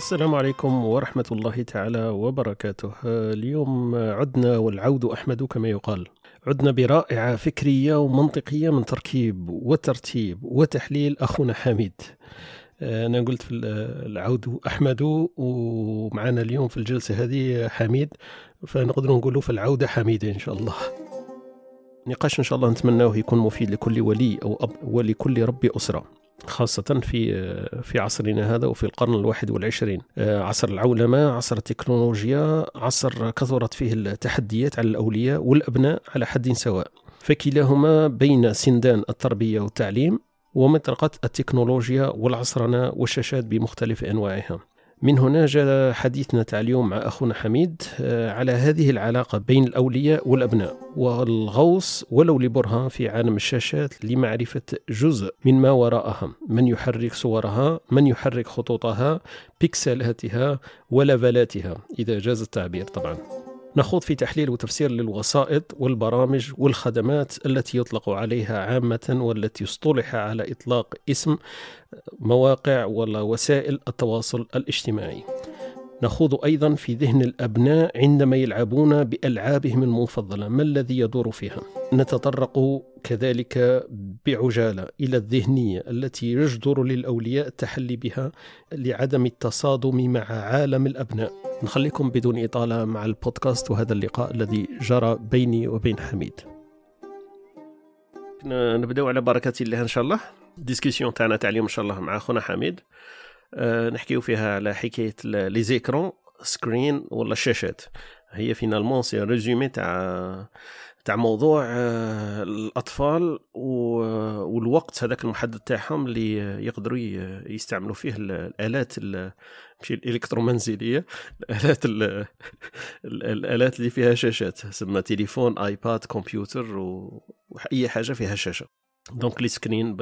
السلام عليكم ورحمة الله تعالى وبركاته. اليوم عدنا والعود أحمد كما يقال. عدنا برائعة فكرية ومنطقية من تركيب وترتيب وتحليل أخونا حميد. أنا قلت في العود أحمد ومعنا اليوم في الجلسة هذه حميد فنقدر نقولوا في العودة حميدة إن شاء الله. نقاش إن شاء الله نتمناه يكون مفيد لكل ولي أو أب ولكل رب أسرة. خاصة في في عصرنا هذا وفي القرن الواحد والعشرين. عصر العولمة عصر التكنولوجيا عصر كثرت فيه التحديات على الأولياء والأبناء على حد سواء. فكلاهما بين سندان التربية والتعليم ومطرقة التكنولوجيا والعصرنة والشاشات بمختلف أنواعها. من هنا جاء حديثنا تاع اليوم مع أخونا حميد آه، على هذه العلاقة بين الأولياء والأبناء والغوص ولو لبرهان في عالم الشاشات لمعرفة جزء من ما وراءها من يحرك صورها من يحرك خطوطها بيكسلاتها ولفلاتها إذا جاز التعبير طبعا. نخوض في تحليل وتفسير للوسائط والبرامج والخدمات التي يطلق عليها عامة والتي اصطلح على إطلاق اسم مواقع ولا وسائل التواصل الاجتماعي. نخوض أيضا في ذهن الأبناء عندما يلعبون بألعابهم المفضلة. ما الذي يدور فيها؟ نتطرق كذلك بعجالة إلى الذهنية التي يجدر للأولياء التحلي بها لعدم التصادم مع عالم الأبناء. نخليكم بدون إطالة مع البودكاست وهذا اللقاء الذي جرى بيني وبين حميد. نبدأ على بركة الله إن شاء الله. discussion تاعنا تاع اليوم إن شاء الله مع أخونا حميد. نحكيو فيها على حكاية les écrans screen ولا الشاشات هي finalement c'est résumé تاع تاع موضوع آه، الأطفال والوقت هذاك المحدد تاعهم اللي يقدروا يستعملوا فيه الآلات ماشي الإلكترومنزلية الآلات الآلات اللي فيها شاشات. سما تليفون آيباد كمبيوتر وأي حاجة فيها شاشة. donc les screens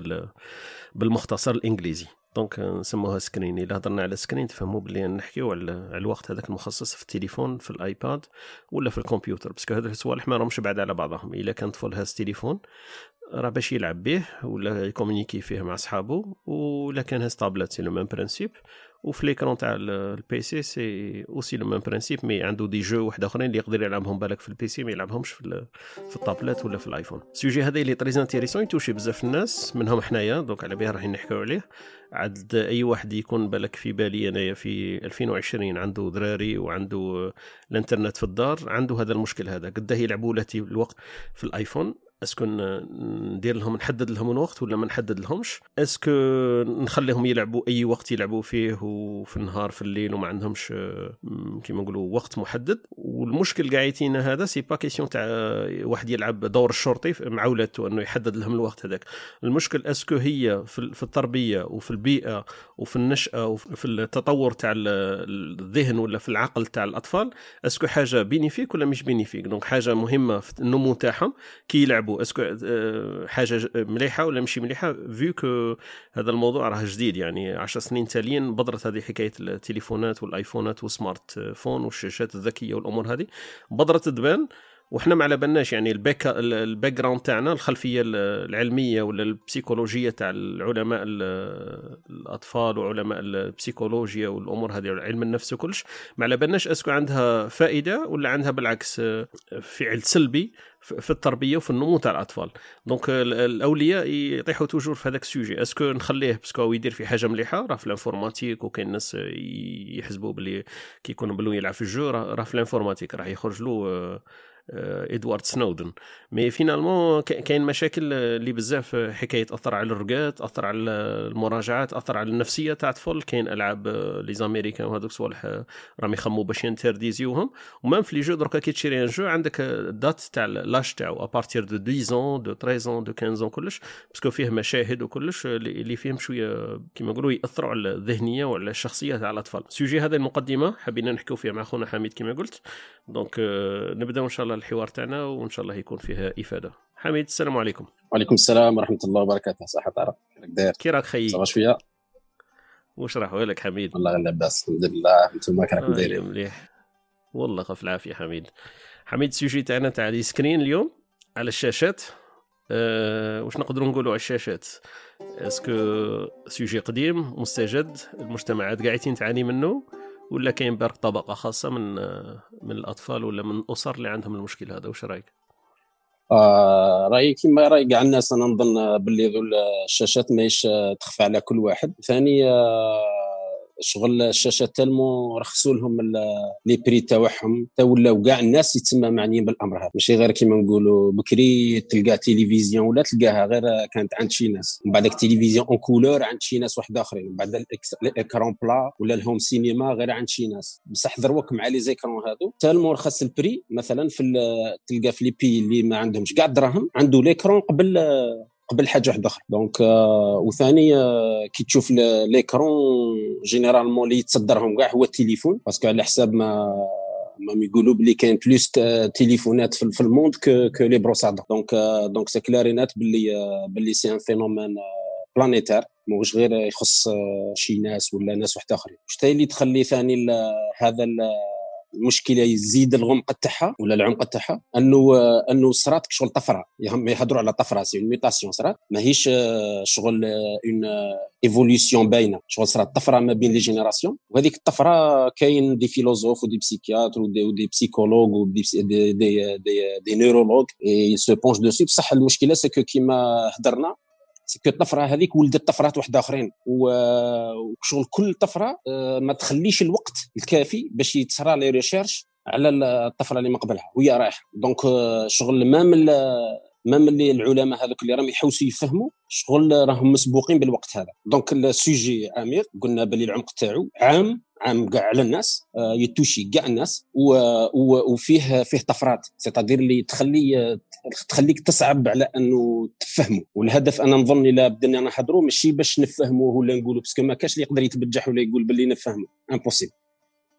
بالمختصر الإنجليزي. donc نسموها screen. إلا هضرنا على screen تفهموا بلي نحكيو على الوقت هذاك المخصص في التليفون في الآيباد ولا في الكمبيوتر. parce que هذو الصوالح ما راهمش بعاد على بعضهم. إلا كان طفل هاز تليفون راه باش يلعب به ولا ي communiquer فيه مع صحابه ولا كان هاز tablette c'est le même principe وفي l'écran تاع ال PC c'est aussi le même principe mais عنده des jeux واحد أخرين اللي يقدر يلعبهم بالك في ال PC ما يلعبهمش في, في الطابلات ولا في الآيفون. ال sujet هذا اللي très intéressant ي toucher بزاف الناس منهم حنايا donc على بها راح نحكيو عليه. عاد أي واحد يكون بالك في بالي أنايا في 2020 عنده ذراري وعنده الإنترنت في الدار عنده هذا المشكل هذا. قداه يلعبوا لاتي الوقت في الآيفون est-ce que ندير لهم نحدد لهم الوقت ولا ما نحدد لهمش؟ est-ce que نخليهم يلعبوا أي وقت يلعبوا فيه وفي النهار في الليل وما عندهمش كيما نقولوا وقت محدد. والمشكل قاع يتينا هذا c'est pas question تاع واحد يلعب دور الشرطي مع ولادته إنه يحدد لهم الوقت هذاك. المشكل est-ce que هي في التربية وفي البيئة وفي النشأة وفي التطور تاع الذهن ولا في العقل تاع الأطفال est-ce que حاجة bénéfique ولا مش bénéfique donc حاجة مهمة في النمو تاعهم كي يلعبوا. يلعبوا. est-ce que آه، حاجة مليحة ولا مش مليحة؟ vu que هذا الموضوع راه جديد يعني. 10 سنين تاليا بدرت هذه حكاية التليفونات والآيفونات وال smartphone والشاشات الذكية والأمور هذه. بدرت تبان وحنا ما على بالناش يعني ال back ال background تاعنا الخلفية العلمية ولا البسيكولوجية تاع العلماء الأطفال وعلماء البسيكولوجيا والأمور هذه علم النفس وكلش. ما على بالناش est-ce que عندها فائدة ولا عندها بالعكس آه، فعل سلبي في التربية وفي النمو تاع الأطفال. donc الأولياء يطيحوا toujours في هذاك ال sujet. est-ce que نخليه parce que هو يدير في حاجة مليحة؟ راه في ال informatique وكاين ناس يحسبوا بلي كي يكون plus يلعب في ال jeu. راه في ال informatique راح يخرج له آه، إدوارد سنودن. mais finalement كاين مشاكل اللي بزاف حكاية تاثر على الرقاد تاثر على المراجعات تاثر على النفسية تاع الطفل. كاين ألعاب les Américains وهذوك الصوالح راهم يخموا باش ي interdis يوهم. و même في les jeux دركا كي تشري un jeu عندك date تاع l'âge تاعو à partir de 10 de 13 de 15 كلش. parce que فيه مشاهد وكلش اللي فيهم شوية كيما نقولوا يأثروا على الذهنية وعلى الشخصية تاع الأطفال. sujet هذا المقدمة حبينا نحكيو فيها مع خونا حميد كما قلت. donc نبداو إن شاء الله الحوار تاعنا وإن شاء الله يكون فيها إفادة. حميد السلام عليكم. وعليكم السلام ورحمة الله وبركاته صحة كيفك داير؟ كي راك خيي ça va شوية. واش راح لك حميد؟ والله غير لاباس الحمد لله. أنتم كيف راكم دايرين. مليح. والله خف العافية حميد. حميد ال sujet تاعنا تاع les screens اليوم على الشاشات. أه واش نقدروا نقولوا على الشاشات؟ est-ce que sujet قديم مستجد المجتمعات قاعدين تعاني منه؟ ولا كاين برك طبقة خاصة من من الأطفال ولا من الأسر اللي عندهم المشكل هذا؟ واش رأيك؟ آه رأيي كما رأي كاع الناس أنا نظن باللي ذو الشاشات ماهيش تخفى على كل واحد. ثاني آه شغل الشاشات tellement رخصوا لهم les prix تاعهم تا ولاو كاع الناس يتسمى معنيين بالأمر هذا. ماشي غير كيما نقولوا بكري تلقى تلفزيون ولا تلقاها غير كانت عند شي ناس. من بعد التلفزيون en couleur عند شي ناس واحد آخرين. من بعد ال écran plat ولا ال home cinéma غير عند شي ناس. بصح دروك مع les écrans هادو. tellement رخص ال prix مثلا في تلقى في les pays اللي ما عندهمش. كاع دراهم عنده l'écran قبل قبل حاجة واحدة أخرى. donc آه وثاني آه كي تشوف l'écran généralement اللي يتصدرهم كاع هو التليفون parce que على حساب ما ما يقولوا بلي كاين plus تليفونات في الموند كو كو لي بروسادور دونك دونك سي كلارينات بلي بلي c'est un phénomène planétaire موش غير يخص شي ناس ولا ناس واحد آخرين. واش اللي تخلي ثاني هذا المشكلة يزيد الغمق تاعها ولا العمق تاعها؟ أنه أنه صرات شغل طفرة. يهضروا على طفرة c'est mutation صرات. ماهيش شغل une évolution باينة. شغل صرات طفرة ما بين les générations وهذيك الطفرة كاين des philosophes و des psychiatres و des, و des psychologues و des des des des, des neurologues ils se penchent dessus بصح المشكلة c'est que كيما هضرنا c'est que الطفرة هذيك ولدت طفرات واحد آخرين. وشغل كل طفرة آه، ما تخليش الوقت الكافي باش يتصرى les recherches على الطفرة اللي ما قبلها وهي رايحة. donc آه، شغل ما من même لي العلماء هذوك اللي راهم يحوسوا يفهموا شغل راهم مسبوقين بالوقت هذا. donc ال sujet عميق قلنا بلي العمق تاعو عام عام كاع على الناس آه، يتوشي كاع الناس وفيه فيه طفرات. c'est-à-dire اللي تخلي تخليك تصعب على إنه تفهمه. والهدف أنا نظن إلا بدنا نهضروا ماشي باش نفهموه ولا نقولوا parce que ما كاش اللي يقدر يتبجح ولا يقول باللي نفهمه. impossible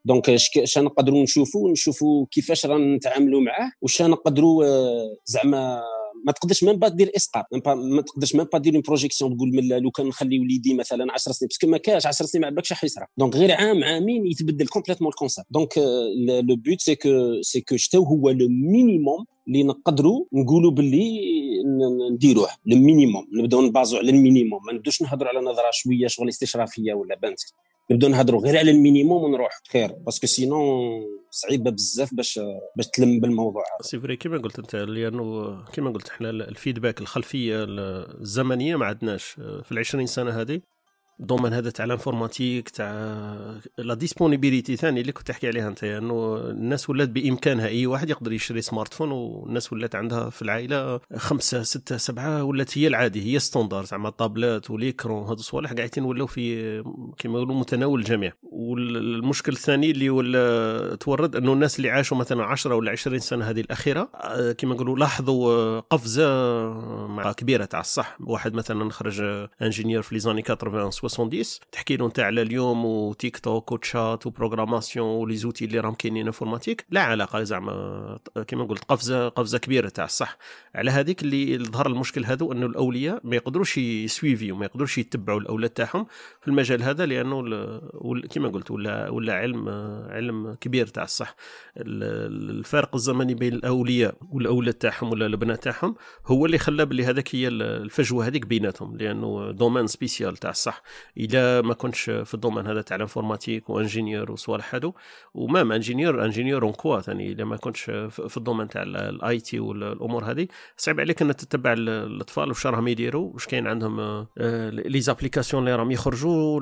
donc اش نقدروا نشوفوا نشوفوا كيفاش رانا نتعاملوا معاه واش نقدروا آه، زعما ما تقدرش même pas دير إسقاط ما تقدرش même pas دير une projection تقول من لو كان نخلي وليدي مثلا 10 سنين parce que ما كاش 10 سنين ما عباكش راح يصرى donc غير عام عامين يتبدل complètement ال concept donc le but c'est que c'est que شتو هو le minimum اللي نقدروا نقولوا باللي نديروه le minimum نبداو نبازو على ال minimum ما نبداوش نهضروا على نظرة شوية شغل استشرافية ولا بانت نبداو نهضروا غير على ال minimum ونروح خير parce que sinon صعيبة بزاف باش باش تلم بالموضوع c'est vrai كيما قلت أنت لأنه كيما قلت إحنا ال feedback الخلفية الزمنية ما عندناش في العشرين سنة هذه. ال domaine هذا تاع ال informatique تاع la disponibilité ثاني اللي كنت تحكي عليها انت إنه الناس ولات بإمكانها أي واحد يقدر يشري smartphone والناس ولات عندها في العائلة خمسة ستة سبعة ولات هي العادي هي standard زعما ال tablettes و les écrans هذو الصوالح قاعدين ولاو في كما يقولوا متناول الجميع. والمشكل الثاني اللي ولا تورد إنه الناس اللي عاشوا مثلا 10 ولا 20 سنة هذه الأخيرة كما نقولوا لاحظوا قفزة مع كبيرة تاع الصح. واحد مثلا خرج ingénieur في les années 80 70 تحكي له انت على اليوم و TikTok و chat و programmation و les outils اللي راهم كاينين informatique لا علاقة زعما كما قلت قفزة قفزة كبيرة تاع الصح. على هذيك اللي ظهر المشكل هذا أنه الأولياء ما يقدروش يسويفيو ما يقدروش يتبعوا الأولاد تاعهم في المجال هذا لأنه كما قلت ولا ولا علم علم كبير تاع الصح. الفارق الزمني بين الأولياء والأولاد تاعهم ولا الابناء تاعهم هو اللي خلى بلي هذاك هي الفجوة هذيك بيناتهم لأنه domaine spécial تاع الصح. اذا ما كنتش في ال domaine هذا تاع ال informatique و ingénieur وصوالح هادو. و même ingénieur ingénieur en quoi ثاني اذا ما كنتش في ال domaine تاع ال IT والأمور هذه. صعب عليك ان تتبع الأطفال واش راهم يديروا واش كاين عندهم آه، les applications اللي راهم يخرجوا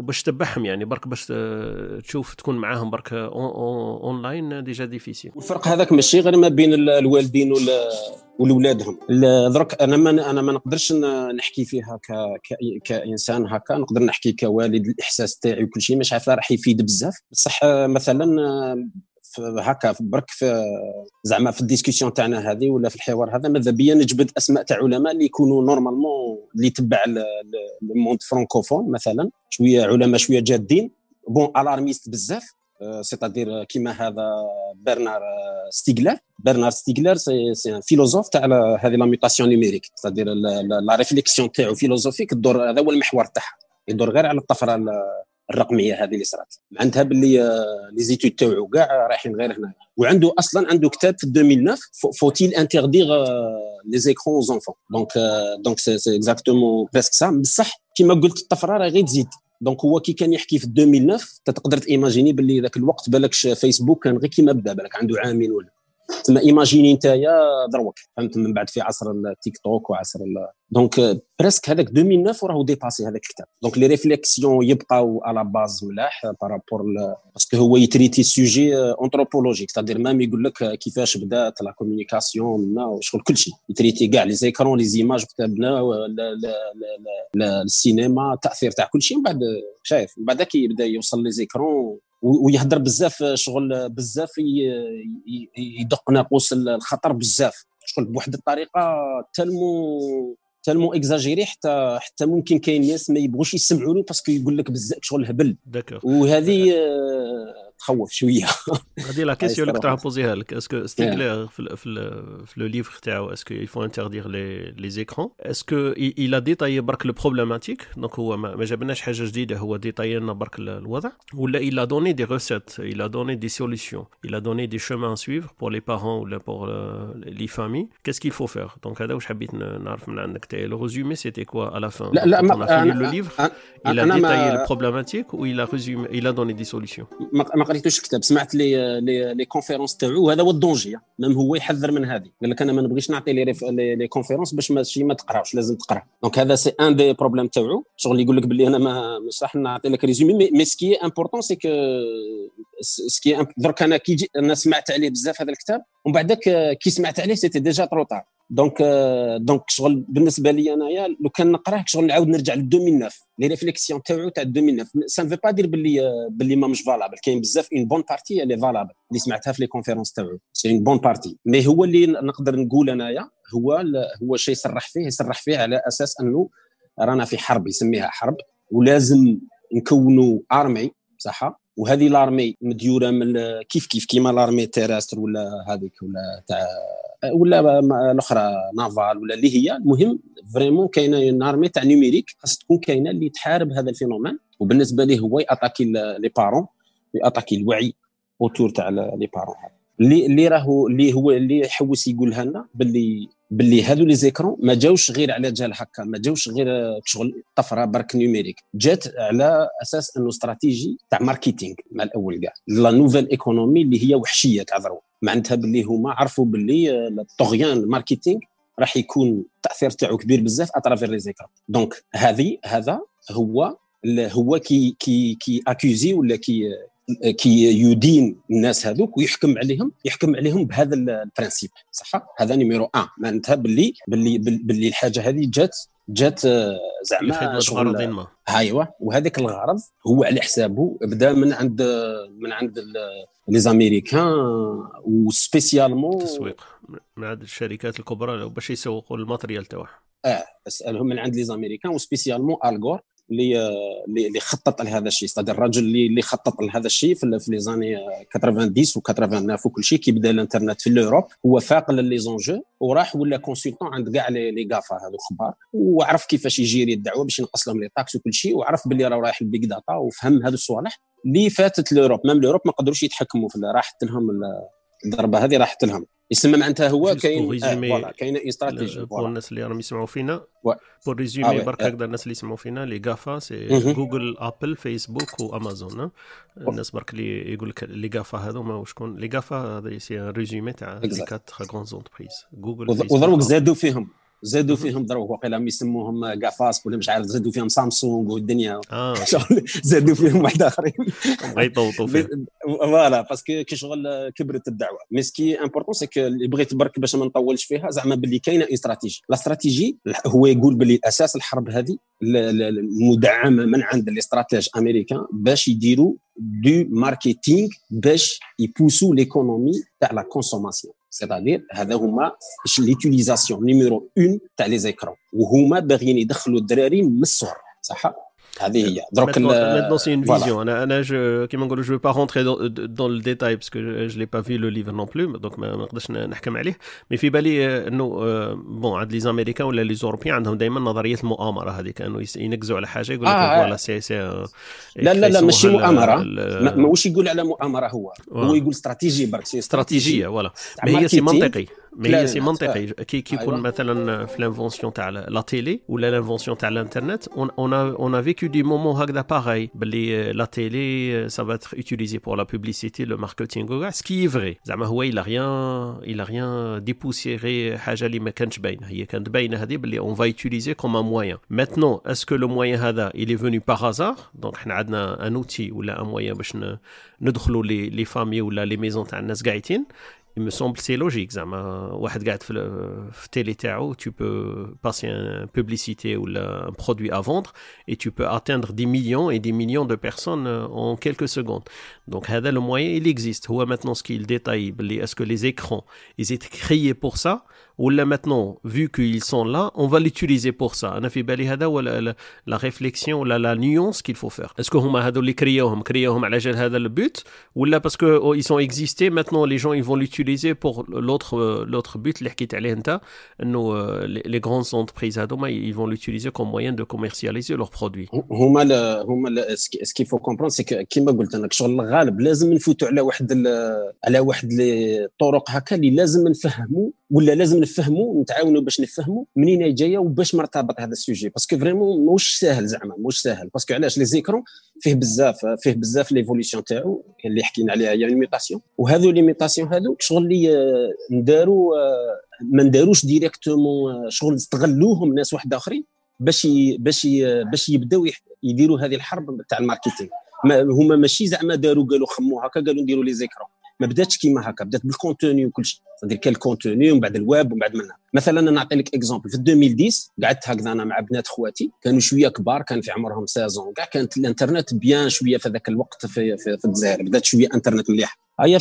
باش تتبعهم يعني برك باش تشوف تكون معاهم برك online déjà difficile. الفرق هذاك ماشي غير ما بين الوالدين ولولادهم. درك أنا ما أنا ما نقدرش نحكي فيها ك... ك... كإنسان هكا. نقدر نحكي كوالد الإحساس تاعي وكل شيء مش عارف راح يفيد بزاف. بصح مثلا هكا برك في زعما في ال discussion تاعنا هذه ولا في الحوار هذا ماذا بيا نجبد أسماء تاع علماء اللي يكونوا normalement اللي يتبع ال monde francophone مثلا. شوية علماء شوية جادين. bon alarmistes بزاف. c'est-à-dire كيما هذا برنار ستيغلر برنار ستيغلر c'est un philosophe تاع هذه la mutation numérique c'est-à-dire la réflexion تاعو philosophique الدور هذا هو المحور تاعها يدور غير على الطفره الرقميه هذه اللي صارت معناتها باللي les études تاعو كاع رايحين غير هنا وعنده أصلا عنده كتاب في 2009 Faut-il interdire les écrans aux enfants donc donc c'est exactement presque ça بصح كيما قلت الطفره راه غير تزيد donc هو كي كان يحكي في 2009 تقدر تيماجيني باللي ذاك الوقت بالكش فيسبوك كان غير كيما بدا بالك عنده عامين ولا. تما ايماجيني نتايا دروك فهمت؟ من بعد في عصر التيك توك وعصر donc presque هذاك 2009 وراه dépassé هذاك الكتاب. donc les réflexions يبقاو على base ملاح par rapport parce que هو يتريتي sujet anthropologique c'est-à-dire même يقول لك كيفاش بدات la communication منا وشغل كل شيء. يتريتي كاع les écrans les images كتبنا السينما التاثير تاع كل شيء. من بعد شايف من بعد كي يبدأ يوصل les écrans ويهضر بزاف شغل بزاف يدق ناقوس الخطر بزاف. شغل بواحد الطريقة tellement tellement exagéré حتى حتى ممكن كاين ناس ما يبغوش يسمعوا له parce que يقول لك بزاف شغل هبل. وهذه تخوف شوية. هذه la question اللي كنت راح بوزيها لك. est-ce que ستيغلير في في في le livre تاعو est-ce qu'il faut interdire les les écrans est-ce qu'il a détaillé برك le problématique donc هو ما جابناش حاجة جديده هو détaillé لنا برك الوضع ولا il a donné des recettes il a donné des solutions il a donné des chemins à suivre pour les parents ولا pour les familles qu'est-ce qu'il faut faire donc هذا واش حبيت نعرف من عندك تاعي le résumé c'était quoi à la fin la la ما le livre il a détaillé le problématique ou il a résumé il a donné des solutions? ما قريتوش الكتاب سمعت les les les conférences تاعو. وهذا هو ال danger même هو يحذر من هذه. قال لك أنا ما نبغيش نعطي les les conférences باش ماشي ما تقراوش لازم تقرا. donc هذا c'est un des problèmes تاعو. شغل يقول لك باللي أنا ما مش راح نعطي لك résumé mais ce qui est important c'est que ce qui درك أنا كي أنا سمعت عليه بزاف هذا الكتاب. ومن بعدك كي سمعت عليه c'était déjà trop tard donc donc شغل بالنسبة لي أنايا لو كان نقراه شغل نعاود نرجع ل 2009 les réflexions تاعو تاع 2009 ça ne veut pas dire باللي باللي ما مش valable كاين بزاف une bonne partie اللي valable اللي سمعتها في les conférences تاعو. c'est une bonne partie mais هو اللي نقدر نقول أنايا هو هو شيء يصرح فيه يصرح فيه على أساس أنه رانا في حرب يسميها حرب. ولازم نكونوا armée صح؟ وهذه l'armée مديورة من كيف كيف كيما l'armée terrestre ولا هذيك ولا تاع ولا الأخرى navale ولا اللي هي المهم vraiment كاينة une armée تاع numérique خاص تكون كاينة اللي تحارب هذا ال phénomène. وبالنسبة ليه هو ي attaquer les parents ي attaquer الوعي autour تاع les parents اللي اللي راهو اللي هو اللي يحوس يقولها لنا باللي باللي هادو les écrans ما جاوش غير على جال هكا ما جاوش غير شغل طفرة برك numérique. جات على أساس إنه استراتيجي تاع marketing مع الأول كاع. la nouvelle économie اللي هي وحشية ضرو معناتها باللي هما عرفوا باللي الطغيان ال marketing راح يكون التاثير تاعو كبير بزاف à travers les écrans donc هذه هذا هو هو كي كي كي accuser ولا كي كي يدين الناس هذوك ويحكم عليهم يحكم عليهم بهذا ال principe صح؟ هذا numéro 1 معناتها باللي باللي باللي الحاجة هذه جات جات آه، زعما شغل ايوا وهذاك الغرض هو على حسابه بدا من عند من عند les Américains و spécialement تسويق. من عند الشركات الكبرى باش يسوقوا ال matériel تاعهم آه أسألهم من عند les Américains و spécialement آل غور اللي اللي خطط لهذا الشيء. c'est-à-dire الرجل اللي اللي خطط لهذا الشيء في les années 90 و 89 وكل شيء كي بدأ الإنترنت في l'Europe هو فاق les enjeux وراح ولا consultant عند كاع les GAFA هذو خبار وعرف كيفاش ي gérer الدعوه باش ينقص لهم les taxes وكل شيء وعرف باللي راه رايح ال big data وفهم هذو الصوالح اللي فاتت l'Europe même l'Europe ما قدروش يتحكموا في راحت لهم الضربة هذه راحت لهم يسمى معناتها هو كاين آه كاين stratégie pour الناس اللي راهم يسمعوا فينا. pour résumer برك هكذا الناس اللي يسمعوا فينا les GAFA c'est Google Apple Facebook و Amazon الناس برك اللي يقول لك les GAFA هذوما وشكون les GAFA هذا c'est résumé تاع les quatre grandes entreprises Google وضروك زادوا فيهم. زادوا فيهم ضرب وقيلا يسموهم GAFAS ولا مش عارف زادوا فيهم سامسونج والدنيا. آه. زادوا فيهم واحد آخرين. غيطوطوا فيه voilà parce que كي شغل كبرت الدعوة. mais ce qui est important c'est اللي بغيت برك باش ما نطولش فيها زعما باللي كاينة stratégie la stratégie هو يقول باللي أساس الحرب هذه المدعمه من عند ال stratèges américains باش يديروا du marketing باش يبوستوا l'économie تاع la consommation c'est-à-dire هذا هما l'utilisation numéro 1 تاع les écrans وهما باغيين يدخلوا الدراري من الصغر صح؟ هذه هي. درك maintenant c'est une vision. أنا أنا je كيما نقولوا je vais pas rentrer dans les détails parce que je l'ai pas vu le livre non plus donc ما نقدرش نحكم عليه. mais في بالي إنه bon عند les Américains ولا les Européens عندهم دائما نظريه المؤامرة هذيك. كانوا ينقزوا على حاجة يقول لك voilà c'est c'est لا لا لا ماشي مؤامرة. ما واش يقول على مؤامرة هو؟ هو يقول استراتيجيه برك استراتيجيه voilà mais هي c'est منطقي. mais هي c'est منطقي كي كي يكون مثلا في l'invention تاع la télé ولا l'invention تاع الانترنت on on a vécu des moments هكذا باغي باللي la télé ça va être utilisé pour la publicité le marketing وكاع ce qui est vrai زعما هو il a rien il a rien dépoussiéré حاجة اللي ما كانتش باينه هي كانت باينه هذه باللي on va utiliser comme un moyen. Maintenant est-ce que le moyen هذا il est venu par hasard? Donc حنا عندنا un outil ولا un moyen باش ندخلوا les les familles ولا les maisons تاع الناس قاعدين il me semble c'est logique زعما واحد قاعد في في التيلي تاعو tu peux passer une publicité ou un produit à vendre et tu peux atteindre des millions et des millions de personnes en quelques secondes donc هذا le moyen il existe هو maintenant ce qu'il détaille est-ce que les écrans ils étaient créés pour ça Ou là maintenant, vu qu'ils sont là, on va l'utiliser pour ça. On a fait la, la réflexion, la, la nuance qu'il faut faire. Est-ce que huma hado li créohom, créohom ala jal hada le but, voilà parce que oh, ils sont existés, maintenant les gens ils vont l'utiliser pour l'autre euh, l'autre but, nous, euh, les, les grandes entreprises هادو, ils vont l'utiliser comme moyen de commercialiser leurs produits. هما هما ce qu'il faut comprendre c'est que كيما قلت أنا شغل الغالب لازم نفوتوا على واحد على واحد الطرق هكا اللي لازم نفهموا ولا لازم نفهموا نتعاونوا باش نفهموا منين جاية وباش مرتبط هذا ال sujet. parce que vraiment موش ساهل زعما موش ساهل. parce que علاش؟ les écrans فيه بزاف فيه بزاف l'évolution تاعو اللي حكينا عليها هي les mutations وهذو les mutations هذو شغل اللي آه، نداروا آه، ما نداروش directement آه، شغل استغلوهم ناس واحد آخرين باش باش باش يبداو يديروا هذه الحرب تاع ال marketing. هما ماشي زعما داروا قالوا خموا هكا قالوا نديروا les écrans. ما بداتش كيما هكا بدات بال contenu وكل شيء. c'est-à-dire كان ال contenu ومن بعد الويب ومن بعد منها. مثلا أنا نعطي لك exemple في 2010 قعدت هكذا أنا مع بنات خواتي كانوا شوية كبار كان في عمرهم 16 كاع كانت الإنترنت bien شوية في ذاك الوقت في, في, في الجزائر. بدات شوية إنترنت مليح. هيا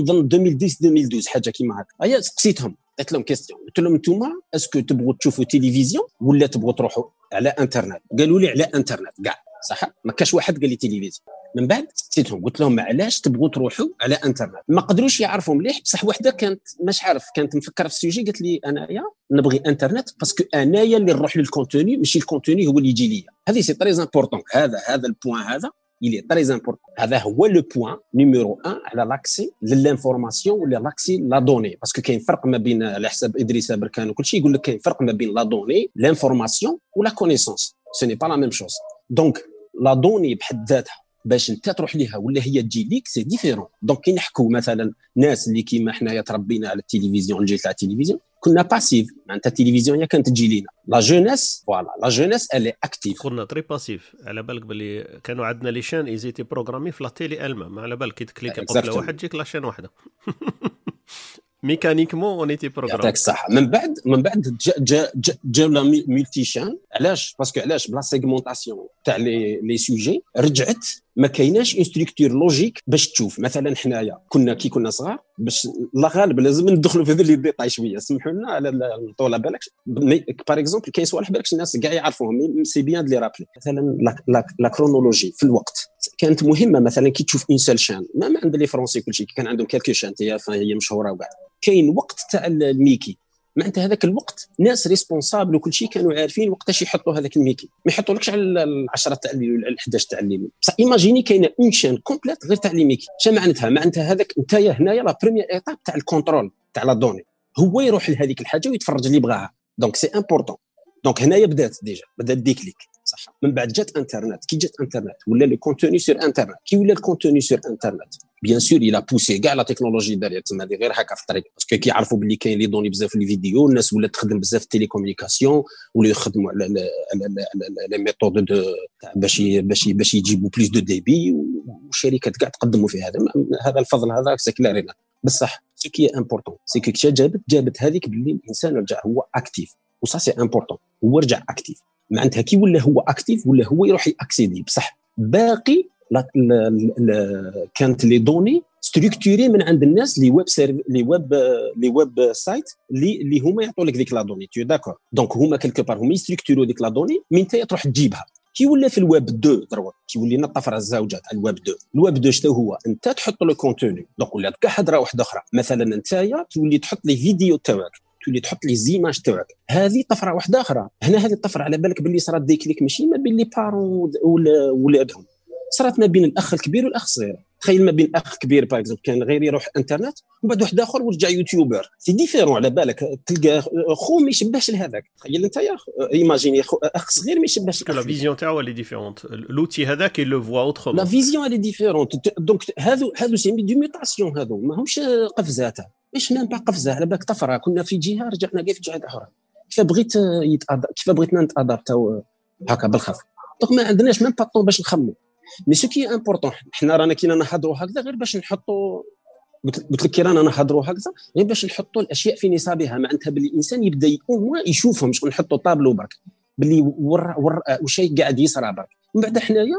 نظن 2010 2012 حاجة كيما هكا. هيا سقسيتهم قلت لهم question قلت لهم أنتم est-ce que تبغوا تشوفوا تلفزيون ولا تبغوا تروحوا على إنترنت؟ قالوا لي على إنترنت. كاع صح؟ ما كاش واحد قال لي تلفزيون من بعد سقسيتهم قلت لهم علاش تبغوا تروحوا على إنترنت؟ ما قدروش يعرفوا مليح بصح وحده كانت مش عارف كانت مفكرة في ال sujet قالت لي أنايا نبغي إنترنت parce que أنايا اللي نروح لل contenu ماشي ال contenu هو اللي يجي ليا. هذه c'est très important هذا هذا ال point هذا il est très important. هذا هو le point numéro 1 على l'accès à l'information ولا l'accès à la donnée. parce que كاين فرق ما بين على حساب إدريس أبركان وكل شيء يقول لك كاين فرق ما بين la donnée l'information و la connaissance ce n'est pas la même chose donc la donnée بحد ذاتها باش انت تروح ليها ولا هي تجي ليك c'est différent donc كي نحكوا مثلا ناس اللي كيما حنايا تربينا على التلفزيون الجيل تاع التلفزيون كنا passifs معناتها التلفزيون هي كانت تجي لينا. la jeunesse voilà la jeunesse elle est active كنا très passifs على بالك باللي كانوا عندنا les chaînes ils étaient programmées في la télé الما على بالك كي ت clique قبل واحد تجيك la chaîne واحدة. mécaniquement on était programmé يعطيك الصحه من بعد من بعد جا جا جا جاو les multi-chaînes علاش؟ parce que علاش؟ ب la segmentation تاع لي لي سوجي رجعت. ما كايناش une structure logique باش تشوف. مثلا حنايا كنا كي كنا صغار باش الله غالب لازم ندخلوا في les détails شوية. سمحوا لنا على طول بالك. par exemple كاين صوالح بالك الناس كاع يعرفوهم. c'est bien de rappeler مثلا la chronologie في الوقت. كانت مهمة. مثلا كي تشوف une seule chaîne ما عند les Français كل شيء كان عندهم quelques chaînes هي مشهورة وكاع كاين وقت تاع الميكي. معناتها هذاك الوقت ناس responsables وكل شيء كانوا عارفين وقتاش يحطوا هذاك الميكي. ما يحطولكش على العشرة تاع ولا 11 تاع الليل. بصح imaginez كاينة une chaîne complète غير تاع les ميكي شنو معناتها؟ معناتها هذاك انت هنايا la première étape تاع ال contrôle تاع la donnée هو يروح لهذيك الحاجة ويتفرج اللي بغاها. donc c'est important donc هنايا بدات déjà بدات déclic صح. من بعد جات انترنت كي جات انترنت ولا les contenus sur internet كي ولا ال contenu sur internet bien sûr il a poussé كاع la technologie derrière تما هذه غير هكا في الطريق parce que كيعرفوا باللي كاين les données بزاف في الفيديو الناس ولات تخدم بزاف في ال télécommunication ولاو يخدموا على les méthodes باش باش باش يجيبوا plus de débit والشركات كاع تقدموا في هذا هذا الفضل هذا c'est clair بصح ce qui est important c'est que جابت جابت هذيك باللي الإنسان رجع هو actif و ça c'est important هو رجع actif معناتها كي ولا هو اكتيف ولا هو يروح ي accéder. بصح باقي كانت les données structurées من عند الناس les web serv les web les web sites اللي اللي هما يعطوا لك ديك la donnée tout d'accord. donc هما quelque part هما ي structurer و ديك la donnée من انت تروح تجيبها. كي ولا في الويب 2 دروك كي ولينا الطفره الزوجه تاع الويب 2 الويب 2 شنو هو؟ انت تحط le contenu. donc ولات كاع حضره واحدة أخرى. مثلا انت تولي تحط les vidéos تاعك تولي تحط les images تاعك. هذه طفرة واحدة أخرى. هنا هذه الطفرة على بالك باللي صارت déclic ماشي ما بين les parents ولادهم صارت ما بين الأخ الكبير والأخ الصغير. تخيل ما بين أخ كبير باغ كان غير يروح إنترنت ومن بعد واحد آخر ورجع youtubeur. c'est différent على بالك. تلقى خو ما يشبهش لهذاك. تخيل أنت يا imaginez أخ صغير ما يشبهش لا vision تاعو elle est différente l'outil هذاك le voit autrement la vision elle est différente donc هذو هذو c'est deux mutations هذو. ماهمش قفزات مش même pas قفزة. على بالك طفرة. كنا في جهة رجعنا كيف جهة أخرى. كيف بغيت يتأد... كيف بغيتنا نت adapter او هكا بالخف. donc ما عندناش même pas باش نخمو. mais ce qui est important حنا رانا كي نهضروا هكذا غير باش نحطوا قلت لك كي رانا نهضروا هكذا غير باش نحطوا الأشياء في نصابها. معناتها باللي الإنسان يبدأ أو يشوفهم مش نحطوا طابلو برك. باللي ور ور وش قاعد يصرى برك. من بعد حنايا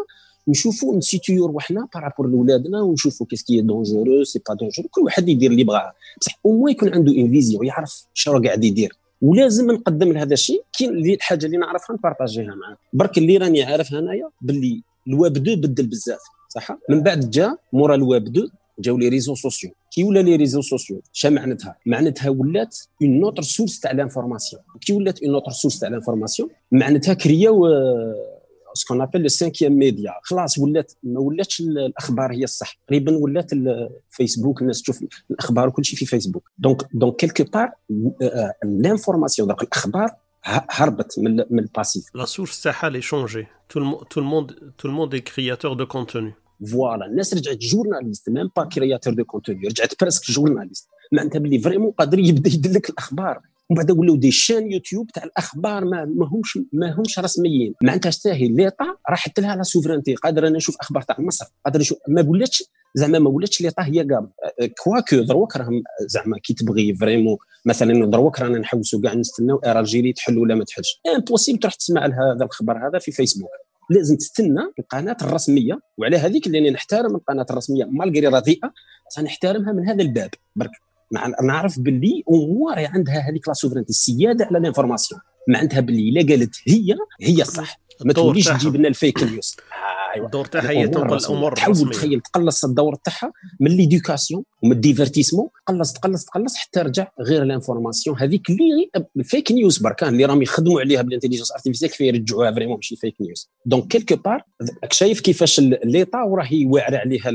نشوفوا ن situer و روحنا par rapport لولادنا ونشوفوا qu'est-ce qui est dangereux c'est pas dangereux كل واحد يدير اللي بغاه. بصح أو يكون عنده une vision يعرف شنو قاعد يدير. ولازم نقدم لهذا الشيء. كاين الحاجة اللي نعرفها ن partager ها معاه برك اللي راني عارف هنايا باللي الويب 2 بدل بزاف صح؟ من بعد جا مورا الويب 2 جاو les réseaux sociaux. كي ولا les réseaux sociaux؟ شا معناتها؟ معناتها ولات une autre source تاع l'information كي ولات une autre source تاع l'information معناتها créer او ce qu'on appelle le cinquième média خلاص ولات ما ولاتش الأخبار هي الصح. تقريبا ولات الفيسبوك الناس تشوف الأخبار وكل شيء في فيسبوك donc donc quelque part l'information donc الأخبار هربت من من ال passif. la source تاعها elle est changée tout le monde tout le monde est créateur de contenu voilà الناس رجعت journaliste même pas créateur de contenu رجعت presque journaliste معناتها باللي vraiment قادر يبدأ يدلك الأخبار. ومن بعد ولاو des chaînes YouTube تاع الأخبار ما ماهمش ماهمش رسميين. معناتها تستاهي l'État راحت لها la souveraineté قادر أنا نشوف أخبار تاع مصر قادر نشوف ما ولاتش زعما ما ولاتش l'État هي قام. quoique دروك راهم زعما كي تبغي vraiment مثلا دروك رانا نحوسوا كاع نستناو l'Algérie تحل ولا ما تحلش. impossible تروح تسمع هذا الخبر هذا في فيسبوك لازم تستنى القناة الرسمية وعلى هذيك اللي نحترم القناة الرسمية malgré رديئه سنحترمها من هذا الباب. برك نعرف باللي أمور عندها هذيك la souveraineté السيادة على ال information. معناتها باللي إلا قالت هي هي الصح. ما توليش تجيب لنا ال fake news. أيوه الدور تاعها هي تنقل الأمور تحاول تخيل تقلص الدور تاعها من l'éducation ومن ال divertissement تقلص تقلص تقلص حتى رجع غير ال information. هذيك اللي ال fake news بركان اللي راهم يخدموا عليها بال intelligence artificielle كيف يرجعوها vraiment ماشي fake news donc quelque part شايف كيفاش l'État وراهي واعرة عليها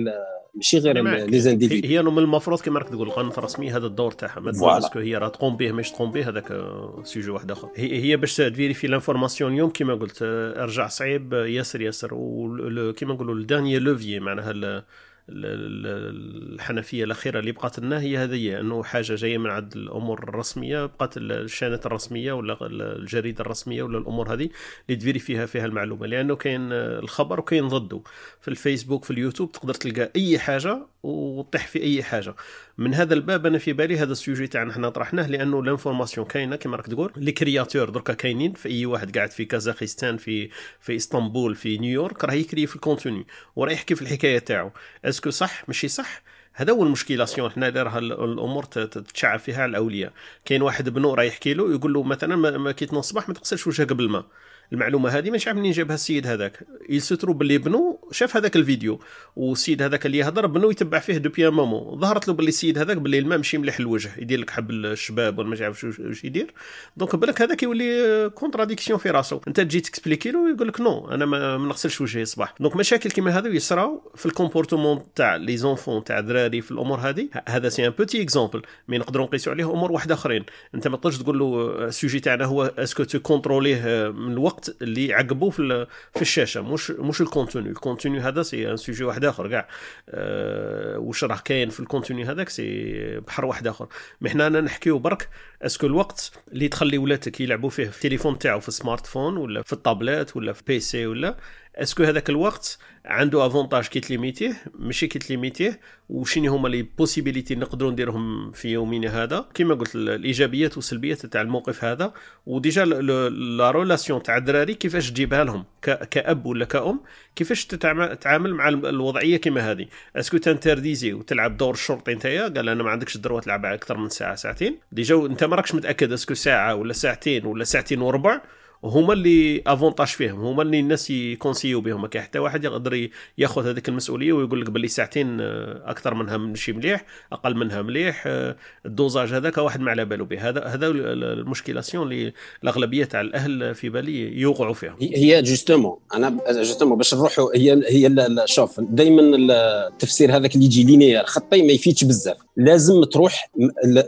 ماشي غير les individus هي من المفروض كما راك تقول القناه الرسميه هذا الدور تاعها. mais est-ce que هي راه تقوم به مش تقوم به هذاك sujet واحد آخر. هي, هي باش ت vérifier l'information اليوم كما قلت ارجع صعيب ياسر ياسر وكما نقولوا ال dernier levier معناها الحنفية الأخيرة اللي بقات لنا هي هذه أنه حاجة جاية من عند الأمور الرسمية بقات ال chaîne ات الرسمية ولا الجريدة الرسمية ولا الأمور هذه اللي ت vérifier ها فيها المعلومة لأنه كاين الخبر وكاين ضده. في الفيسبوك في اليوتيوب تقدر تلقى أي حاجة وتطيح في أي حاجة. من هذا الباب أنا في بالي هذا ال sujet تاعنا حنا طرحناه لأنه l'information كاينة كما راك تقول. les créateurs دركا كاينين في أي واحد قاعد في كازاخستان في في إسطنبول في نيويورك راه ي créer في ال contenu وراه يحكي في الحكاية تاعو. est-ce que صح؟ ماشي صح. هذا هو المشكلاسيون. حنا اللي راه الأمور تتشعب فيها على الأولياء. كاين واحد بنو راه يحكي له يقول له مثلا ما كي تنوض الصباح ما تغسلش وجهك بالماء. المعلومة هذه مش عارف منين جابها السيد هذاك. يسترو باللي بنو شاف هذاك الفيديو والسيد هذاك اللي يهضر بنو يتبع فيه depuis un moment. ظهرت له باللي السيد هذاك باللي الماء ماشي مليح الوجه يدير لك حب الشباب ولا ما عارف واش يدير. donc بالك هذاك يولي contradiction في راسو. انت تجي تكسبليكي له يقول لك non أنا ما نغسلش وجهي الصباح donc مشاكل كيما هذو يصراو في ال comportement تاع les enfants تاع الدراري في الأمور هذه. هذا c'est un petit exemple mais نقدروا نقيسوا عليه أمور واحد آخرين. أنت ما تقدرش تقول له ال sujet تاعنا هو est-ce que tu contrôler من الوقت؟ اللي يحبوا في في الشاشة مش مش ال contenu ال contenu هذا c'est un sujet واحد آخر كاع. أه واش راه كاين في ال contenu هذاك c'est بحر واحد آخر. mais حنا نحكيو برك est-ce que الوقت اللي تخلي ولادك يلعبوا فيه في التليفون تاعو في ال smartphone ولا في الطابلات ولا في PC ولا est-ce que هذاك الوقت عنده avantage كي تليميتيه ماشي كي تليميتيه وشنو هما les possibilités نقدروا نديرهم في يومنا هذا؟ كما قلت الإيجابيات والسلبيات تاع الموقف هذا و déjà la relation تاع الدراري كيفاش تجيبها لهم كأب ولا كأم كيفاش تتعامل مع الوضعية كما هذه؟ est-ce que تنترديزي وتلعب دور الشرطي نتايا؟ قال أنا ما عندكش ال droit تلعب أكثر من ساعة ساعتين. déjà أنت ما راكش متأكد est-ce que ساعة ولا ساعتين ولا ساعتين وربع؟ هما les avantages فيهم هما اللي الناس يكونسيو بهم. ما كاين حتى واحد يقدر ياخذ هذيك المسؤولية ويقول لك باللي ساعتين آه، أكثر منها ماشي مليح أقل منها مليح آه، ال dosage هذاك واحد ما على باله به. هذا هذا المشكلاسيون اللي الأغلبية تاع الأهل في بالي يوقعوا فيها. هي justement أنا justement باش نروحوا هي هي شوف دائما التفسير هذاك اللي يجي linéaire خطي ما يفيدش بزاف. لازم تروح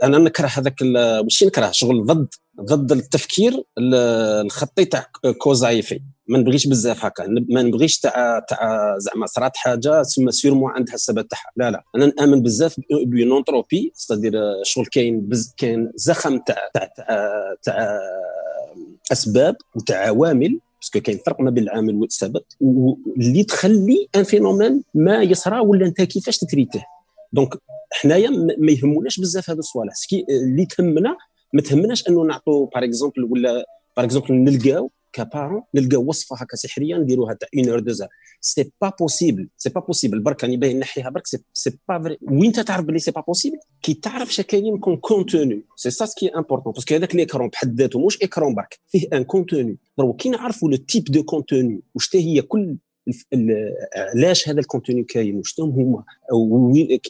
أنا نكره هذاك ماشي نكره شغل ضد ضد التفكير الخطي تاع cause à effet ما نبغيش بزاف هكا. ما نبغيش تاع تاع زعما صرات حاجة ثم sûrement عندها السبب تاعها. لا لا. أنا نأمن بزاف بيونونتروبي ستادير شغل كاين بز كاين زخم تاع تاع تاع أسباب وتاع عوامل باسكو كاين فرق ما بين العامل والسبب واللي تخلي ان فينومين ما يصرى ولا أنت كيفاش تتريته دونك حنايا ما يهموناش بزاف هذا الصوالح اللي تهمنا ما تهمناش انه نعطوا باغ اكزومبل ولا باغ اكزومبل نلقاو كبارون نلقاو وصفة هكا سحرية نديروها تاع اون اور دوز c'est pas possible c'est pas possible برك راني باين نحيها برك c'est pas vrai وين تعرف بلي c'est pas possible كي تعرف شا كاين comme contenu c'est ça ce qui est important parce que هذاك l'écran بحد ذاته مش écran برك. فيه un contenu كي نعرفوا le type de contenu واش هي كل علاش هذا ال contenu كاين؟ واش هما؟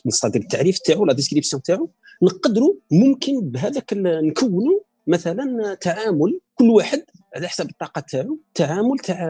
نستطيع التعريف تاعو la description تاعو نقدروا ممكن بهذاك نكونوا مثلا تعامل كل واحد على حسب الطاقة تاعو تعامل تاع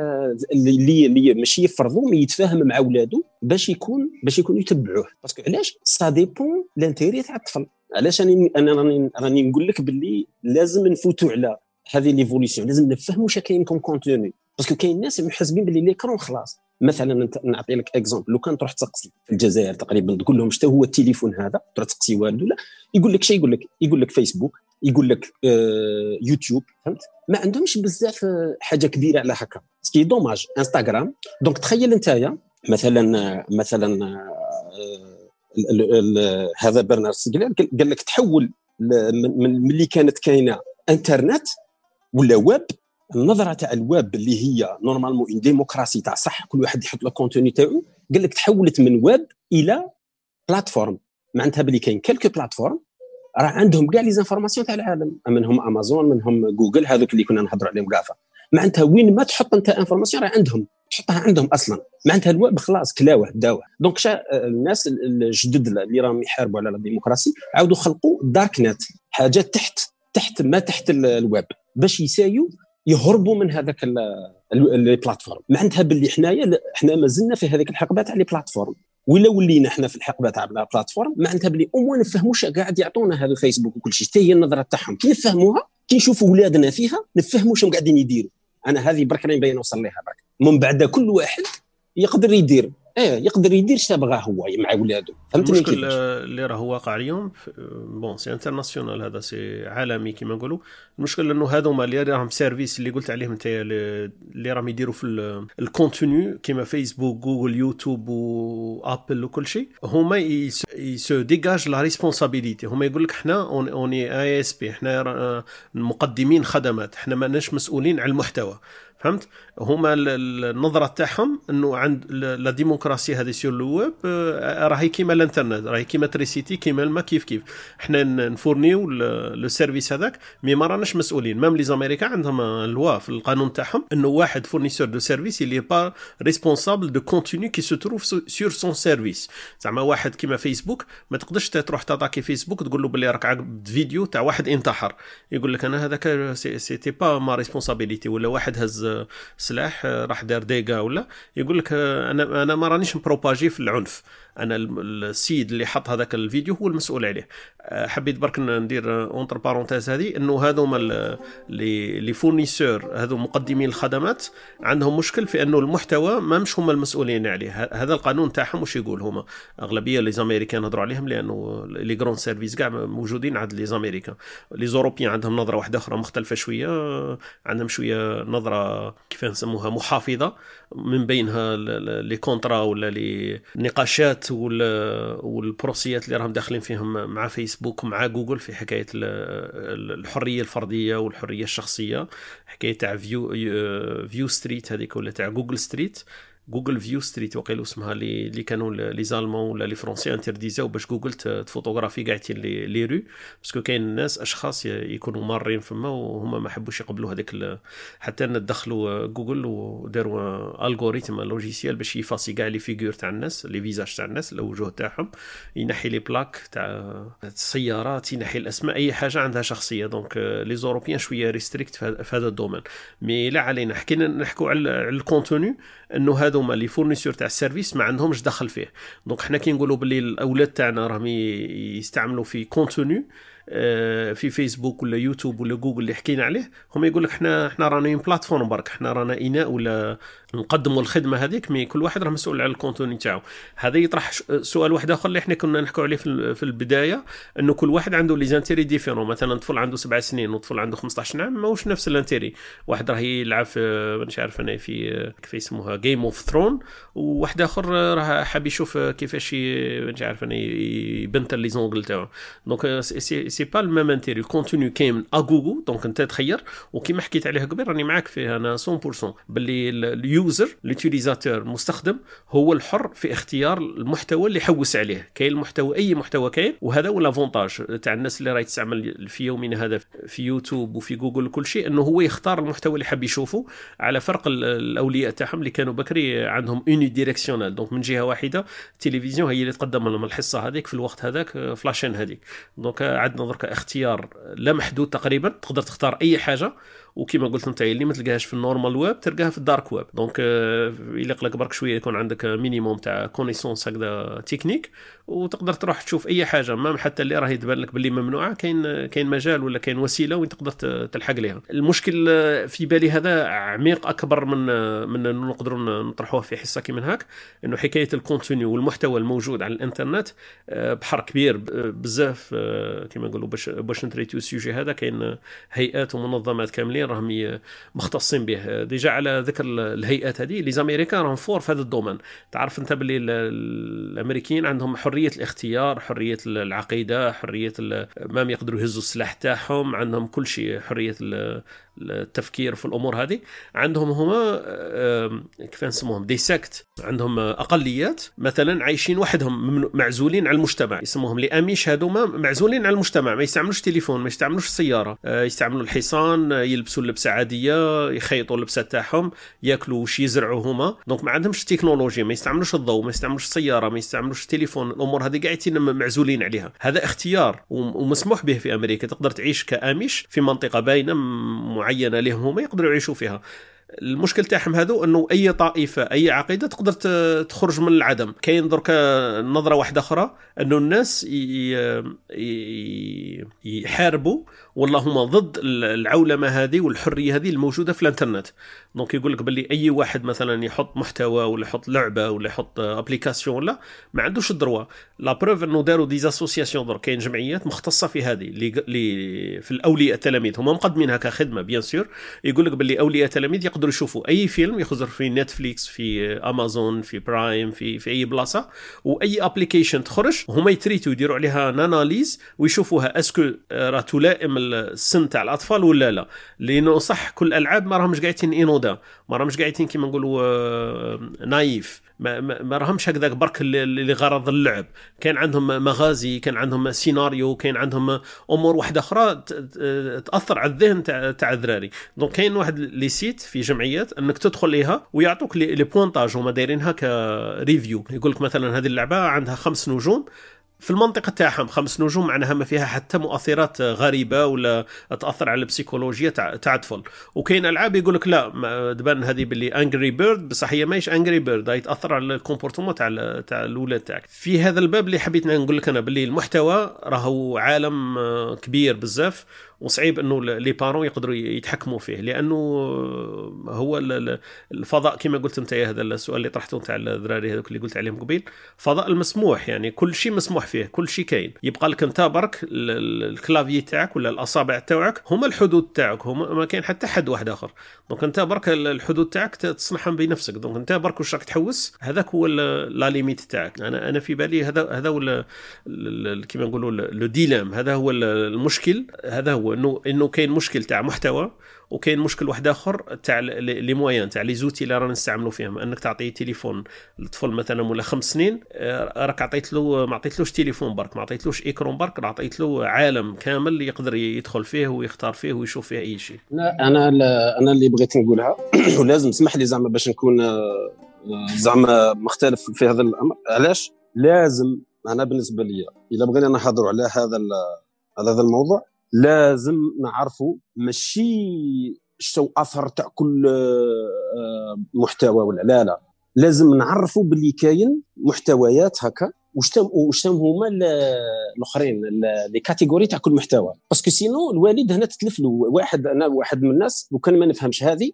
اللي اللي ماشي يفرضوا mais يتفاهم مع ولادو باش يكون باش يكونوا يتبعوه. parce que علاش؟ ça dépend l'intérêt تاع الطفل. علاش أنا أنا راني راني نقول لك باللي لازم نفوتوا على هذه l'évolution لازم نفهموا واش كاين comme contenu. parce que كاين ناس محسبين باللي l'écran خلاص. مثلا نعطي لك exemple لو كان تروح تسقسي في الجزائر تقريبا تقول لهم شنو هو التليفون هذا تروح تسقسي والده لا. يقول لك شيء يقول لك يقول لك فيسبوك يقول لك آه يوتيوب فهمت؟ ما عندهمش بزاف آه، حاجة كبيرة على هكا. ce qui est dommage انستغرام donc تخيل انت مثلا مثلا آه هذا برنارد ستيغلر قال لك تحول من اللي كانت كاينة إنترنت ولا ويب النظره تاع الويب اللي هي normalement une démocratie تاع صح كل واحد يحط le contenu تاعو. قال لك تحولت من ويب إلى plateforme معناتها بلي كاين quelques plateformes راه عندهم كاع les informations تاع العالم. منهم امازون منهم جوجل هذوك اللي كنا نهضروا عليهم GAFA معناتها وين ما تحط أنت information راه عندهم تحطها عندهم أصلا. معناتها الويب خلاص كلاوه داوه. donc شا الناس الجدد اللي راهم يحاربوا على الديمقراطيه عاودوا خلقوا dark net حاجات تحت تحت ما تحت الويب باش يسايو يهربوا من هذاك ال plateforme. معناتها باللي حنايا حنا مازلنا في هذيك الحقبه تاع les plateformes ولا ولينا حنا في الحقبه تاع ال plateforme معناتها باللي au moins نفهموا قاعد يعطونا هذا الفيسبوك وكل شيء. حتى هي النظرة تاعهم. كي نفهموها كي نشوفوا ولادنا فيها نفهموا شنو قاعدين يديروا. أنا هذه برك راني باين نوصل لها برك. من بعد كل واحد يقدر يدير. إيه يقدر يدير شا بغاه هو مع ولاده فهمتني المشكل اللي راه واقع اليوم bon c'est international هذا c'est عالمي كما نقولوا. المشكل إنه هذوما اللي راهم services اللي قلت عليهم أنت اللي راهم يديروا في ال contenu كما فيسبوك جوجل يوتيوب وابل وكل شيء. هما ils se dégagent la responsabilité هما يقول لك إحنا on est ISP إحنا مقدمين خدمات إحنا ماناش مسؤولين على المحتوى. فهمت؟ هما النظرة تاعهم إنه عند la démocratie هذه sur le web راهي كيما الانترنت. راهي كيما électricité كيما الماء كيف كيف. حنا نفورنيو le service هذاك mais ما راناش مسؤولين. même les Américains عندهم loi في القانون تاعهم انه واحد fournisseur de services il est pas responsable du contenu qui se trouve sur son service زعما واحد كيما فيسبوك ما تقدرش تروح تاتاكي فيسبوك تقول له باللي راك عقد فيديو تاع واحد انتحر. يقول لك أنا هذاك c'était pas ma responsabilité ولا واحد هز سلاح راح دار dégâts ولا. يقول لك أنا أنا ما رانيش مبروباجي في العنف. أنا السيد اللي حط هذاك الفيديو هو المسؤول عليه. آه، حبيت برك ندير entre parenthèses هذه إنه هذوما les les fournisseurs هذو مقدمين الخدمات عندهم مشكل في إنه المحتوى ما مش هما المسؤولين عليه. هذا القانون تاعهم وش يقول هما؟ أغلبية les américains نهضروا عليهم لأنه les grands services كاع موجودين عند les américains les européens عندهم نظرة واحدة أخرى مختلفة شوية عندهم شوية نظرة كيف نسموها محافظة. من بينها les contrats ولا لي نقاشات وال procès يات اللي راهم داخلين فيهم مع فيسبوك ومع جوجل في حكاية الحرية الفردية والحرية الشخصية حكاية تاع view view street هذيك ولا تاع جوجل street. جوجل view street وقيلو اسمها اللي كانوا les allemands ولا les français interdisaient باش جوجل تphotographier كاع les rues. parce que كاين الناس أشخاص يكونوا مارين فما وهما ما حبوش يقبلوا هذاك حتى دخلوا جوجل وداروا algorithme logiciel باش يeffacer كاع les figures تاع الناس les visages تاع الناس الوجوه تاعهم ينحي les plaques تاع السيارات ينحي الأسماء أي حاجة عندها شخصية. donc les européens شوية restrictes في هذا ال domaine. mais لا علينا حكينا نحكوا على ال contenu أنه هذوما les fournisseurs تاع ال service ما عندهمش دخل فيه. donc حنا كي نقولوا باللي الأولاد تاعنا راهم يستعملوا في contenu آه، في فيسبوك ولا يوتيوب ولا جوجل اللي حكينا عليه هم يقول لك إحنا إحنا رانا plateforme برك إحنا رانا إناء ولا نقدموا الخدمه هذيك mais كل واحد راه مسؤول على ال contenu تاعو. هذا يطرح سؤال واحد آخر اللي إحنا كنا نحكوا عليه في البداية إنه كل واحد عنده les intérêts différents. مثلا طفل عنده سبع سنين وطفل عنده 15 عام ماهوش نفس ال intérêt واحد راه يلعب في مش عارف أنا في كيف يسموها Game of Thrones وواحد آخر راه حاب يشوف كيفاش مش عارف أنا يpeinter les ongles تاعو. donc c'est pas le même intérêt ال contenu كاين à gogo donc انت تخير وكيما حكيت عليه قبل راني معاك فيه أنا 100% باللي ال user ال utilisateur المستخدم هو الحر في اختيار المحتوى اللي يحوس عليه. كاين المحتوى أي محتوى كاين وهذا هو l'avantage تاع الناس اللي راهي تستعمل في يومنا هذا في يوتيوب وفي جوجل وكل شيء إنه هو يختار المحتوى اللي حاب يشوفه على فرق الأولياء تاعهم اللي كانوا بكري عندهم unidirectionnel donc من جهة واحدة التلفزيون هي اللي تقدم لهم الحصة هذيك في الوقت هذاك فلاشين هذيك. donc عندنا درك اختيار لا محدود تقريبا تقدر تختار أي حاجة وكما قلت انت اللي ما تلقاهاش في ال normal web تلقاها في ال dark web. donc يليق لك برك شوية يكون عندك minimum تاع connaissances هكذا تكنيك وتقدر تروح تشوف أي حاجة. ما حتى اللي راهي تبان لك باللي ممنوعة كاين كاين مجال ولا كاين وسيلة وين تقدر تلحق لها المشكل في بالي هذا عميق أكبر من من نقدروا نطرحوه في حصة كيما هاك إنه حكاية ال contenu والمحتوى الموجود على الإنترنت بحر كبير بزاف كما نقولوا باش باش نtraitيو ال sujet هذا. كاين هيئات ومنظمات كاملين راهم مختصين به. déjà على ذكر الهيئات هذه les américains راهم forts في هذا ال domaine. تعرف أنت باللي الأمريكيين عندهم حرية الاختيار حرية العقيدة حرية ما يقدروا يهزوا السلاح تاعهم عندهم كل شيء حرية التفكير في الأمور هذه. عندهم هما كيف نسموهم؟ دي سكت عندهم أقليات مثلا عايشين وحدهم معزولين على المجتمع. يسموهم لي اميش هذوما معزولين على المجتمع. ما يستعملوش تليفون ما يستعملوش السيارة. آه، يستعملوا الحصان يلبسوا اللبسة عادية يخيطوا اللبسة تاعهم ياكلوا وش يزرعوا هما. دونك ما عندهمش تكنولوجيا ما يستعملوش الضوء ما يستعملوش السيارة ما يستعملوش التليفون الأمور هذه قاعدين معزولين عليها. هذا اختيار ومسموح به في أمريكا. تقدر تعيش كأميش في منطقة باينة معينة لهم هما يقدروا يعيشوا فيها. المشكل تاعهم هذو انه اي طائفة اي عقيدة تقدر تخرج من العدم. كاين درك نظرة واحدة أخرى انه الناس يحاربوا والله هما ضد العولمة هذه والحرية هذه الموجودة في الانترنت. donc يقول لك باللي أي واحد مثلا يحط محتوى ولا يحط لعبة ولا يحط application ولا ما عندوش le droit. la preuve إنه داروا des associations درك. كاين جمعيات مختصة في هذه اللي في الأولياء التلاميذ. هما مقدمينها كخدمه bien sûr يقول لك باللي أولياء التلاميذ يقدروا يشوفوا أي فيلم يخزر في نتفليكس في امازون في برايم في في أي بلاصة وأي application تخرج هما يtraitوا يديروا عليها analyse ويشوفوها est-ce que راه تلائم السن تاع الأطفال ولا لا. لأنه صح كل الالعاب ما راهمش قاعدين anodins ما راهمش قاعدين كيما نقولوا آه، naïfs ما, ما, راهمش هكذاك برك لغرض اللعب. كان عندهم مغازي كان عندهم سيناريو كان عندهم أمور واحدة أخرى تأثر على الذهن تاع الذراري donc كاين واحد les sites في جمعيات أنك تدخل ليها ويعطوك les pointages هما دايرينها ك review يقول لك مثلا هذه اللعبة عندها خمس نجوم. في المنطقة تاعهم خمس نجوم معناها ما فيها حتى مؤثرات غريبة ولا تأثر على البسيكولوجيا تاع الطفل وكاين ألعاب يقول لك لا تبان هذه باللي Angry Birds بصح هي ماهيش Angry Birds هي تأثر على ال comportement تاع تاع الأولاد تاعك. في هذا الباب اللي حبيت نقول لك أنا باللي المحتوى راهو عالم كبير بزاف. وصعيب إنه les parents يقدروا يتحكموا فيه لأنه هو الفضاء كما قلت أنت هذا السؤال اللي طرحته نتاع الذراري هذوك اللي قلت عليهم قبيل فضاء المسموح يعني كل شيء مسموح فيه كل شيء كاين. يبقى لك أنت برك ال clavier تاعك ولا الأصابع تاعك هما الحدود تاعك هما ما كاين حتى حد واحد آخر. donc أنت برك الحدود تاعك تصنعهم بنفسك. donc أنت برك واش راك تحوس هذاك هو la limite تاعك. أنا أنا في بالي هذا هذا هو كيما نقولوا لو ديلام هذا هو المشكل هذا هو هو انه إنه كاين مشكل تاع محتوى وكاين مشكل واحد آخر تاع لي مويان تاع لي زوتي اللي رانا نستعملوا فيهم. إنك تعطيه تليفون لطفل مثلا ولا خمس سنين آه، راك عطيت له ما عطيتلوش تليفون برك ما عطيتلوش إيكرون برك عطيت له عالم كامل يقدر يدخل فيه ويختار فيه ويشوف فيه أي شيء. أنا أنا اللي بغيت نقولها. ولازم اسمح لي زعما باش نكون آه، زعما مختلف في هذا الأمر. علاش؟ لازم أنا بالنسبة لي اذا بغينا نحضروا على هذا على هذا الموضوع لازم نعرفوا ماشي شو أثر تاع كل آه، محتوى ولا لا لا. لازم نعرفوا باللي كاين محتويات هكا تم هما الأخرين les catégories تاع كل محتوى. parce que sinon الوالد هنا تتلف له واحد أنا واحد من الناس لو كان ما نفهمش هذه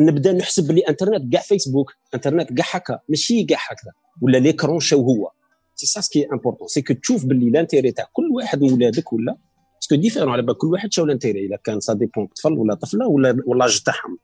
نبدا نحسب باللي إنترنت كاع فيسبوك إنترنت كاع هكا ماشي كاع هكذا ولا les écrans شو هو. c'est ça ce qui est important c'est que تشوف باللي l'intérêt تاع كل واحد من ولادك ولا parce que différents على بال كل واحد شو l'intérêt. اذا كان ça dépend طفل ولا طفلة ولا ولا تاعهم.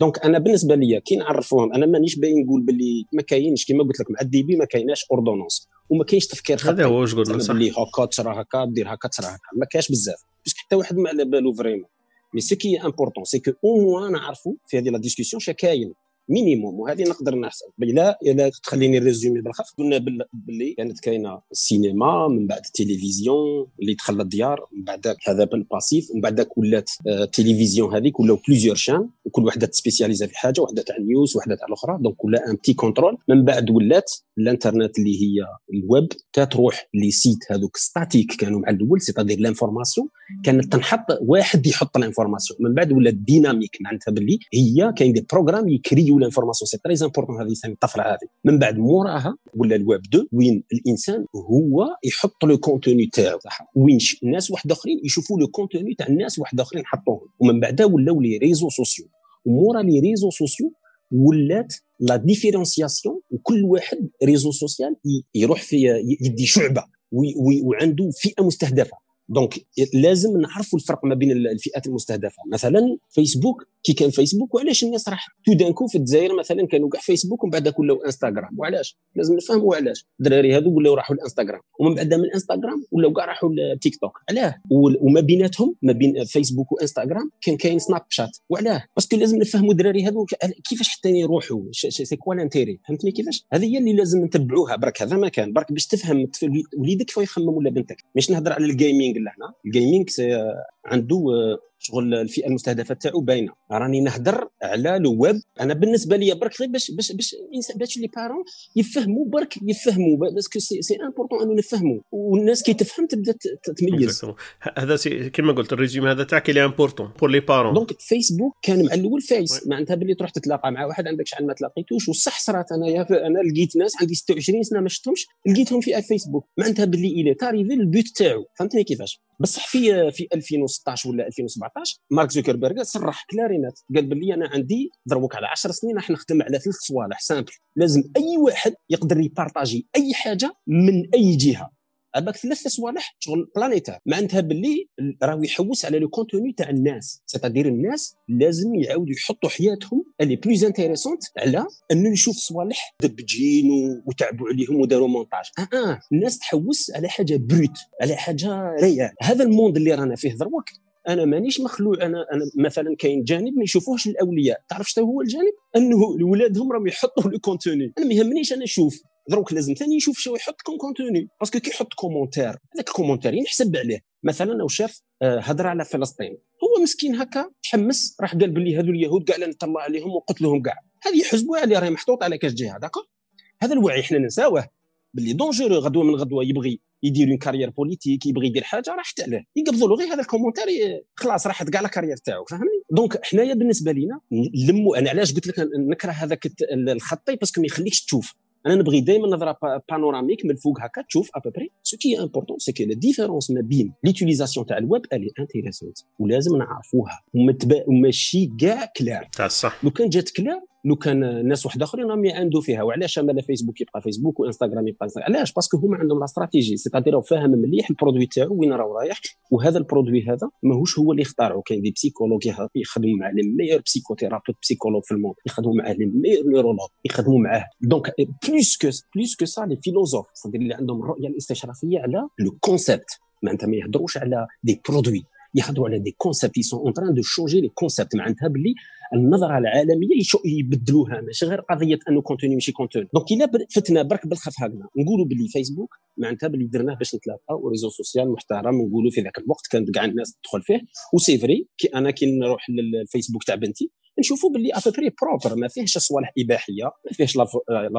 donc أنا بالنسبة لي كي نعرفوهم أنا مانيش باين نقول باللي ما كاينش كيما قلت لك مع ال début ما كايناش ordonnance وما كاينش تفكير هذا هو واش صح؟ باللي هكا تصرا هكا دير هكا تصرا هكا. ما كاينش بزاف. parce que حتى واحد ما على بالو vraiment mais ce qui est important c'est que au moins نعرفوا في هذه la discussion شا كاين minimum وهذه نقدر نحسب. لا الا تخليني résumer بالخف قلنا باللي كانت كاينة السينما من بعد التلفزيون اللي دخل الديار من بعد هذا بال passif ومن بعد ولات التلفزيون آه، هذيك ولاو plusieurs chaînes وكل وحدة ت spécialiser في حاجة وحدة تاع ال news وحدة تاع الأخرى. donc ولا un petit contrôle من بعد ولات الإنترنت اللي هي الويب تروح les sites هذوك statiques كانوا مع الأول c'est-à-dire l'information كانت تنحط واحد يحط ال information. من بعد ولات dynamique معناتها باللي هي كاين des programmes ي créer و l'information c'est très important هذه ثاني الطفرة هذه. من بعد موراها ولا الويب 2 وين الإنسان هو يحط le contenu تاعو. وين الناس واحد آخرين يشوفوا le contenu تاع الناس واحد آخرين حطوهم. ومن بعد ولاو les réseaux sociaux. ومورا les réseaux sociaux ولات la différenciation وكل واحد réseau social يروح في يدي شعبة وعنده فئة مستهدفة. donc لازم نعرفوا الفرق ما بين الفئات المستهدفة. مثلا فيسبوك كي كان فيسبوك وعلاش الناس راح tout d'un coup في الجزائر مثلا كانوا كاع فيسبوك ومن بعد ولاو إنستغرام. وعلاش؟ لازم نفهموا علاش. الدراري هذو ولاو راحوا الانستغرام ومن بعد من الانستغرام ولاو كاع راحوا لتيك توك. علاه. وما بيناتهم ما بين فيسبوك وإنستغرام كان كاين سناب شات. وعلاه. parce que لازم نفهموا الدراري هذو كيفاش حتى يروحوا. c'est quoi l'intérêt فهمتني كيفاش؟ هذه هي اللي لازم نتبعوها. برك هذا ما كان. برك باش تفهم وليدك كيف يخمم ولا بنتك. مش نهضر على ال gaming لهنا ال gaming عنده شغل الفئة المستهدفة تاعو باينة. راني نهضر على le web أنا بالنسبة لي برك غير باش باش باش باش les parents يفهموا برك يفهموا parce que c'est c'est important انه نفهموا والناس كي تفهم تبدا تميز. هذا كما قلت ال résumé هذا تاعك اللي important pour les parents donc فيسبوك كان مع الأول face معناتها باللي تروح تتلاقى مع واحد عندك شحال ما تلاقيتوش. وصح صرات أنا أنا لقيت ناس عندي 26 سنة ما شفتهمش لقيتهم في فيسبوك معناتها باللي il est arrivé ال but تاعو. فهمتني كيفاش؟ بصح في في 2016 ولا 2017 مارك زوكربيرغ صرح clair et net قال باللي أنا عندي دروك على 10 سنين راح نخدم على ثلاث صوالح simples. لازم أي واحد يقدر ي partager أي حاجة من أي جهة. هذاك ثلاث صوالح شغل planétaires معناتها باللي راهو يحوس على le contenu تاع الناس. c'est-à-dire الناس لازم يعاودوا يحطوا حياتهم la plus intéressante على انه نشوف صوالح دبجين وتعبوا عليهم وداروا مونتاج آه آه الناس تحوس على حاجة brute على حاجة réelle. هذا ال monde اللي رانا فيه دروك أنا مانيش مخلوع. أنا أنا مثلا كاين جانب ما يشوفوهش الأولياء. تعرف شنو هو الجانب؟ أنه ولادهم راهم يحطوا le contenu. أنا ما يهمنيش أنا نشوف. دروك لازم ثاني يشوف شو يحط con- contenu parce que كي يحط commentaire هذاك ال commentaire ينحسب عليه. مثلا لو شاف آه، هضره على فلسطين. هو مسكين هكا تحمس راح قال باللي هذو اليهود كاع نطلع عليهم وقتلهم كاع هذه يحسبوها اللي راهي محطوط على كاش جهه d'accord هذا الوعي حنا ننساوه. باللي dangereux غدوة من غدوة يبغي يدير une carrière politique يبغي يدير حاجة راحت عليه. يقبضوا له. غير هذا ال commentaire خلاص راحت كاع carrière تاعو فهمني؟ donc حنايا بالنسبة لينا نلموا. أنا علاش قلت لك نكره هذاك الخطي؟ parce que ما يخليكش تشوف. أنا نبغي دائما نظره panoramique من الفوق هكا تشوف à peu près ce qui est important c'est que la différence ما بين l'utilisation تاع ال web elle est intéressante ولازم نعرفوها وماشي كاع كلار تاع الصح لو كان جات كلار لو كان ناس واحد آخرين راهم يعاندوا فيها. وعلاش مالا فيسبوك يبقى فيسبوك وإنستغرام يبقى إنستغرام؟ علاش؟ parce que هما عندهم la stratégie c'est-à-dire فاهم مليح ال produit تاعو وين راه رايح وهذا ال produit هذا ماهوش هو اللي اختارعه كاين des psychologues يخدموا مع les meilleurs psychothérapeutes psychologues في ال monde. يخدموا معاه les meilleurs neurologues يخدموا معاه. donc plus que plus que ça les philosophes اللي عندهم الرؤيه الاستشرافيه على le concept معناتها ما يهضروش على des produits يخدموا على des concepts sont en train de changer les concepts معناتها باللي النظرة العالمية يبدلوها ماشي غير قضية أنه contenu ماشي contenu donc الا فتنا برك بالخف هكذا. نقولوا باللي فيسبوك معناتها باللي درناه باش نتلاقاو و réseau social محترم نقولوا في ذاك الوقت كانت كاع الناس تدخل فيه. و c'est vrai que أنا كي نروح للفيسبوك تاع بنتي نشوفوا باللي à peu près propre ما فيهش صوالح إباحية ما فيهش la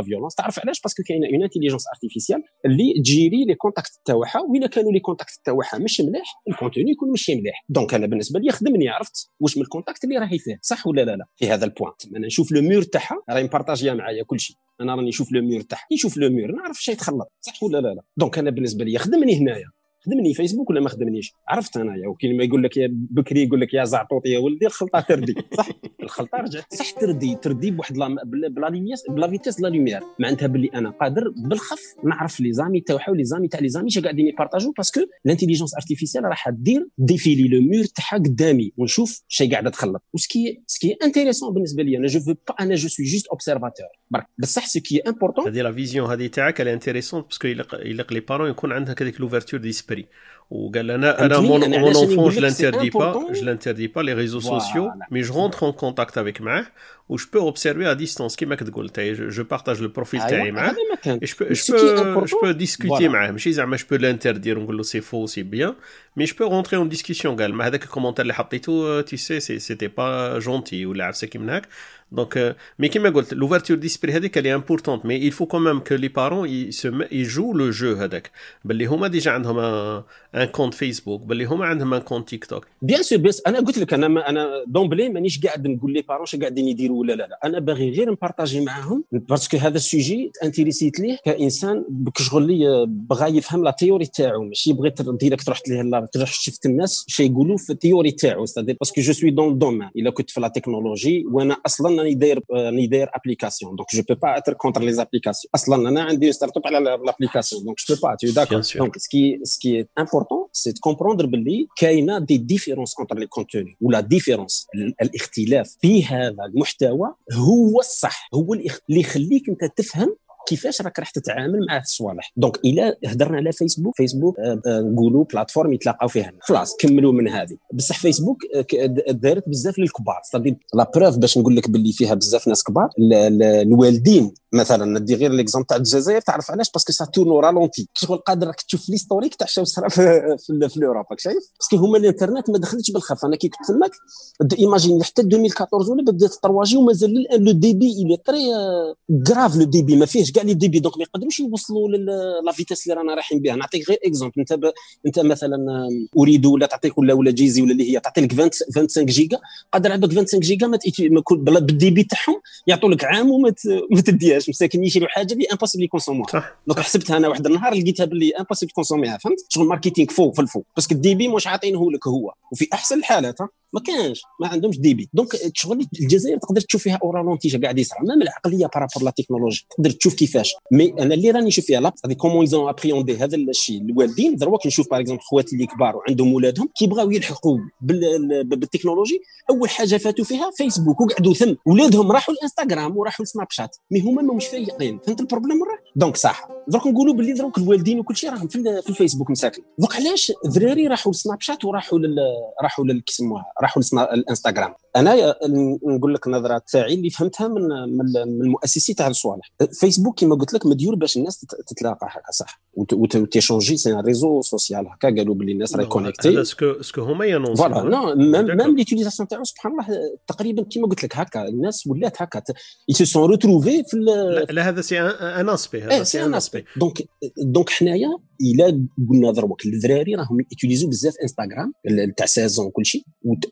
violence تعرف علاش؟ parce que كاينة une intelligence artificielle اللي ت gérer les contacts تاعها وين كانوا les contacts تاعها مش مليح ال contenu يكون ماشي مليح. donc أنا بالنسبة لي خدمني عرفت؟ واش من ال contacts اللي راهي فيه صح ولا لا لا؟ في هذا ال point أنا نشوف le mur تاعها راهي م partager ية معايا كل شيء. أنا راني نشوف le mur تاعها. نشوف le mur نعرف شي يتخلط صح ولا لا لا؟ donc أنا بالنسبة لي خدمني هنايا. خدمني فيسبوك ولا ما خدمنيش؟ عرفت انايا وكي ما يقول لك يا بكري يقول لك يا زعطوط يا ولدي الخلطة تردي. صح؟ الخلطة رجعت. صح تردي. تردي بواحد ب la lumière ب la vitesse la lumière معناتها باللي أنا قادر بالخف نعرف les amis تاعها و les amis تاع les amis شا قاعدين ي partager و parce que l'intelligence artificielle راح دير défiler le mur تاعها قدامي. ونشوف شي قاعدة تخلط. وسكي سكي انتيريسون بالنسبة لي أنا je veux pas أنا je suis juste observateur برك. بصح ce qui est important هذه la vision هذه تاعك intéressante parce que يليق les parents يكون عندك هذيك l'ouverture d'esprit Ou mon, enfant, je l'interdis pas, je l'interdis pas les réseaux sociaux, mais je rentre en contact avec moi و je peux observer à distance كيما كتقول تاي je partage le profil تاعي معاه je peux je peux je peux discuter معاه ماشي زعما je peux l'interdire ونقول له سي فو سي بيان mais je peux rentrer en discussion قال مع هذاك الكومونتير اللي حطيته tu sais c'était pas gentil ولا عرفتها كي من هاك Donc, mais comme je l'ouverture d'esprit elle est importante, mais il faut quand même que les parents ils, se, ils jouent le jeu هذاك باللي هما ديجا عندهم un compte فيسبوك باللي هما عندهم un compte تيك توك بيان سور بس انا قلت لك انا انا دومبلي مانيش قاعد نقول لي بارون شنو قاعدين يديروا ولا لا لا. أنا باغي غير نبارطاجي معاهم parce que هذا ال sujet انتريسيت ليه كإنسان كشغل لي بغى يفهم la théorie تاعو. ماشي بغيت direct رحت ليه تروح شفت الناس شي يقولوا في ال théorie تاعو. parce que je suis dans le domaine إلا كنت في la technologie وأنا أصلا راني داير راني داير application donc je peux pas être contre les applications أصلا أنا عندي start-up على l'application donc je peux pas tout d'accord donc ce qui ce qui important c'est comprendre باللي كاينة des différences entre les contenus و la différence الاختلاف. في هذا المحتوى هو الصح هو اللي يخليك أنت تفهم كيفاش راك راح تتعامل مع الصوالح. donc إلى هضرنا على فيسبوك فيسبوك آه، آه، نقولوا plateforme يتلاقاو فيها خلاص كملوا من هذه. بصح فيسبوك آه، دارت بزاف للكبار. la preuve باش نقول لك باللي فيها بزاف ناس كبار الوالدين مثلا ندي غير l'exemple تاع الجزائر تعرف علاش؟ parce que ça tourne au ralenti شغل قادر راك تشوف l'historique تاع شنو صرا في, في, في اوروبا شايف؟ parce que هما الإنترنت ما دخلتش بالخف أنا كي كنت تماك imagine حتى 2014 ولا بدات ترواجي ومازال الآن le débit il est très grave le débit ما فيهش كاع les débits donc ما يقدروش يوصلوا la vitesse اللي رانا رايحين بها. نعطيك غير exemple أنت ب... أنت مثلا أوريدو ولا تعطيك ولا ولا جيزي ولا اللي هي تعطي لك 25 جيجا قادر عندك 25 جيجا ما بال débit تاعهم يعطوا لك عام وما ما تديهاش مساكن يشريوا حاجة اللي impossible يكونسوموها. donc حسبتها أنا واحد النهار لقيتها باللي impossible كونسوميها فهمت؟ شغل marketing فوق في الفوق. parce que ال débit مش عاطينه لك هو. وفي أحسن الحالات ما كانش ما عندهمش débit. donc شغل الجزائر تقدر تشوف فيها au ralenti شا قاعد يصرى même العقلية par rapport la technologie تقدر تشوف كيفاش. mais أنا اللي راني نشوف فيها هذه comment ils ont appréhendé هذا الشيء. الوالدين دروك نشوف par exemple خواتي اللي كبار وعندهم ولادهم كيبغاو يلحقوا بالتكنولوجي. أول حاجة فاتوا فيها فيسبوك وقعدوا ثم ولادهم راحوا الانستغرام وراحوا السناب شات. mais هما ما مش فايقين. فهمت ال problème ولا donc صح. دروك نقولوا باللي دروك الوالدين وكل شيء راهم في, في الفيسبوك مساكن. donc علاش ذراري راحوا السناب شات وراحوا راحوا لل راحوا الانستغرام. أنا نقول لك النظره تاعي اللي فهمتها من من المؤسسي تاع الصوالح فيسبوك كما قلت لك مديور باش الناس تتلاقى هكا صح. وتيشونجي سي ان ريزو سوسيال هكا قالوا باللي الناس راهي كونيكتي اسكو اسكو هما ينونسي فوالا نو ميم ليتيليزاسيون تاعو سبحان الله تقريبا كما قلت لك هكا الناس ولات هكا اي سو سون روتروفي في لا هذا سي ان اسبي هذا سي ان اسبي دونك دونك حنايا إلا قلنا دروك الدراري راهم يوتيليزو بزاف إنستغرام تاع seize ans وكل شيء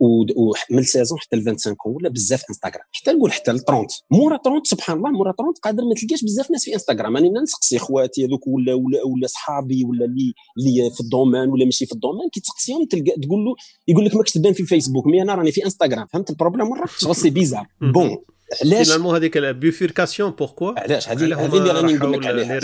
ومن seize ans حتى ل 25 ولا بزاف انستغرام. حتى نقول حتى ل 30 مورا 30 سبحان الله مورا 30 قادر ما تلقاش بزاف ناس في انستغرام. راني نسقسي خواتي هذوك ولا ولا ولا صحابي ولا اللي اللي في ال domaine ولا ماشي في ال domaine كي تسقسيهم تلقى تقول له يقول لك ماكش تبان في الفيسبوك mais أنا راني في انستغرام. فهمت ال problème مره شغل c'est bizarre bon علاش finalement هذيك ال bifurcation pourquoi علاش هذه هذه اللي راني نقول لك عليها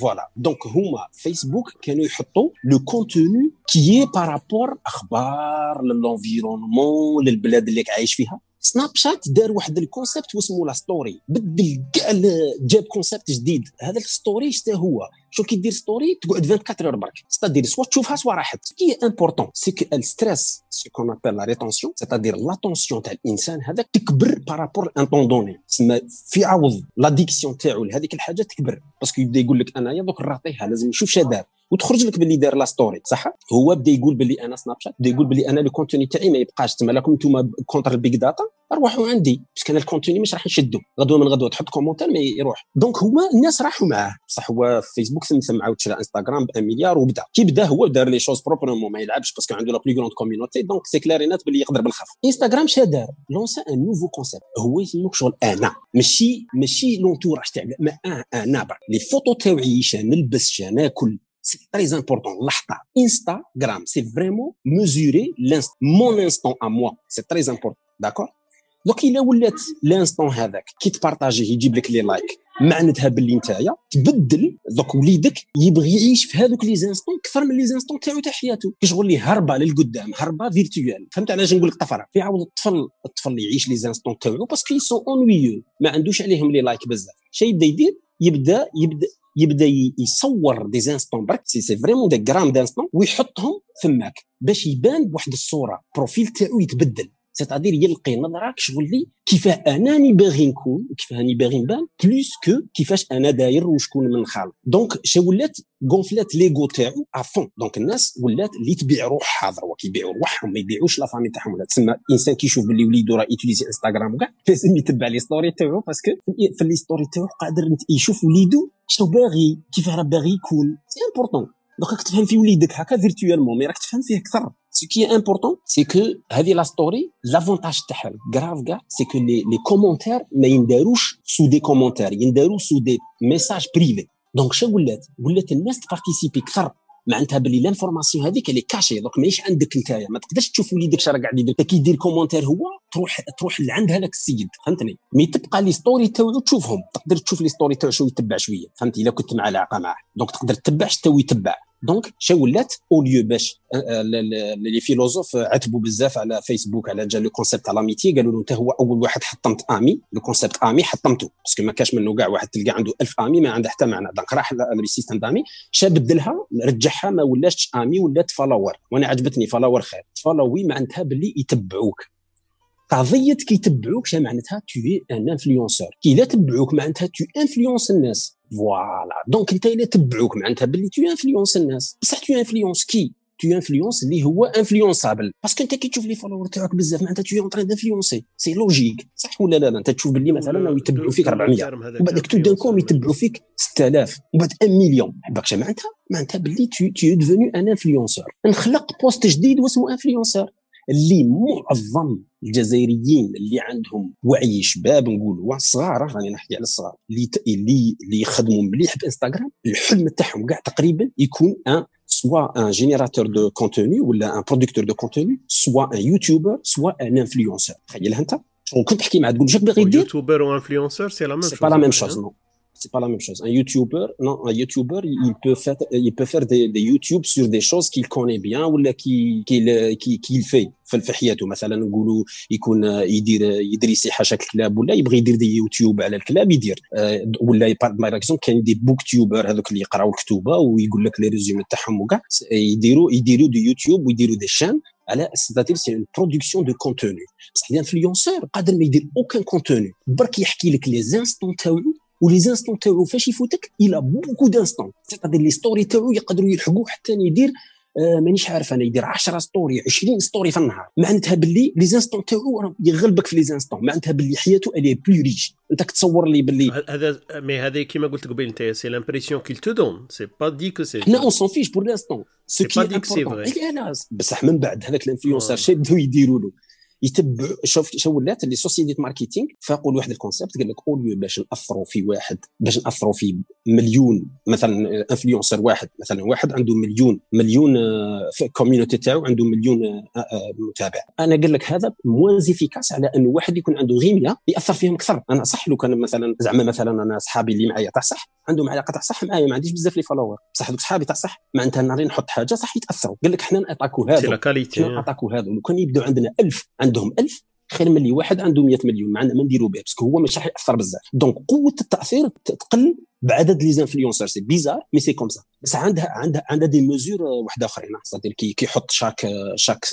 voilà donc هما فيسبوك كانوا يحطوا le contenu qui par rapport أخبار لل environnement للبلاد اللي عايش فيها سناب شات دار واحد ال concept واسمه la story بدل كاع جاب concept جديد هذا ال story حتى هو شو كي دير story تقعد 24 heures برك. c'est-à-dire soit تشوفها soit راحت qui important c'est que ال stress c'est qu'on appelle la rétention c'est-à-dire l'attention تاع الإنسان هذاك تكبر par rapport un temps donné تسمى في عوض l'addiction تاعو لهذيك الحاجة تكبر. parce que يبدأ يقول لك أنايا دوك نعطيها لازم نشوف شادار وتخرج لك باللي دار la story صح؟ هو بدا يقول باللي أنا سناب شات بدا يقول باللي أنا le contenu تاعي ما يبقاش. تما لكم أنتم contre ال big data روحوا عندي. parce que أنا ال contenu مش راح نشدو. غدوة من غدوة تحط commentaire ما يروح. donc هما الناس راحوا معاه. بصح هو في فيسبوك ثم عاود شرا انستغرام ب مليار وبدا كي بدا هو دار les choses proprement ما يلعبش parce que عنده la plus grande community donc c'est clair et net باللي يقدر بالخف انستغرام شا دار lança un nouveau concept هو يسموك شغل أنا ماشي ماشي l'entourage تاع ما أنا les photos تاوعي نلبس ناكل c'est très important. L'insta, Instagram, c'est vraiment mesurer mon instant à moi. C'est très important. D'accord Donc, il a ولات l'instant هذاك كي تبارطاجيه يجيب لك les likes معناتها باللي نتايا تبدل دوك وليدك يبغي يعيش في هذوك les instants أكثر من les instants تاعو تاع حياته. كيشغل لي هربة للقدام هربة virtuelle فهمت علاش نقول لك طفرة؟ في عاود الطفل الطفل يعيش les instants تاعو parce que sont ennuyeux ما عندوش عليهم les likes بزاف. شي يبدأ يدير يبدأ يبدأ يبدأ يصور des instants برك. c'est c'est vraiment des grammes d'instants ويحطهم فماك باش يبان بواحد الصورة. profil تاعو يتبدل. c'est-à-dire يلقي نظره شغل لي كيفاه اناني باغي نكون وكيفاه راني باغي نبان plus que كيفاش أنا داير وشكون من خالق donc شو ولات غونفلات l'ego تاعو avant donc الناس ولات اللي تبيع روحها ضروا كيبيعوا روحهم ما يبيعوش la famille تاعهم ولا تسمى انسان كيشوف باللي وليدو راه يوتيليزي انستغرام كاع لازم يتبع les stories تاعو parce que في les stories تاعو قادر يشوف وليدو شنو باغي كيفاه راه باغي يكون c'est important donc راك تفهم في وليدك هكا virtuellement mais راك تفهم فيه أكثر Ce qui est important, c'est que هذه la story, l'avantage تاعها grave كاع c'est que les, les commentaires ما ينداروش sous des commentaires ينداروا sous des messages privés. donc شو ولات ولات الناس تبارتيسيبي أكثر. معناتها باللي l'information هذيك اللي cachée donc ماهيش عندك نتايا ما تقدرش تشوف وليدك شرا قاعد يدير. كي يدير commentaire هو تروح تروح لعند هذاك السيد. فهمتني؟ mais تبقى les stories تاعو تشوفهم. تقدر تشوف les stories تاعو شو يتبع شوية. فهمتي الا كنت مع علاقه معاه donc تقدر تتبع شتو يتبع. donc شا ولات au lieu باش les philosophes عتبوا بزاف على فيسبوك على جا le concept تاع l'amitié قالوا له انت هو اول واحد حطمت ami le concept ami حطمته parce que ما كاش منه كاع واحد تلقى عنده 1000 amis ما عنده حتى معنى donc راح لل système d'amis شا بدلها رجعها ما ولاش ami ولات follower وأنا عجبتني follower خير follower معناتها باللي يتبعوك قضيه كي يتبعوك شا معناتها t'es un influenceur كي لا تبعوك معناتها tu influences الناس voilà donc انت الا تبعوك معناتها باللي tu influences الناس بصح tu influences كي tu influences اللي هو influençable parce que انت كي تشوف les followers تاعك بزاف معناتها t'es en train d'influencer c'est logique صح ولا لا, لا انت تشوف باللي مثلا يتبعوا فيك 400 وبعد tout d'un coup يتبعوا فيك 6000 وبعد 1 مليون باكش معناتها معناتها باللي tu tu deviens un influenceur نخلق poste جديد واسمه influenceur اللي معظم الجزائريين اللي عندهم وعي شباب نقولوا صغار راني نحكي على الصغار اللي اللي اللي يخدموا مليح بانستغرام الحلم تاعهم كاع تقريبا يكون un soit un générateur de contenu ولا un producteur de contenu soit un youtubeur soit un influenceur تخيلها انت كنت تحكي معاه تقول واش باغي دير youtubeur و influenceur c'est la même chose c'est pas la même chose non c'est pas la même chose. Un YouTuber, non, un YouTuber, il peut faire, il peut faire des, des YouTube sur des choses qu'il connaît bien ou qu'il qu'il qu'il fait. في حياته مثلا نقولوا يكون يدير يدري يصيح حاشا الكلاب ولا يبغي يدير des YouTube على الكلاب يدير ولا par exemple كاين des booktubers هذوك اللي يقراو الكتوبه ويقول لك les résumés تاعهم وكاع يديروا يديروا des YouTube ويديروا des chaînes على c'est-à-dire c'est une production de contenu بصح ال influenceur قادر ما يدير aucun contenu برك يحكي لك les instants تاعو و les instants تاعو فاش يفوتك il a beaucoup d'instants. c'est-à-dire les stories تاعو يقدروا يلحقوه حتى يدير آه مانيش عارف أنا يدير 10 stories 20 stories في النهار. معناتها باللي les instants تاعو يغلبك في les instants. معناتها باللي حياته elle est plus riche أنت كتصور لي باللي هذا mais هذا كيما قلت قبل انت c'est l'impression qu'il te donne c'est pas dit que c'est حنا on s'en fiche pour l'instant c'est pas dit que c'est vrai بصح من بعد هذاك ال influenceur شي بداو يديروا له. يتبعوا شوف شو ولات les sociétés marketing فاقوا واحد ال concept قال لك au lieu باش نأثروا في واحد باش نأثروا في مليون مثلا influenceur واحد مثلا واحد عنده مليون مليون آه، في ال community تاعو عنده مليون آه، آه، متابع. أنا قال لك هذا moins efficace على انه واحد يكون عنده 100 يأثر فيهم أكثر. أنا صح لو كان مثلا زعما مثلا أنا صحابي اللي معايا تاع صح عندهم علاقة تاع صح معايا ما عنديش بزاف les followers بصح دوك صحابي تاع صح معناتها ناري نحط حاجة صح يتأثروا. قال لك حنا نعطاكو هذا حنا نعطاكو هذا لو كان يبداو عندنا 1000 عندهم 1000 خير من اللي واحد عنده 100 مليون معنا ما نديرو به parce que هو مش راح يأثر بزاف. donc قوة التأثير تقل بعدد les influenceurs c'est bizarre mais c'est comme ça بس عندها عندها عندها des mesures واحد اخرين c'est-à-dire كي كيحط chaque chaque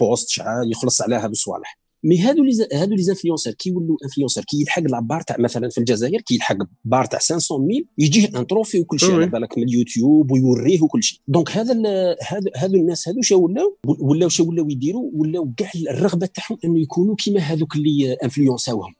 post شحال يخلص على هذو الصوالح mais هادو les هادو les influenceurs كيولوا influenceurs كي يلحق la barre تاع مثلا في الجزائر كي يلحق barre تاع 500 mille يجيه un trophée وكل شيء على بالك من اليوتيوب ويوريه وكل شيء. donc هذا هذا هادو الناس هادو شو ولاو؟ ولاو شو ولاو يديروا؟ ولاو كاع الرغبة تاعهم إنه يكونوا كيما هذوك اللي انفلونساوهم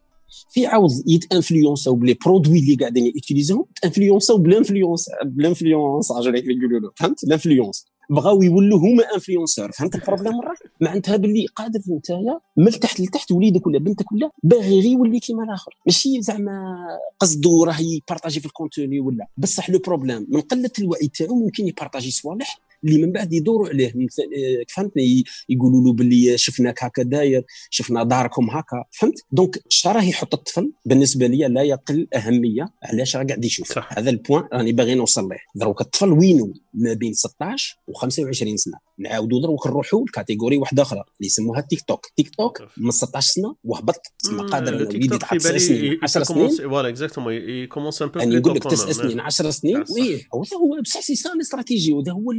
في عوض يتانفلونساو ب les produits اللي قاعدين يوتيليزيهم تانفلونساو ب l'influence يقولوا له فهمت؟ l'influence بغاو يولوا هما influenceurs. فهمت ال problème راه معناتها باللي قادر نتايا من تحت لتحت وليدك ولا بنتك ولا باغي غير يولي كيما الآخر. ماشي زعما قصدو راه يبارطاجي في ال contenu ولا. بصح le problème من قلة الوعي تاعو ممكن يبارطاجي صوالح اللي من بعد يدوروا عليه. آه، فهمتني؟ يقولوا له باللي شفناك هكا داير شفنا داركم هكا. فهمت؟ donc راه يحط الطفل؟ بالنسبة لي لا يقل أهمية. علاش راه قاعد يشوف؟ صح. هذا ال point راني باغي نوصل له دروك الطفل وينو؟ ما بين 16 و 25 سنة. نعاودوا دروك نروحوا ل catégorie واحدة أخرى اللي يسموها تيك توك. تيك توك من 16 سنة وهبط. تسمى قادر وليدي تاع 9 سنين. 10 سنين؟ voilà exactement ils commencent un peu يعني نقول لك 9 سنين 10 سنين؟ oui هو هو بصح c'est ça la stratégie وهذا هو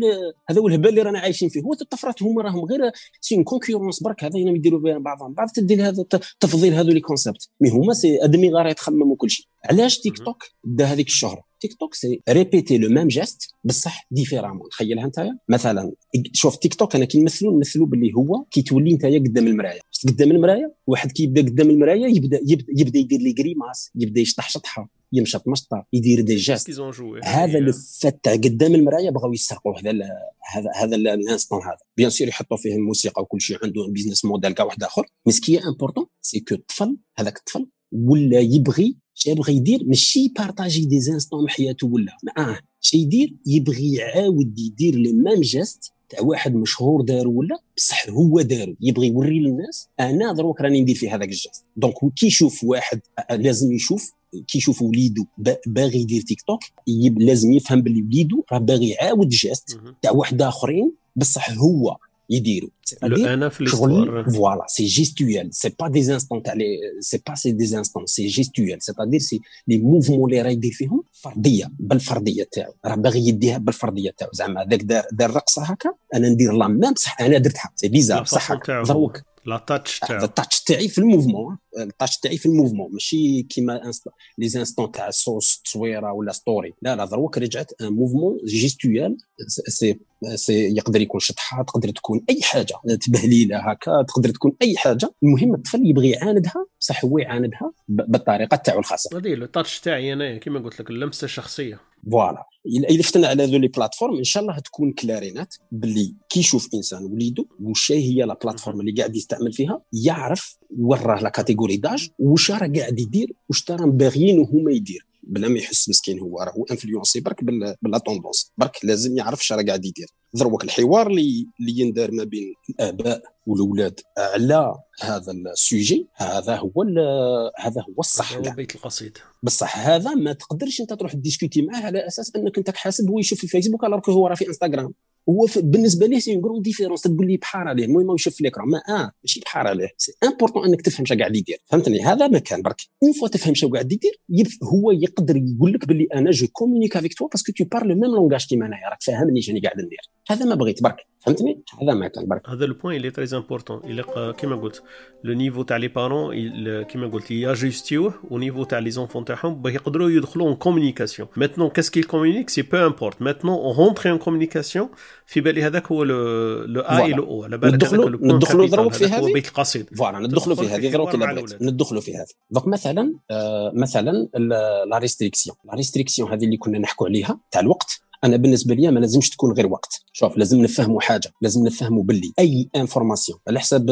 هذا هو الهبال اللي رانا عايشين فيه. هو الطفرات هما راهم غير c'est concurrence برك هذا يديروا بين بعضهم. بعض تدي هذا التفضيل هذو les concepts mais هما c'est admis غير يتخمموا كل شيء علاش تيك توك دا هذيك الشهرة؟ تيك توك c'est répéter le même geste بصح différemment تخيلها انت مثلا شوف تيك توك أنا كي نمثلوا نمثلوا باللي هو كي تولي انت قدام المراية. قدام المراية واحد كي يبدا قدام المراية يبدا يبدا, يبدأ يدير les grimaces يبدا يشطح شطحة. يمشط مشطه يدير des gestes هذا le fait تاع قدام المرايه بغاو يسرقوا هذا هذا هذا ال instant هذا. bien sûr يحطوا فيه الموسيقى وكل شيء عنده business model كاع واحد آخر. mais ce qui est important c'est que الطفل هذاك الطفل ولا يبغي يبغي يدير ماشي partager des instants من حياته ولا. آه شي يدير يبغي يعاود يدير les mêmes gestes تاع واحد مشهور دارو ولا بصح هو دارو. يبغي يوري للناس أنا دروك راني ندير في هذاك ال geste donc كي يشوف واحد لازم يشوف كي يشوف وليدو باغي يدير تيك توك لازم يفهم باللي وليدو راه باغي يعاود geste تاع واحد آخرين بصح هو يديروا أنا في l'histoire voilà c'est gestuel c'est pas des instants تاع c'est pas c'est des instants c'est gestuel c'est-à-dire c'est les mouvements اللي راه يدير فيهم فرديه بالفرديه تاعو راه باغي يديها بالفرديه تاعو زعما هذاك دار دار رقصه هكا أنا ندير la même بصح أنا درتها c'est bizarre بصح دروك لا تاتش تاعو. التاتش تاعي في الموفمون التاتش تاعي في الموفمون ماشي كيما les instants تاع صوص تصويره ولا story لا لا دروك رجعت un mouvement gestuel c'est c'est يقدر يكون شطحة تقدر تكون أي حاجة تبهليلة هكا تقدر تكون أي حاجة. المهم الطفل يبغي يعاندها بصح هو يعاندها بالطريقة تاعو الخاصة. هذه le touch تاعي أنا كيما قلت لك اللمسة الشخصية. voilà الا فتنا على ذو les plateformes إن شاء الله تكون كلارينات باللي كي يشوف إنسان وليدو وش هي la plateforme اللي قاعد يستعمل فيها يعرف وراه la catégorie d'âge وش راه قاعد يدير وش راهم باغيين هما يدير. بلا ما يحس مسكين هو راهو influencé برك بلا tendance برك لازم يعرف اش راه قاعد يدير. دروك الحوار اللي اللي يندار ما بين الآباء والأولاد. على هذا ال sujet هذا هو هذا هو الصح. هو بيت القصيد. بصح هذا ما تقدرش أنت تروح discuter معاه على أساس أنك أنت حاسب هو يشوف في الفيسبوك alors هو راه في إنستغرام. هو بالنسبة ليه c'est une différence تقول لي بحار عليه المهم يشوف في l'écran ما آه ماشي بحار عليه. c'est important إنك تفهم شنو قاعد يدير. فهمتني؟ هذا ما كان. برك une fois تفهم شنو قاعد يدير هو يقدر يقول لك باللي أنا je communique avec toi parce que tu parles même langage كيما انايا راك فاهمني شنو قاعد ندير. هذا ما بغيت برك. فهمتني؟ هذا ما كان برك. هذا ال point اللي très important كيما قلت le niveau تاع les parents كيما قلت y'ajuster وه و niveau تاع les enfants تاعهم. باش يقدروا يدخلوا en communication maintenant qu'est-ce qu'ils communiquent c'est peu importe maintenant ont rentré en communication في بالي هذاك هو le A le O. على بالك هذاك ندخلوا دروك في هذه؟ بيت القصيد voilà ندخلوا في هذه. دروك ندخلوا في هذه. donc مثلا آه مثلا la restriction la restriction هذه اللي كنا نحكوا عليها تاع الوقت. أنا بالنسبة لي ما لازمش تكون غير وقت. شوف لازم نفهموا حاجة لازم نفهموا باللي. أي information على حساب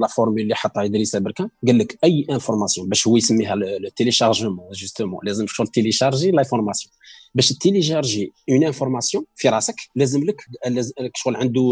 la formule اللي حطها إدريس أبركان قال لك أي information باش هو يسميها ال téléchargement justement لازم شغل télécharger l'information باش télécharger une information في راسك لازم لك شغل عنده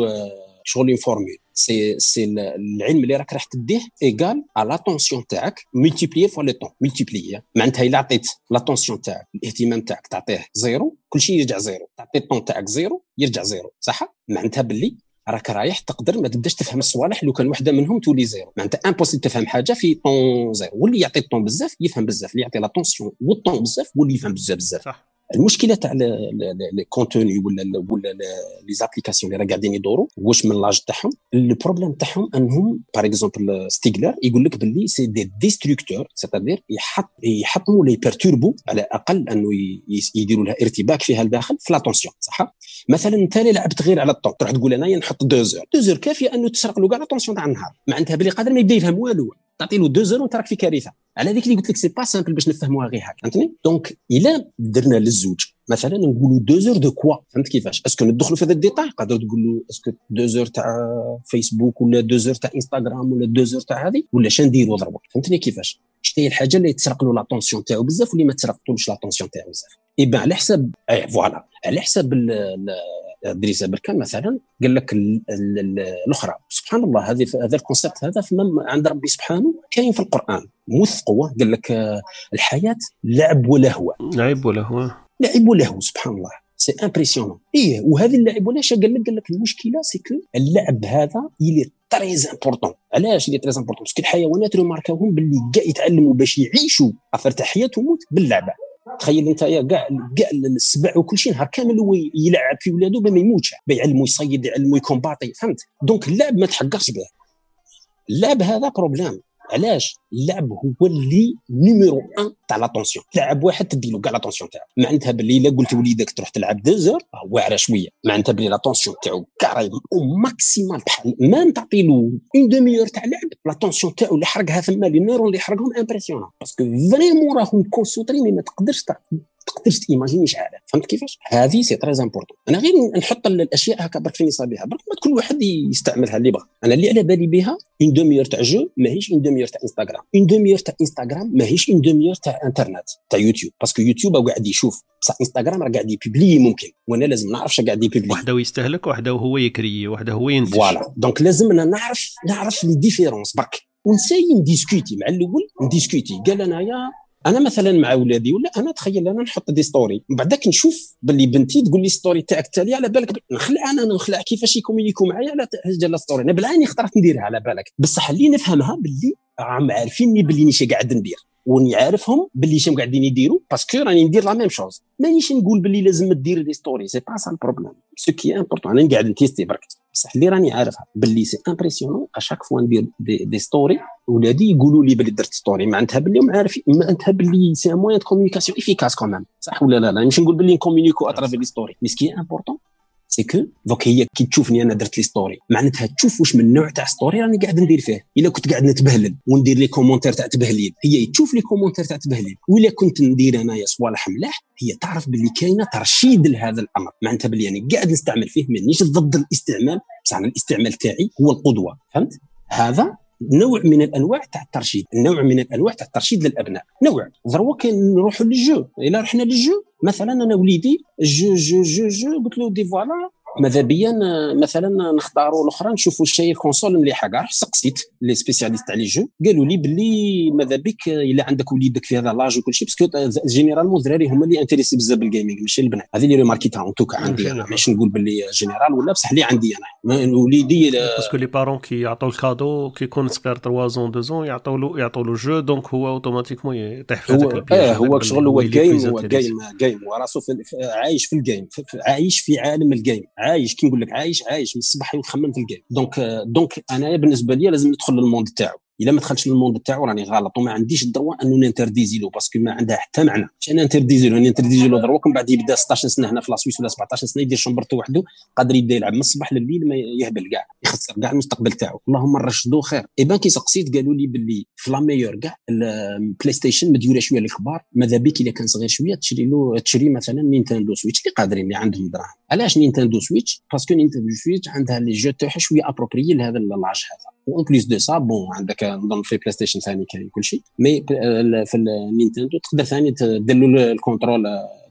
شغل une formule c'est c'est العلم اللي راك راح تديه égale على l'attention تاعك multipliée fois le temps multiplié معناتها إلا عطيت l'attention تاعك الاهتمام تاعك تعطيه zéro كل شيء يرجع zéro. تعطي الطون تاعك zéro يرجع zéro. صح؟ معناتها باللي راك رايح تقدر ما تبداش تفهم الصوالح لو كان وحده منهم تولي zéro. معناتها impossible تفهم حاجة في temps zéro. واللي يعطي الطون بزاف يفهم بزاف. اللي يعطي l'attention وال temps بزاف واللي يفهم بزاف بزاف. صح. المشكلة تاع les contenus ولا ولا les applications اللي راه قاعدين يدوروا واش من l'âge تاعهم؟ ال problème تاعهم أنهم par exemple Stiegler يقول لك باللي c'est des destructeurs c'est-à-dire يحط يحطموا les perturbent على الاقل أنه يديروا لها ارتباك فيها الداخل في l'attention صح؟ مثلا أنت لعبت غير على الطون؟ تروح تقول انايا نحط deux heures deux heures كافية أنه تسرق له كاع l'attention تاع النهار. معناتها بلي قادر ما يبدأ يفهم والو. تعطي له deux zéros وانت راك في كارثة. على هذيك اللي قلت لك c'est pas simple باش نفهموها غير هكا فهمتني؟ donc إلا درنا للزوج مثلا نقولوا deux heures de quoi فهمت كيفاش؟ est-ce que ندخلوا في هذا ال détail قادر تقول له est-ce que deux heures تاع فيسبوك ولا deux heures تاع انستغرام ولا deux heures تاع هذه؟ ولا شنو نديروا ضربوا فهمتني كيفاش؟ شتي هي الحاجة اللي تسرق له l'attention تاعو بزاف واللي ما تسرقلوش l'attention تاعو بزاف. اي على حساب اي voilà على حساب إدريس أبركان مثلا قال لك الأخرى سبحان الله هذه هذا ال concept هذا عند ربي سبحانه كاين في القرآن. موثقوا قال لك آه، الحياة لعب ولهو. لعب ولهو. لعب ولهو سبحان الله c'est impressionnant إيه وهذه اللعب ولا قال لك؟ قال لك المشكلة c'est اللعب هذا يلي très important علاش اللي très important parce que الحيوانات ماراكاهم باللي كاع يتعلموا باش يعيشوا affaire تاع حياتهم باللعبة. تخيل انت كاع كاع السبع وكل شيء نهار كامل هو يلعب في ولادو ما يموتش بيعلموا يصيد يعلموا ي combattre فهمت؟ donc اللعب ما تحقرش به اللعب هذا problème. علاش اللعب هو اللي numéro 1 تاع l'attention؟ تلعب واحد تدي له كاع l'attention تاعو. معناتها باللي إلا قلت لوليدك تروح تلعب deux heures واعرة شوية. معناتها باللي l'attention تاعو كاع راهي maximale بحال ما تعطي له une demi-heure تاع لعب l'attention تاعو اللي حرقها ثما les neurones اللي حرقهم impressionnant parce que vraiment راهم concentrés ما تقدرش تقدرش ت imaginer شحال فهمت كيفاش؟ هذه c'est très important أنا غير نحط الأشياء هكا برك في نصابها برك كل واحد يستعملها اللي بغى أنا اللي على بالي بها une demi-heure تاع jeu ماهيش une demi-heure تاع انستغرام une demi-heure تاع انستغرام ماهيش une demi-heure تاع انترنت تاع يوتيوب parce que يوتيوب قاعد يشوف. بصح انستغرام راه قاعد ي publier ممكن. وأنا لازم نعرف اش قاعد ي publier وحده يستهلك وحده هو ي créer وحده هو ينتج. voilà donc لازم أنا نعرف نعرف les différences برك ون essayer ن discuter مع الأول ن discuter قال أنايا أنا مثلا مع ولادي ولا أنا تخيل أنا نحط des stories من بعدك نشوف باللي بنتي تقول لي story تاعك t'as lu على بالك؟ نخلع أنا نخلع كيفاش ي communiquer و معايا على حاجة story أنا بالعين اخترت نديرها على بالك. بصح اللي نفهمها باللي راهم عارفيني باللي شنيش قاعد ندير. وني عارفهم باللي شنو قاعدين يديروا parce que راني ندير la même chose مانيش نقول باللي لازم دير des stories c'est pas ça ال problème ce qui est important أنا قاعد ن tester برك. بصح اللي راني عارفها باللي c'est impressionnant à chaque fois ندير des, des stories ولادي يقولوا لي باللي درت story معناتها باللي هم عارفين معناتها باللي c'est un moyen communication efficace quand même صح ولا لا؟ لا مش نقول باللي نكومونيكو اترافي les stories مي سكي امبورطون سي كو دوك هي كي تشوفني أنا درت لي story معناتها تشوف واش من نوع تاع ستوري راني قاعد ندير فيه. إلا كنت قاعد نتبهلل وندير les commentaires تاع تبهليل. هي تشوف les commentaires تاع تبهليل. ولا كنت ندير انايا صوالح ملاح هي تعرف باللي كاينة ترشيد لهذا الأمر. معناتها باللي يعني قاعد نستعمل فيه مانيش ضد الاستعمال. بصح الاستعمال تاعي هو القدوة. فهمت؟ هذا نوع من الأنواع تاع الترشيد نوع من الأنواع تاع الترشيد للأبناء نوع. ضروك كان نروحوا لل jeu. إلا رحنا لل jeu مثلا أنا وليدي jeu jeu jeu jeu قلت له et voilà ماذا بيا؟ مثلا نختاروا الأخرى نشوفوا الشيء ال console مليحة. كاع سقسيت les spécialistes على jeu. قالوا لي باللي ماذا بك؟ إلا عندك وليدك في هذا l'âge وكل شيء parce que généralement الدراري هما اللي intéressés بزاف بال gaming ماشي البنات. هذه اللي remarqué تها en tout cas عندي أنا. ماشي نقول باللي général ولا بصح اللي عندي أنا. وليدي parce que les parents كي يعطوا ال cadeau كي يكون صغير 3 ans 2 ans يعطوا له يعطوا له jeu donc هو automatiquement يطيح في هذاك آه هو شغل هو game هو game جيم وراسو عايش في ال game عايش في عالم ال game عايش كي نقول لك عايش عايش من الصباح يخمم في ال game donc donc أنا بالنسبة لي لازم ندخل لل monde تاعو. إلا ما دخلتش لل monde تاعو راني غلط وما عنديش ال droit انه ن interdire له parce que ما عندها حتى معنى. مش أنا ن interdire له ن interdire له دروك من بعد يبدا 16 سنة هنا في la Suisse ولا 17 سنة يدير chambre ته وحده قادر يبدا يلعب من الصباح لليل ما يهبل كاع. يخسر كاع المستقبل تاعو. اللهم نرشدو خير. et ben كي سقسيت قالوا لي باللي في لا ميور كاع ال PlayStation مديوره شوية للكبار ماذا بك إلا كان صغير شوية تشري له تشري مثلا Nintendo Switch. اللي قادرين اللي عندهم دراهم. علاش Nintendo Switch؟ parce que Nintendo Switch عندها les jeux تاعها شوية appropriés لهذا l'âge هذا. en plus de ça bon عندك نظن في PlayStation ثاني كاين كل شيء mais في ال Nintendo تقدر ثاني دير له ال contrôle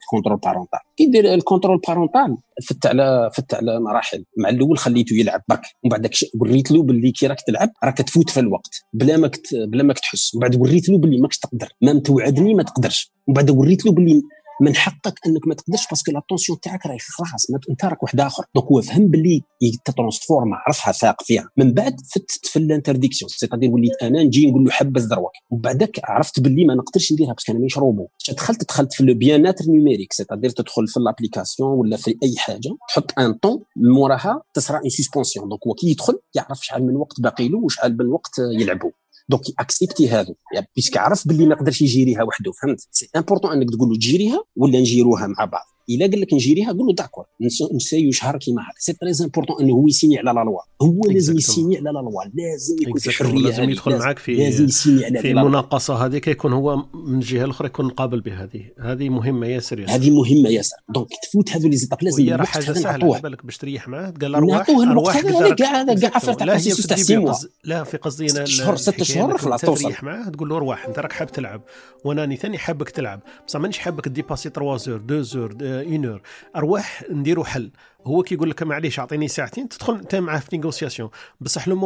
ال contrôle parental كي دير ال contrôle parental فت على فت على مراحل. مع الأول خليته يلعب برك ومن بعد وريت له باللي كي راك تلعب راك تفوت في الوقت. بلا ما بلا ما تحس ومن بعد وريت له باللي ماكش تقدر. ما توعدني ما تقدرش. ومن بعد وريت له باللي من حقك أنك ما تقدرش parce que l'attention تاعك راهي خلاص أنت راك واحد آخر. donc هو فهم باللي ي transformer عرفها ثاق فيها. من بعد فت في ال interdiction. c'est-à-dire وليت أنا نجي نقول له حبس دروك. وبعدك عرفت باللي ما نقدرش نديرها parce que أنا مانيش روبو. دخلت دخلت في le bien-être numérique c'est-à-dire تدخل في l'application ولا في أي حاجة. تحط un temps موراها تصرى en suspension donc هو كي يدخل يعرف شحال من وقت باقي له وشحال من وقت يلعبوا donc accepté هذو يعني puisque عرف باللي ما يقدرش ي gérer ها وحده فهمت c'est important انك تقول له ت gérer ها ولا ن gérer وها مع بعض إلا قال لك ن gérer ها قول له d'accord ن essayer و شهر كيما هكا. c'est très important إنه هو ي signer على la loi هو لازم ي signer على la loi لازم يكون في حرية لازم يدخل معك في لازم ي signer على في المناقصه هذيك يكون هو من الجهة الأخرى يكون قابل بهذه. هذه مهمة ياسر ياسر. هذه مهمة ياسر. donc تفوت هذو les étapes لازم راه حاجة سهلة بالك باش تريح معاه قال أرواح أرواح كاع كاع عفر تاع تاع لا في قصدي أنا شهور ست شهور خلاص توصل. تريح معاه تقول له أرواح أنت راك حاب تلعب. وأنا ثاني حابك تلعب. بصح مانيش حابك dépasser 3 heures 2 heures 1 heure أرواح نديروا حل. هو كيقول لك معليش أعطيني ساعتين تدخل أنت معاه في négociation. بصح لو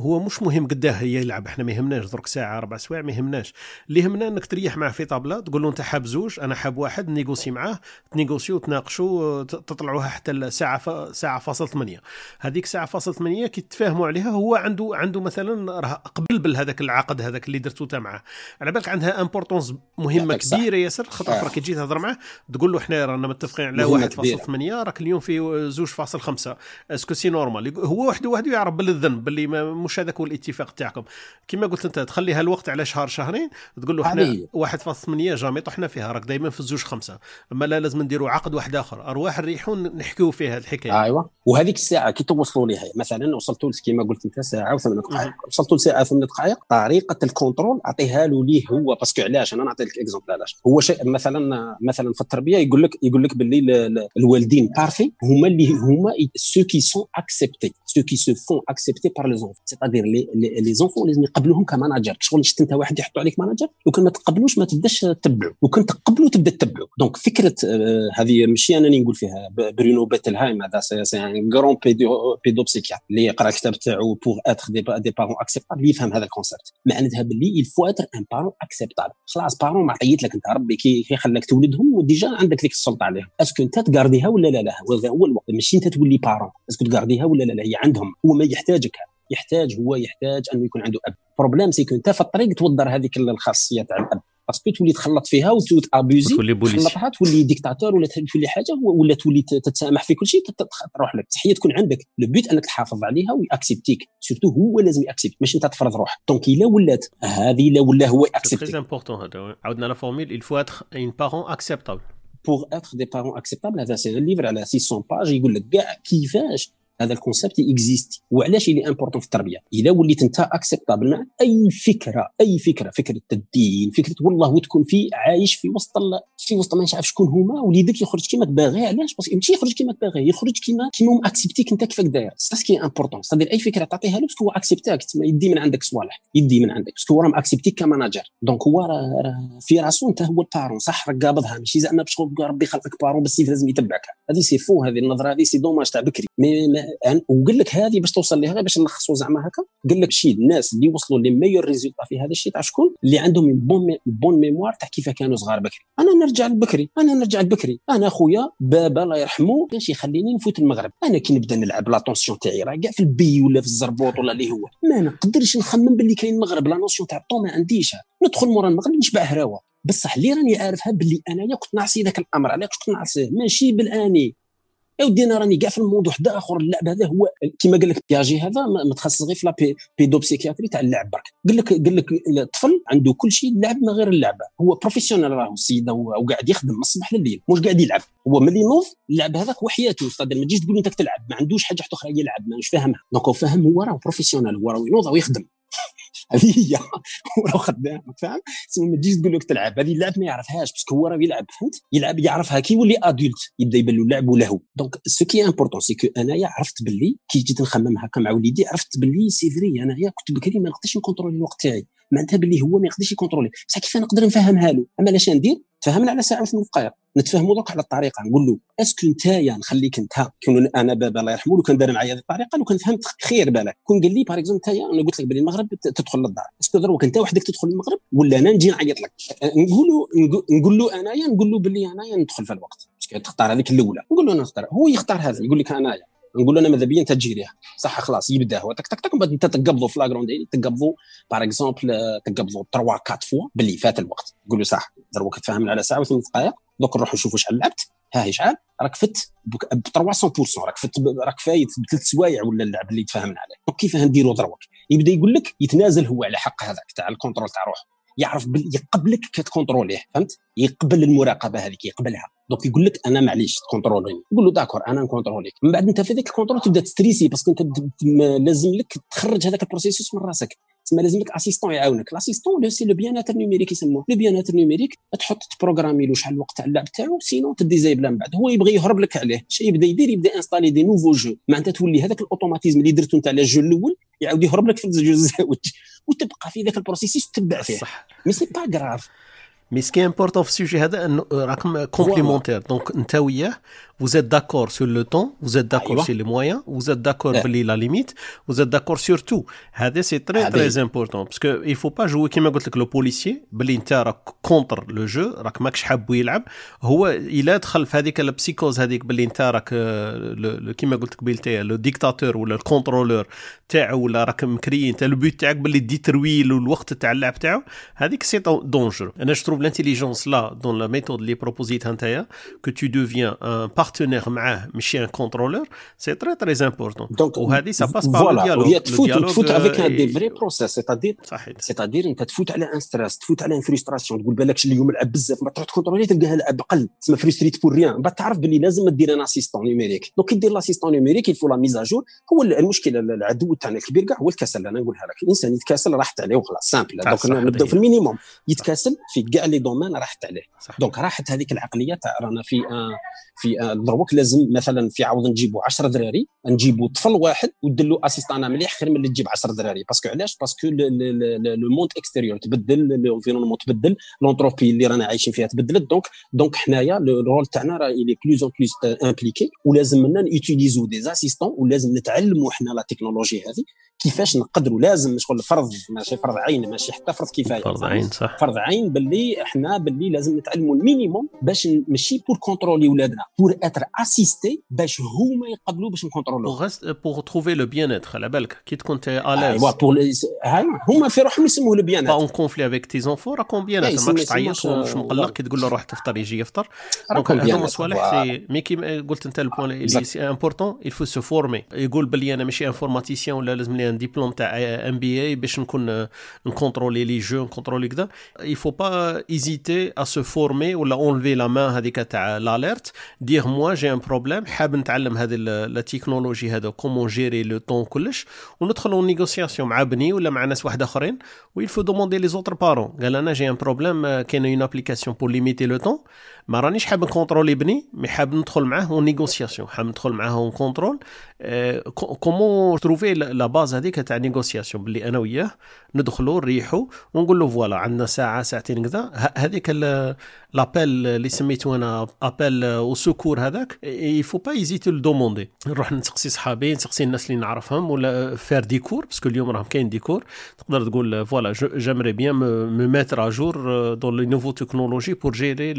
هو مش مهم قداه هي يلعب. إحنا ما يهمناش درك ساعة أربع سوايع ما يهمناش. اللي يهمنا إنك تريح معاه في طابلة تقول له أنت حاب زوج أنا حاب واحد négocier معاه ت négocier و تناقشوا تطلعوها حتى الساعة ف... ساعة فاصل ثمانية. هذيك ساعة فاصل ثمانية كي تفاهموا عليها هو عنده عنده مثلا راه قبل بهذاك العقد هذاك اللي درتو انت معاه. على بالك عندها importance مهمة كبيرة ياسر خاطر كي تجي تهضر معاه تقول له إحنا رانا متفقين على 1.8 راك اليوم في زوج فاصل خمسة. خمسه est-ce que c'est normal. هو وحده وحده يعرف بالذنب باللي مش هذاك هو الاتفاق تاعكم. كما قلت انت تخليها الوقت على شهر شهرين تقول له إحنا 1.8 jamais طحنا فيها راك دائما في الزوج خمسة. أما لا لازم نديروا عقد واحد آخر. أرواح الريحون نحكيو فيها الحكاية. أيوه. وهذيك الساعة كي توصلوا لها مثلا وصلتوا كما قلت انت ساعة وثمان دقائق وصلتوا لساعة ثمان دقائق طريقة ال contrôle أعطيها له ليه هو. parce que علاش؟ أنا نعطي لك exemple علاش. هو شيء مثلا مثلا في التربية يقول لك يقول لك باللي الوالدين parfaits هما اللي هما ceux qui sont acceptés ceux qui se font accepter par les enfants. C'est-à-dire les, les, les enfants لازم يقبلوهم ك manager شغل شفت انت واحد يحطوا عليك manager لو كان ما تقبلوش ما تبداش تتبعوا لو كان تقبلوا تبدا تتبعوا donc فكرة آه هذه ماشي أنا اللي نقول فيها. برونو بيتلهايم هذا c'est un grand pédo اللي قرا الكتاب تاعو pour être des, des parents acceptables يفهم هذا ال concept معناتها باللي il faut être un parent acceptable خلاص parent ما عطيت لك أنت ربي كي خلاك تولدهم و déjà عندك ذيك السلطة عليهم. est-ce que أنت ت garder ها ولا لا لا هذا هو الوقت. ماشي انت تولي parent est-ce que ت garder ها ولا لا؟ لا هي عندهم هو ما يحتاجك. يحتاج هو يحتاج أنه يكون عنده أب. problème c'est أنت في الطريق توضر هذيك الخاصية تاع الأب. parce que تولي تخلط فيها وت abuser تخلطها تولي ديكتاتور ولا تولي حاجة ولا تولي تتسامح في كل شيء تروح لك. هي تكون عندك. le but أنك تحافظ عليها وي accepter ك. surtout هو لازم ي accepter ماشي أنت تفرض روحك. donc الا ولات هذه الا ولا هو ي accepter très important هذا. عاودنا la formule il faut être parent acceptable. Pour être des parents acceptables هذا c'est livre على 600 pages يقول لك كاع كيفاش هذا ال concept existe وعلاش il est important في التربية؟ الا وليت أنت acceptable مع أي فكرة أي فكرة فكرة الدين فكرة والله وتكون في عايش في وسط في وسط ما عارف شكون هما وليدك يخرج كيما تباغي علاش؟ parce que ماشي يخرج كيما تباغي يخرج كيما كيما accepté ك انت كيفاك داير. ça ce qui est important c'est-à-dire أي فكرة تعطيها له parce que هو اكسبتاك يدي من عندك صوالح يدي من عندك. باسكو هو راه accepté ك ك manager. donc هو راه في راسو أنت هو ال parent صح راك قابضها. ماشي زعما باش ربي خلقك parent بالسيف لازم يتبعك. هذه c'est faux هذه النظرة هذه c'est dommage تاع بكري. mais وقال لك هذه باش توصل لها باش نلخصوا زعما هكا. قال لك شي الناس اللي وصلوا les meilleurs résultats في هذا الشيء تاع شكون؟ اللي عندهم bonne bonne mémoire تاع كيف كانوا صغار بكري. أنا نرجع لبكري أنا نرجع لبكري. أنا خويا بابا الله يرحمه كانش يخليني نفوت المغرب. أنا كي نبدا نلعب l'attention تاعي راه كاع في البي ولا في الزربوط ولا اللي هو. ما نقدرش نخمم باللي كاين المغرب la notion تاع ال temps ما عنديش. ندخل مورا المغرب نشبع الهراوة. بصح اللي راني عارفها باللي أنايا كنت نعصي ذاك الأمر علاش كنت نعصيه ماشي بالآني. يا ودي أنا راني كاع في الموضوع واحد آخر. اللعب هذا هو كما قال لك بياجي هذا متخصص غير في la pédopsychiatrie تاع اللعب. برك قال لك قال لك الطفل عنده كل شيء اللعب ما غير اللعبه هو professionnel راهو السيد هو قاعد يخدم من الصباح لليل مش قاعد يلعب. هو ملي ينوض اللعب هذاك هو حياته. ما تجيش تقول أنت تلعب ما عندوش حاجة أخرى يلعب مش فاهمها donc هو فاهم هو راه professionnel هو راه ينوض ويخدم هذه هي. وراه خدام فاهم؟ ما تجيش تقول لك تلعب. هذه اللعب ما يعرفهاش parce que هو راه يلعب فهمت؟ يلعب يعرفها كي يولي adulte يبدأ يبان له اللعب وله. donc ce qui est important c'est que أنايا عرفت باللي كي جيت نخمم هكا مع وليدي عرفت باللي c'est vrai أنايا كنت بكري ما نقدرش نcontrôler الوقت تاعي. معناتها باللي هو ما يقدرش يcontrôler. بصح كيف نقدر نفهمها له؟ أما لاش ندير؟ تفهمنا على ساعة وثمان دقائق. نتفاهموا دوك على الطريقة. نقول له est-ce que نتايا نخليك أنت. كون أنا بابا الله يرحمه لو كان دار معايا هذه الطريقة لو كان فهمت خير بالك. كون قال لي par exemple نتايا أنا قلت لك بلي المغرب تدخل للدار. est-ce que دروك أنت وحدك تدخل المغرب ولا أنا نجي نعيط لك. نقول له نقول له انايا نقول له بلي انايا ندخل في الوقت. تختار هذيك الأولى. نقول له أنا نختار. هو يختار هذا يقول لك انايا نقول أنا ماذا بيا؟ أنت تgérer يها صح خلاص يبدأ هو. تك تك تك أنت تقبضوا في l'agenda تقبضوا par exemple تقبضوا 3 4 fois باللي فات الوقت. نقول له صح دروك تفاهمنا على ساعة وثمان دقائق دوك نروحوا نشوفوا شحال لعبت ها هي شحال راك فت ب 300% راك فت راك فايت بثلاث سوايع ولا اللعب اللي تفاهمنا عليه. كيفاه نديروا دروك؟ يبدأ يقول لك يتنازل هو على حق هذاك تاع ال contrôle تاع روحه. يعرف يقبلك كتcontrôler يه فهمت؟ يقبل المراقبه هذيك يقبلها. donc يقول لك أنا معليش تcontrôler يني يقول له d'accord أنا نcontrôler يك. من بعد أنت في ذاك ال contrôle تبدا تstresser parce que أنت لازم لك تخرج هذاك ال processus من راسك. تسمى لازم لك assistant يعاونك. l'assistant c'est le bien-être numérique يسموه. le bien-être numérique تحط تprogrammer له شحال الوقت تاع اللعب تاعو sinon تdésactiver من بعد. هو يبغي يهرب لك عليه. شي يبدأ يدير يبدأ installer des nouveaux jeux معناتها تولي هذاك ال automatisme اللي درتو على ال jeu الأول يعاود يهرب لك في ال jeu الزاوج. وتبقى في ذاك ال processus تتبع فيه. mais c'est pas grave mais ce qui est important في ال sujet هذا انه راكم complémentaires donc انت وياه vous êtes d'accord sur le temps, vous êtes d'accord sur les moyens, vous êtes d'accord sur la limite, vous êtes d'accord sur tout. C'est très très important. Parce que il faut pas jouer كما قلت لك le policier بلي انت راك contre le jeu راك ماكش حاب يلعب هو الا دخل في هذيك ال psychose هذيك بلي انت راك كما قلت لك بيلتي لو ديكتاتور ولا الكونترولور تاعو ولا راك مكري انت البيت تاعك بلي دي ترويل والوقت تاع اللعب تاعو هذيك سي دونجر أنا جو تروف لانتيليجونس لا دون لا ميثود اللي بروبوزيتها نتايا كو تو دوفيان ان بارتنير معاه ماشي ان كونترولور سي تري تري امبورتون وهذه سا باس بار لو ديالوغ وهي تفوت تفوت افيك ان دي فري بروسيس سيتادير سيتادير انت تفوت على ان ستريس تفوت على ان فريستراسيون تقول بالك اليوم لعب بزاف ما تروح تكونترولي تلقاه لعب قل تسمى فريستريت بور ريان بعد تعرف باللي لازم دير ان اسيستون نيميريك دونك كي دير لاسيستون نيميريك يفو لا ميزاجور هو المشكل العدو تاعنا الكبير كاع هو الكسل أنا نقولها لك الانسان يتكاسل راحت عليه وخلاص simple donc نبداو في ال minimum يتكاسل في كاع les domaines راحت عليه. donc راحت هذيك العقلية تاع رانا في في دروك لازم مثلا في عوض نجيبوا 10 دراري نجيبوا طفل واحد ودير له assistant مليح خير من اللي تجيب 10 دراري. parce que علاش؟ parce que le monde extérieur تبدل l'environnement تبدل l'entropie اللي رانا عايشين فيها تبدلت. donc donc حنايا ال rôle تاعنا راه il est plus en plus impliqué ولازم منا نutiliser و des assistants ولازم نتعلموا حنا la technologie هذه. كيفاش نقدروا لازم شغل فرض ماشي فرض عين ماشي حتى فرض كفاية. فرض عين صح. فرض عين باللي إحنا باللي لازم نتعلموا المينيموم باش ماشي بور كونترولي ولادنا بور اتر اسيستي باش هما يقبلوا باش نكونترولو بوغ تروفي لو بيان اتر على بالك. كي تكون تي الاز أيوا بور هما في روحهم يسموه لو بيان اتر اون كونفلي افيك تي زونفو راكم بيان اتر ماكش تعيط ومش مقلق كي تقول له روح تفطر يجي يفطر. دونك هذوما صوالح مي كي قلت أنت البوان اللي سي faut se former. يقول بلي أنا ماشي informaticien ولا لازم un diplôme تاع MBA باش نكون نcontrôler les jeux نcontrôler كذا faut pas hésiter à se former ولا enlever la main هذيك تاع l'alerte. Dire moi j'ai un problème حاب نتعلم هذه لا تكنولوجي هذا كومون جيري لو طون كلش وندخل en négociation مع بني ولا مع ناس واحد اخرين و il faut demander les autres parents قال أنا j'ai un problème كاين une application pour limiter le temps ما رانيش حاب نكونترولي بني مي حاب ندخل معاه اون نيغوسياسيون. حاب ندخل معاه اون كونترول. كومون تروفي لا باز هذيك تاع نيغوسياسيون باللي أنا وياه. ندخلوا نريحوا ونقول له فوالا عندنا ساعة ساعتين كذا. هذيك لابيل اللي سميتو أنا ابيل أو سكور هذاك يفو با ايزيتي لو دوموندي نروح نسقسي صحابي نسقسي الناس اللي نعرفهم ولا فير ديكور باسكو اليوم راهم كاين ديكور تقدر تقول فوالا جامري بيان مو ميتر اجور دون لي نوفو تكنولوجي بور جيري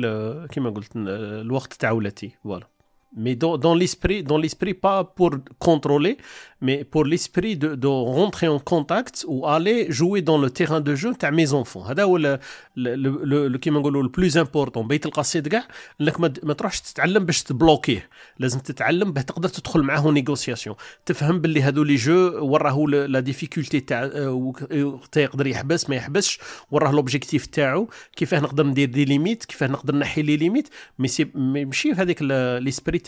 كيما قلت الوقت تاع ولادي voilà. Mais dans, dans l'esprit, dans l'esprit pas pour contrôler, mais pour l'esprit de, de, rentrer en contact ou aller jouer dans le terrain de jeu تاع mes enfants. هذا هو le كيما نقولوا ال plus important بيت القصيد كاع انك ما تروحش تتعلم باش تbloquer يه لازم تتعلم باه تقدر تدخل معاه négociation تفهم باللي هذو les jeux وراه la difficulté تاع يقدر يحبس ما يحبسش وراه l'objectif تاعو كيفاه نقدر ندير des limites كيفاه نقدر نحي les limites mais c'est ماشي في هذيك l'esprit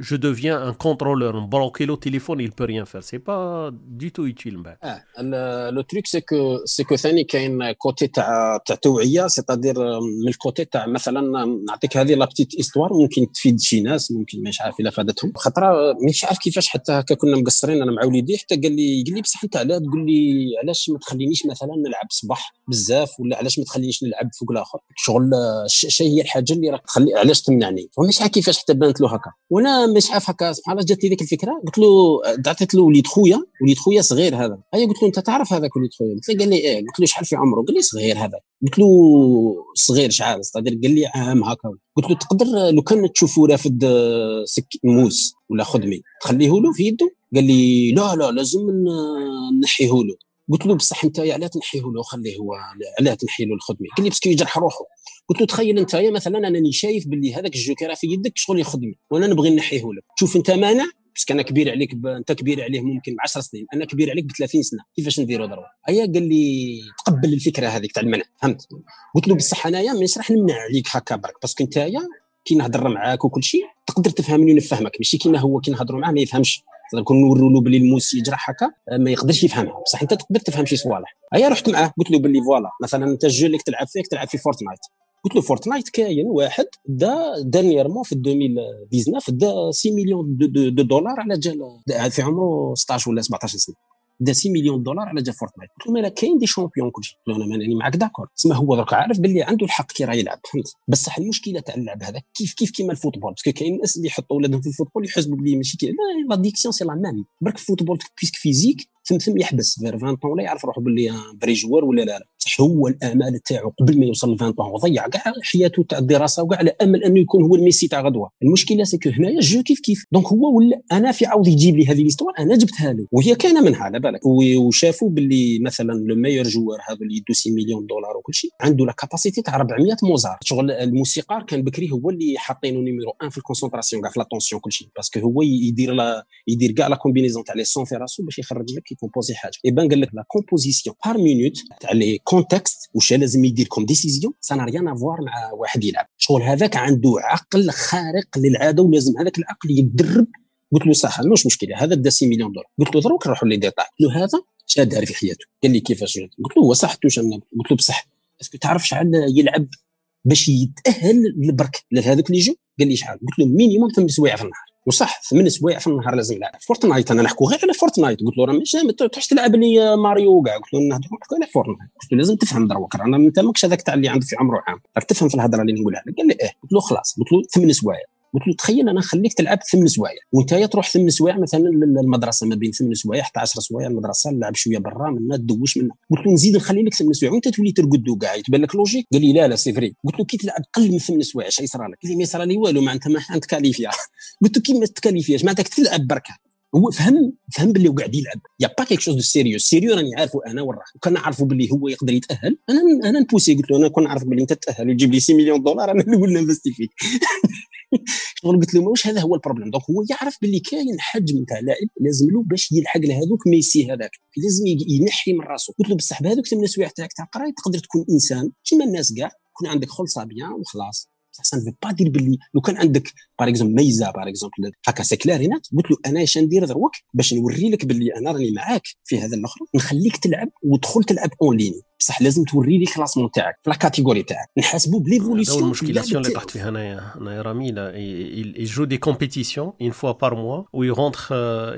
je deviens un contrôleur نبلوكي له تليفون il peut rien faire c'est pas du tout utile من بعد آه le truc c'est que c'est que ثاني كاين côté تاع تاع توعيه c'est-à-dire من ال côté تاع مثلا نعطيك هذه la petite histoire ممكن تفيد شي ناس ممكن مش عارف الا فادتهم خاطر مش عارف كيفاش حتى هكا كنا مقصرين أنا مع وليدي حتى قال لي قال لي بصح انت علاش تقول لي علاش ما تخلينيش مثلا نلعب صباح بزاف ولا علاش ما تخلينيش نلعب فوق الآخر شغل الشيء هي الحاجة اللي راك تخلي علاش تمنعني ومش عارف كيفاش حتى بانت له هكا. وأنا مش عارف هكا سبحان الله جات لي ذيك الفكرة. قلت له عطيت له وليد خويا وليد خويا صغير هذا. هيا قلت له أنت تعرف هذاك وليد خويا؟ قلت له قال لي إيه. قلت له شحال في عمره؟ قال لي صغير هذا. قلت له صغير شحال؟ قال لي عام هكا. قلت له تقدر لو كان تشوفوا رافد سك موس ولا خدمي تخليه له في يده قال لي لا لا لازم نحيه له قلت له بصح انت علاه تنحيه له خليه هو علاه تنحي له الخدمة. قال لي parce que يجرح روحه. قلت له تخيل انت مثلا أنني شايف باللي هذاك الجوكر في يدك شغل يخدمي وأنا نبغي نحيه لك شوف أنت مانع؟ parce que أنا كبير عليك ب... أنت كبير عليه ممكن ب 10 سنين أنا كبير عليك ب 30 سنة. كيفاش نديروا ضربه هيا قال لي تقبل الفكرة هذيك تاع المنع فهمت؟ قلت له بصح أنايا مانيش راح نمنع عليك هكا برك parce que انت كي نهضر معاك وكل شيء تقدر تفهمني ونفهمك ماشي كيما هو كي نهضروا معاه ما يفهمش. نكون نوروا له بلي الموس يجرح هكا ما يقدرش يفهمها. بصح انت تقدر تفهم شي صوالح هيا رحت معاه قلت له باللي voilà مثلا انت ال jeu اللي تلعب فيه تلعب في Fortnite قلت له Fortnite كاين واحد دا dernièrement في 2019 دا 6 مليون de, de, de دولار على جال في عمره 16 ولا 17 سنة. دا 6 مليون دولار على جال Fortnite. قلت له مالا كاين des champions كلشي؟ أنا ماني معاك d'accord. تسمى هو درك عارف باللي عنده الحق كي راه يلعب فهمت؟ بصح المشكلة تاع اللعب هذا كيف كيف كيما ال football parce que كاين الناس اللي يحطوا ولادهم في ال football يحسبوا بلي ماشي كي l'addiction c'est la même برك ال football parce que physique ثم ثم يحبس vers 20 ans ولا يعرف روحه باللي vrai joueur ولا لا لا. هو الآمال تاعو قبل ما يوصل ل 20 طون وضيع كاع حياته تاع الدراسة وكاع على امل أنه يكون هو الميسي تاع غدوة. المشكلة c'est que هنايا ال jeu كيف كيف. donc هو ولا أنا في عاود يجيب لي هذه l'histoire أنا جبتها له. وهي كاينة منها على بالك. وشافوا باللي مثلا le meilleur joueur هذا اللي يدو 6 مليون دولار وكل شيء عنده la capacité تاع 400 Mozart. شغل الموسيقار كان بكري هو اللي حاطينه numéro 1 في ال concentration كاع في l'attention كل شيء. parce que هو يدير لا يدير كاع la combinaison تاع les sons في راسو باش يخرج لك يكومبوزي حاجة. يبان قال لك la composition par minute تاع les contextes واش لازم يدير comme décision ça n'a rien à voir مع واحد يلعب شغل هذاك عنده عقل خارق للعاده ولازم هذاك العقل يتدرب قلت له صح مش مشكله هذا دا 6 مليون دولار قلت له دروك نروحوا les détails قلت له هذا شاد دار في حياته قال لي كيفاش قلت له هو صح قلت له بصح est-ce que تعرف شحال يلعب باش يتاهل لبرك لهذوك les jeux قال لي شحال قلت له minimum ثمان سوايع في النهار وصح ثمان سوايع في النهار لازم نلعب Fortnite أنا نحكوا غير على Fortnite. قلت له راه ماشي ما تروحش تلعب les Mario كاع قلت له نهضروا نحكوا على Fortnite. قلت له لازم تفهم دروك رانا أنت ماكش هذاك تاع اللي عنده في عمره عام. راك تفهم في الهضرة اللي نقولها. لك قال لي إيه. قلت له خلاص. قلت له ثمان سوايع قلت له تخيل أنا نخليك تلعب ثمان سوايع. وأنت تروح ثمان سوايع مثلا للمدرسة ما بين ثمان سوايع حتى 10 سوايع المدرسة نلعب شوية برا منا تدوش منا قلت له نزيد نخلي لك ثمان سوايع. وأنت تولي ترقد كاع يتبان لك logique قال لي لا لا c'est vrai. قلت له كي تلعب قل من ثمان سوايع اش يصرى لك؟ قال لي ما يصرى لي والو معناتها ما تكاليفيا قلت له كي ما تكاليفياش معناتها تلعب بركة. هو فهم فهم باللي قاعد يلعب. il y a pas quelque chose de sérieux sérieux راني عارفه أنا وراه وكان نعرفه باللي هو يقدر يتأهل. أنا أنا نبوسي قلت له أنا كون نعرف باللي أنت تأهل وتجيب لي 6 مليون دولار أنا نقول نفستي فيك. شغل قلت له واش هذا هو البروبليم دونك هو يعرف باللي كاين حجم تاع لاعب لازم له باش يلحق لهذوك ميسي هذاك. لازم ينحي من راسه قلت له بصح بهذوك ثمان سوايع تاعك تاع القرايه تقدر تكون إنسان. كيما الناس كاع يكون عندك خلصة بيان وخلاص. بصح سان فو با دير باللي لو كان عندك باغ اكزومبل ميزة باغ اكزومبل هكا سي كلارينات قلت له أنا اش ندير دروك باش نوري لك باللي أنا راني معاك في هذا الأخر نخليك تلعب وتدخل تلعب اون ليني بصح لازم توري لي كلاسمون تاعك في لا كاتيجوري تاعك. نحاسبوا بليفوليسيون المشكلاسيون اللي طحت فيها انايا انايا رامي يجو دي كومبيتيسيون اون فوا بار موا ويغونتر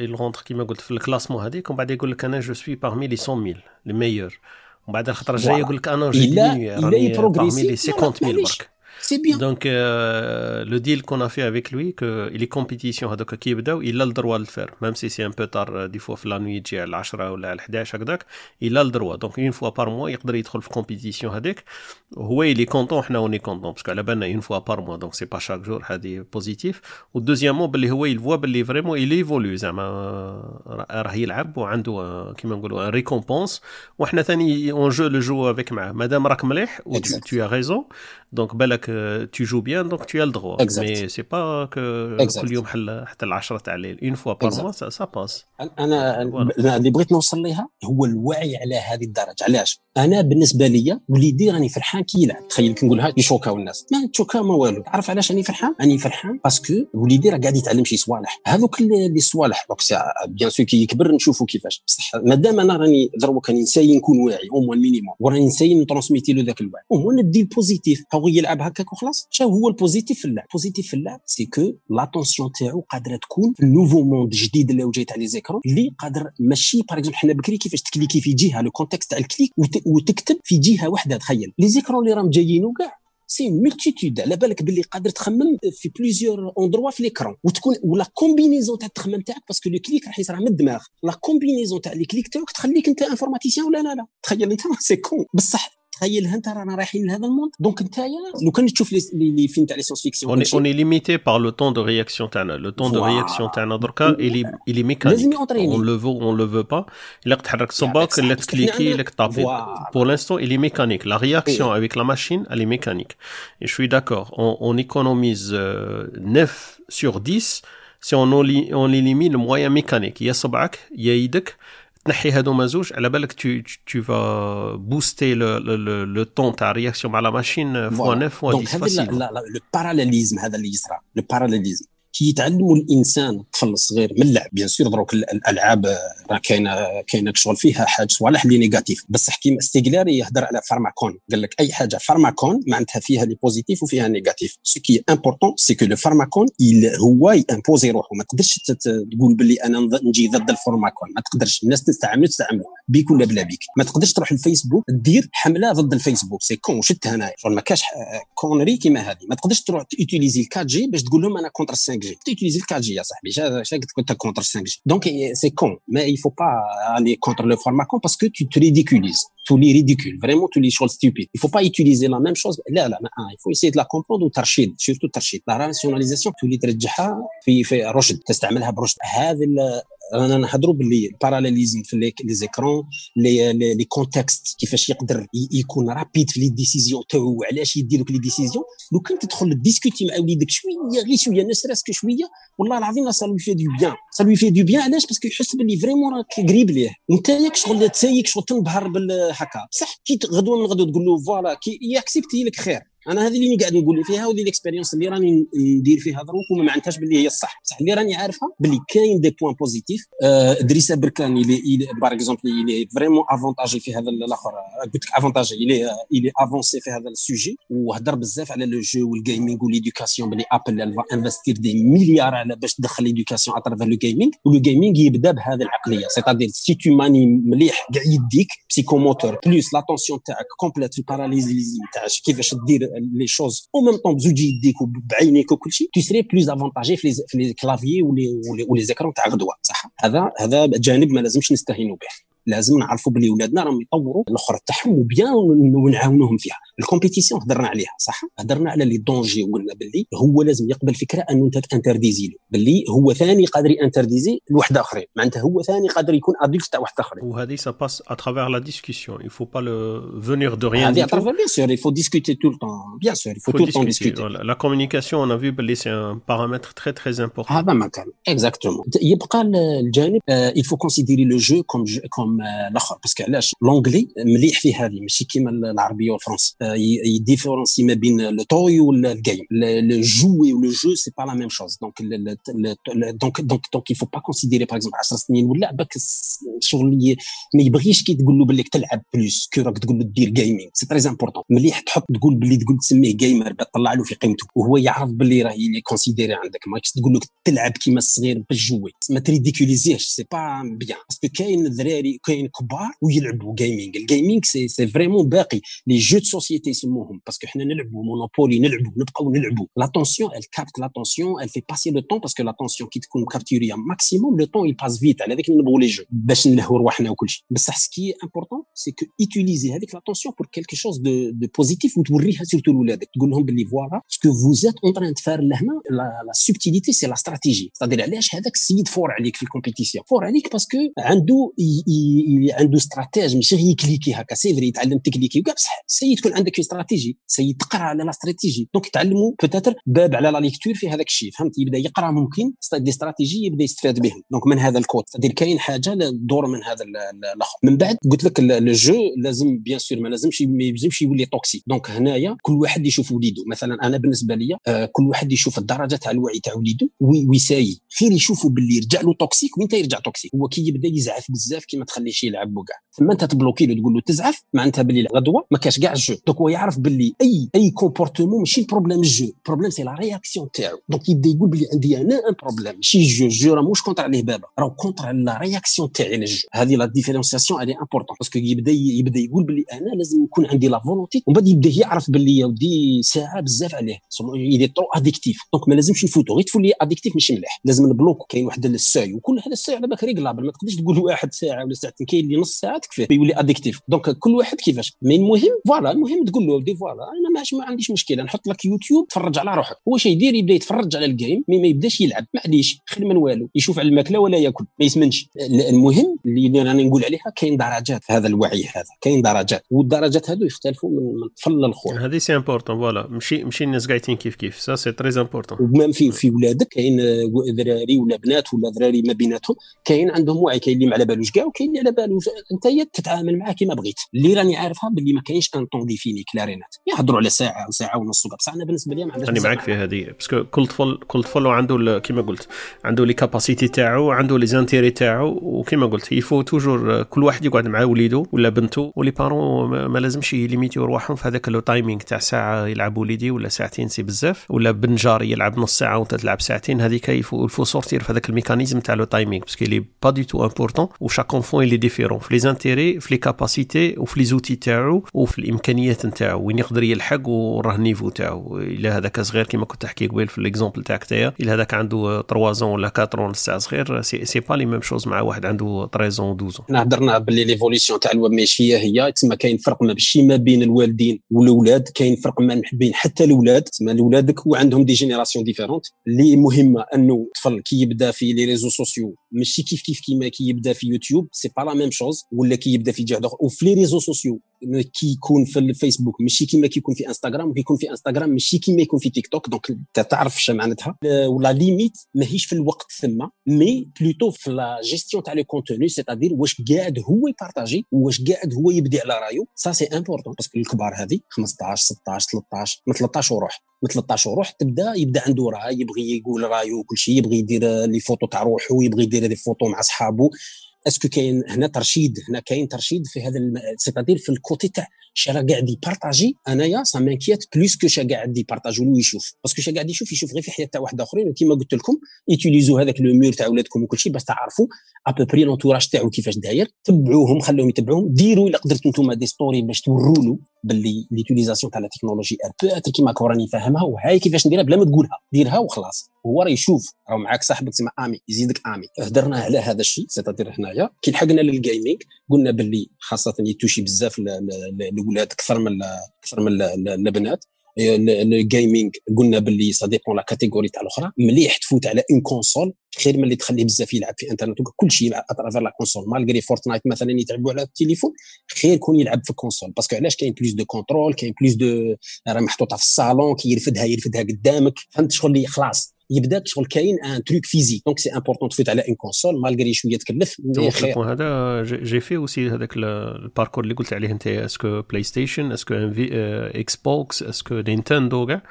يغونتر كيما قلت في الكلاسمون هذيك ومن بعد يقول لك أنا جو سوي بارمي لي 100000 لي ميور ومن بعد الخطرة الجاية يقول لك أنا جو ديمينيي راني لي 50000 برك. سي بيان دونك لو ديل كون في افيك لوي كو لي كومبيتيسيون هذوك كي يبداو الا الدروا للفير ميم سي سي ان بو تار دي فوا في لا نوي تجي على 10 ولا على 11 هكذاك الا الدروا دونك اون فوا بار موا يقدر يدخل في كومبيتيسيون هذيك وهو اللي content حنا on est contents parce que على بالنا une fois par mois donc c'est pas chaque jour هذه positive و deuxièmement باللي هو il voit باللي vraiment il évolue زعما راه يلعب وعنده كيما نقولوا une récompense وحنا ثاني on joue le jeu avec معاه مادام راك مليح و t'as raison donc بالك tu as le droit. Exact. mais c'est pas que كل يوم حتى ال 10 تاع الليل. une fois par mois ça passe أنا اللي بغيت نوصل ليها هو الوعي على هذه الدرجة. علاش؟ أنا بالنسبة لي وليدي راني فرحان كي يلعب. تخيل كي نقولها يشوكاو الناس. ما تشوكا ما والو. تعرف علاش راني فرحان؟ راني فرحان parce que وليدي راه قاعد يتعلم شي صوالح. هذوك les صوالح. donc bien sûr كي يكبر نشوفوا كيفاش. بصح مادام أنا راني دروك راني نساي نكون واعي au moins minimum وراني نساي نترونسميتي له ذاك الوعي. au moins ندي ال positif هو يلعب هكاك وخلاص. شنو هو ال positif في اللعب ال positif في اللعب c'est que l'attention تاعو قادرة تكون في ال nouveau monde جديد اللي وجاي تاع les اللي قادر ماشي par exemple حنا بكري كيفاش تكليكي في جهه le contexte تاع ال clic وتكتب في جهة واحدة تخيل. les écrans اللي راهم جايين وكاع c'est multitude على بالك باللي قادر تخمم في plusieurs endroits في l'écran وتكون ولا كومبينيزون تاع التخمم تاعك parce que le clic راح يصرى من الدماغ. la combinaison تاع لي كليك تاعك تخليك أنت informaticien ولا لا لا. تخيل أنت سي كون بصح تخيل انت رانا رايحين لهذا ال monde donc انت لو كان تشوف les films تاع les science-fiction on est limité par le temps de réaction تاعنا. le temps de réaction تاعنا دركا elle est elle est mécanique on le veut on le veut pas الا تحرك صبعك الا تكليكي الا تابي pour l'instant elle est mécanique la réaction avec la machine elle est mécanique et je suis d'accord on économise 9 sur 10 si on, on élimine le moyen mécanique. يا صبعك يا يدك تنحي هذوما زوج على بالك tu tu vas booster le le le temps تاع réaction مع la machine fois 9 fois 10 facile donc هذا le parallélisme هذا اللي يصرى le parallélisme كي يتعلموا الإنسان الطفل الصغير من اللعب. bien sûr دروك الألعاب راه كاينة كاينة شغل فيها حاجة صوالح اللي négatives. بصح كيما Stiegler اللي يهضر على pharmacon. قال لك أي حاجة pharmacon معناتها فيها les positifs وفيها négatif ce qui est important c'est que le pharmacon هو يامبوزي روحه. ما تقدرش تقول باللي أنا نجي ضد ال pharmacon. ما تقدرش. الناس تستعمل تستعمل. بيك ولا بلا بيك. ما تقدرش تروح الفيسبوك دير حملة ضد الفيسبوك. c'est con شفت هنايا. ما كاش connerie كيما هذه. ما تقدرش تروح تيوتيليزي ال quatre G باش تقول لهم أنا contre 5 G تيوتيليزي ال quatre G يا صاحبي شا قلت كنت contre 5 G donc c'est con ما il faut pas aller contre le pharmacon parce que tu te ridiculises. تولي ridicule vraiment تولي شغل stupide il faut pas utiliser la même chose. لا لا mais il faut essayer de la comprendre وترشيد surtout الترشيد la rationalisation تولي ترجعها في في رشد تستعملها برشد هذه رانا نهضروا باللي ال parallélisme في les écrans les les contextes كيفاش يقدر يكون rapide في les décisions تاعو. وعلاش يدير لك les décisions لو كان تدخل discuter مع وليدك شوية غير شوية نسراسك شوية والله العظيم ça lui fait du bien ça lui fait du bien علاش؟ parce que يحس باللي vraiment راك قريب ليه. وانت ياك شغل تسايك شغل تنبهر بالهكا صح كي غدوه من غدوه تقول له voilà كي يأكسبتي لك خير. أنا هذه اللي قاعد نقول فيها وهذه ال expérience اللي راني ندير فيها دروك وما معناتهاش باللي هي الصح. بصح اللي راني عارفها باللي كاين des points positifs آه إدريس أبركان اللي par exemple اللي vraiment avantagé في هذا الآخر. قلت لك avantagé اللي اللي avancé في هذا ال sujet وهضر بزاف على le jeu وال gaming و l'éducation باللي Apple investir des milliards على باش تدخل l'éducation à travers le gaming و le gaming يبدا بهذه العقلية. c'est-à-dire si tu manies مليح كاع يديك psychomoteur plus l'attention تاعك complète في ال parallélisme تاع كيفاش دير les choses au même temps بزوج يديك وبعينيك وكل شيء tu serais plus avantagé في les claviers و les écrans تاع غدوه صح هذا هذا جانب ما لازمش نستهينوا به لازم نعرفوا بلي ولادنا راهم يطوروا الاخرى تاعهم و bien ونعاونوهم فيها. ال compétition هضرنا عليها صح؟ هضرنا على les dangers وقلنا باللي هو لازم يقبل فكرة أنه أنت انترديزي له. باللي هو ثاني قادر انترديزي لواحد آخرين. معناتها هو ثاني قادر يكون adulte تاع واحد آخرين. وهذه ça passe à travers la discussion il faut pas le venir de rien هذه à travers bien sûr il faut discuter tout le temps. Bien sûr il faut tout le temps discuter la communication on a vu باللي c'est un paramètre très très important. هذا ما كان exactement. يبقى الجانب il faut considérer le jeu comme comme الآخر parce que علاش l'anglais مليح في هذه ماشي كيما العربية والفرنسي. يديفيرونسي ما بين le toy وال game le jouet و le jeu c'est pas la même chose donc donc donc donc il faut pas considérer par exemple 10 سنين ولا باك شغل ما يبغيش كي تقول له بالك تلعب plus que راك تقول له دير gaming c'est très important مليح تحط تقول باللي تقول تسميه gamer تطلع له في قيمته وهو يعرف باللي راه يلي considéré عندك ما تقول له تلعب كيما الصغير بال jouet ما تريديكوليزيهش c'est pas bien parce que كاين الذراري كاين كبار ويلعبوا gaming ال gaming c'est c'est vraiment باقي. les jeux de société يسموهم. parce que حنا نلعبوا Monopoly نلعبوا نبقاو نلعبوا. l'attention elle capte l'attention elle fait passer le temps parce que l'attention كي تكون capturée à maximum le temps يباس vite على ذاك نبغوا les jeux باش نلهوا رواحنا وكل شيء. بصح ce qui est important c'est que utiliser هذيك l'attention pour quelque chose de de positif وتوريها surtout لولادك. تقول لهم باللي voilà ce que vous êtes en train de faire لهنا la subtilité c'est la stratégie c'est-à-dire علاش هذاك السيد fort عليك في ال compétition fort عليك parce que عنده اللي عنده استراتيج ماشي غير يكليكي هكا. c'est vrai يتعلم تكليكي وكاع بصح c'est تكون عندك stratégie c'est تقرأ على la stratégie donc يتعلموا peut-être باب على la lecture في هذاك الشيء فهمت؟ يبدأ يقرأ ممكن des stratégies يبدأ يستفاد بهم. donc من هذا ال côté. تدير كاين حاجة دور من هذا الآخر. من بعد قلت لك لو لازم bien sûr ما لازمش ما يلزمش يولي toxique donc هنايا كل واحد يشوف وليده. مثلا أنا بالنسبة لي آه كل واحد يشوف الدرجة تاع الوعي تاع وليده ويساي خير يشوفوا باللي يرجع له toxique وين يرجع toxique هو كي يبدأ يزعف بزاف كي ما تخليش يلعب وكاع ثم انت تبلوكي له تقول له تزعف معناتها باللي غدوه ما كاش كاع ال jeu. donc هو يعرف باللي أي أي comportement ماشي ال problème ال jeu. ال problème c'est la réaction تاعو. donc يبدا يقول باللي عندي أنا un problème ماشي ال jeu ال jeu راه موش contre عليه بابا. راه contre على la réaction تاعي لل jeu. هذه la différenciation elle est importante parce que يبدا يبدا يقول باللي أنا لازم يكون عندي la volonté ومن بعد يبدا يعرف باللي يا ودي ساعة بزاف عليه. يدي trop addictif donc ما لازمش نفوتو. غير تفولي addictif ماشي مليح. لازم نبلوكو. كاين واحد الساعة وكل هذا الساعة على بالك réglable. ما تقدرش تقول واحد ساعة ولا ساعتين كاين اللي نص ساعه تكفيه يولي addictif donc كل واحد كيفاش. mais المهم voilà المهم تقول له دي voilà أنا ما عنديش مشكلة. نحط لك يوتيوب تفرج على روحك. هو شي يدير يبدا يتفرج على الجيم مي ما يبداش يلعب. معليش خير من والو. يشوف على الماكلة ولا ياكل. ما يسمنش. المهم اللي أنا نقول عليها كاين درجات. هذا الوعي هذا. كاين درجات. والدرجات هذو يختلفوا من طفل للخوه هذه c'est important voilà. ماشي ماشي الناس قاعدين كيف كيف. ça c'est très important و même في في ولادك كاين ذراري ولا بنات ولا ذراري ما بيناتهم كاين عندهم وعي كاين اللي ما على بالوش كاع وكاين اللي على بالو أنت تتعامل معاه كما بغيت. اللي راني عارفها باللي ما كاينش un temps défini clair et net. يهضروا على ساعة ساعة ونص بصح أنا بالنسبة لي ما عنديش راني معاك في هذه. parce que كل طفل كل طفل عنده كيما قلت عنده les capacités تاعو عنده les intérêts تاعو وكيما قلت il faut toujours كل واحد يقعد مع وليدو ولا بنته و les parents ما لازمش يليميتيو رواحهم في هذاك le timing تاع ساعة يلعب وليدي ولا ساعتين c'est بزاف ولا بن جاري يلعب نص ساعة وانت تلعب ساعتين. هذيك il faut sortir في هذاك ال mécanisme تاع le timing parce que il est pas du tout important و chaque enfant il est différent في les intérêts في les capacités وفي les outils تاعو وفي الإمكانيات نتاعو وين يقدر يلحق وراه ال niveau تاعو. إلا هذاك صغير كيما كنت تحكي قبيل في l'exemple تاعك تايا إلا هذاك عنده 3 زون ولا 4 لسه صغير c'est, c'est pas les mêmes choses مع واحد عنده 13 و 12 إحنا هضرنا باللي l'évolution تاع الويب ماشي هي تسمى كاين فرق ماشي ما بين الوالدين والأولاد كاين فرق ما بين حتى الأولاد. تسمى اولادك وعندهم des générations différentes اللي مهمه أنه الطفل كي يبدأ في les réseaux sociaux ماشي كيف كيف كيما كي يبدا في يوتيوب c'est pas la même chose ولا كي يبدا في جهه أخرى وفي les réseaux sociaux. كي يكون في الفيسبوك ماشي كيما كيكون في انستغرام وكيكون في انستغرام ماشي كيما يكون في تيك توك donc انت تعرف اش معناتها و la limite ماهيش في الوقت ثم mais plutôt في لا جيستيون تاع les contenus c'est-à-dire واش قاعد هو يبارطاجي واش قاعد هو يبدي على رايو ça c'est important parce que الكبار هذه 15 16 13 من 13 وروح من 13 وروح تبدا يبدا عنده راي يبغي يقول رايه وكل شيء يبغي يدير les photos تاع روحه يبغي يدير les photos مع صحابه est-ce que كاين هنا ترشيد هنا كاين ترشيد في هذا. c'est-à-dire في ال côté تاع شا قاعد يبارطاجي أنايا ça m'inquiète plus que شا قاعد يبارطاجي له يشوف. parce que شا قاعد يشوف يشوف غير في حياة تاع واحد آخرين وكيما قلت لكم يوتيليزو هذاك l'amour تاع ولادكم وكل شيء باش تعرفوا à peu près l'entourage تاعو كيفاش داير. تبعوهم خلوهم يتبعوهم. ديروا إلا قدرتوا أنتم des stories باش توروا له باللي l'utilisation تاع la technologie peut-être كيما راني فاهمها وهاي كيفاش نديرها بلا ما تقولها. ديرها وخلاص. هو راه يشوف راه معاك صاحبك تسمى امي يزيدك امي هدرنا على هذا الشيء c'est-à-dire هنايا. كي لحقنا لل gaming قلنا باللي خاصة يتوشي بزاف الاولاد أكثر من أكثر من البنات ال gaming قلنا باللي ça dépend la catégorie تاع الأخرى. مليح تفوت على une console خير من اللي تخليه بزاف يلعب في انترنت كل شيء à travers la console malgré Fortnite مثلا يتعبوا على التليفون خير يكون يلعب في ال console parce que علاش كاين plus de contrôle كاين plus de راه محطوطة في الصالون كي يرفدها يرفدها قدامك. فهمت شغل اللي خلاص؟ يبدا شغل كاين un truc physique donc c'est important تفوت على une console malgré شوية تكلف خير. هذا j'ai fait aussi هذاك ال parcours اللي قلت عليه أنت est-ce que بلاي ستيشن est-ce que إكس بوكس est-ce que نينتندو كاع.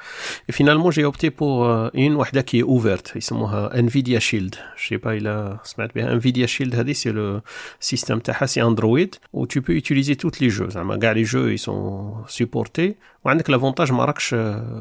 finalement j'ai opté pour une وحدة qui est ouverte يسموها Nvidia Shield je sais pas إلا سمعت بها. Nvidia Shield هذه c'est le système تاعها c'est اندرويد و tu peux utiliser tous les jeux زعما كاع les jeux ils sont supportés وعندك l'avantage ما راكش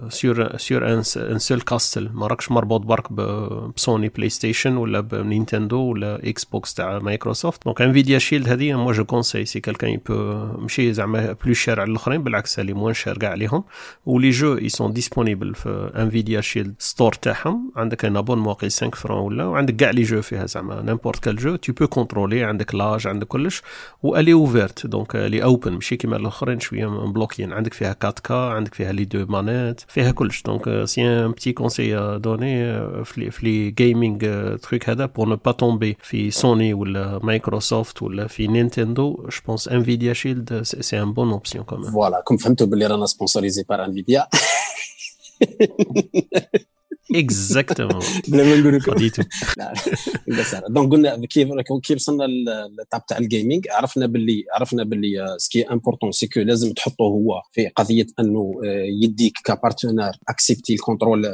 sur sur un seul كاستل ما راكش مربوط برك بسوني بلاي ستيشن ولا بنينتندو ولا إكس بوكس تاع مايكروسوفت donc Nvidia Shield هذه moi je conseille si quelqu'un il peut ماشي زعما plus chère على الأخرين بالعكس les moins chères كاع عليهم. و les jeux ils sont disponibles في Nvidia Shield store تاعهم. عندك un abonnement 5 فرون ولا وعندك كاع les jeux فيها زعما. n'importe quel jeu tu peux contrôler عندك l'âge عندك كلش. و elle est ouverte donc elle est open ماشي كيما الأخرين شوية مبلوكيين عندك فيها 4 k هكا عندك فيها les deux manettes فيها كلش. donc c'est un petit conseil donné في les gaming truc هذا pour ne pas tomber في سوني ولا مايكروسوفت ولا في نينتندو je pense Nvidia Shield c'est une bonne option comment voilà comme فهمتوا باللي رانا sponsorisés par Nvidia exactement بلا ما نقول لكم donc قلنا كيف كيف وصلنا ل l'étape تاع ال gaming عرفنا باللي عرفنا باللي ce qui est important c'est que لازم تحطه هو في قضية إنه يديك ك partenaire accepter ال contrôle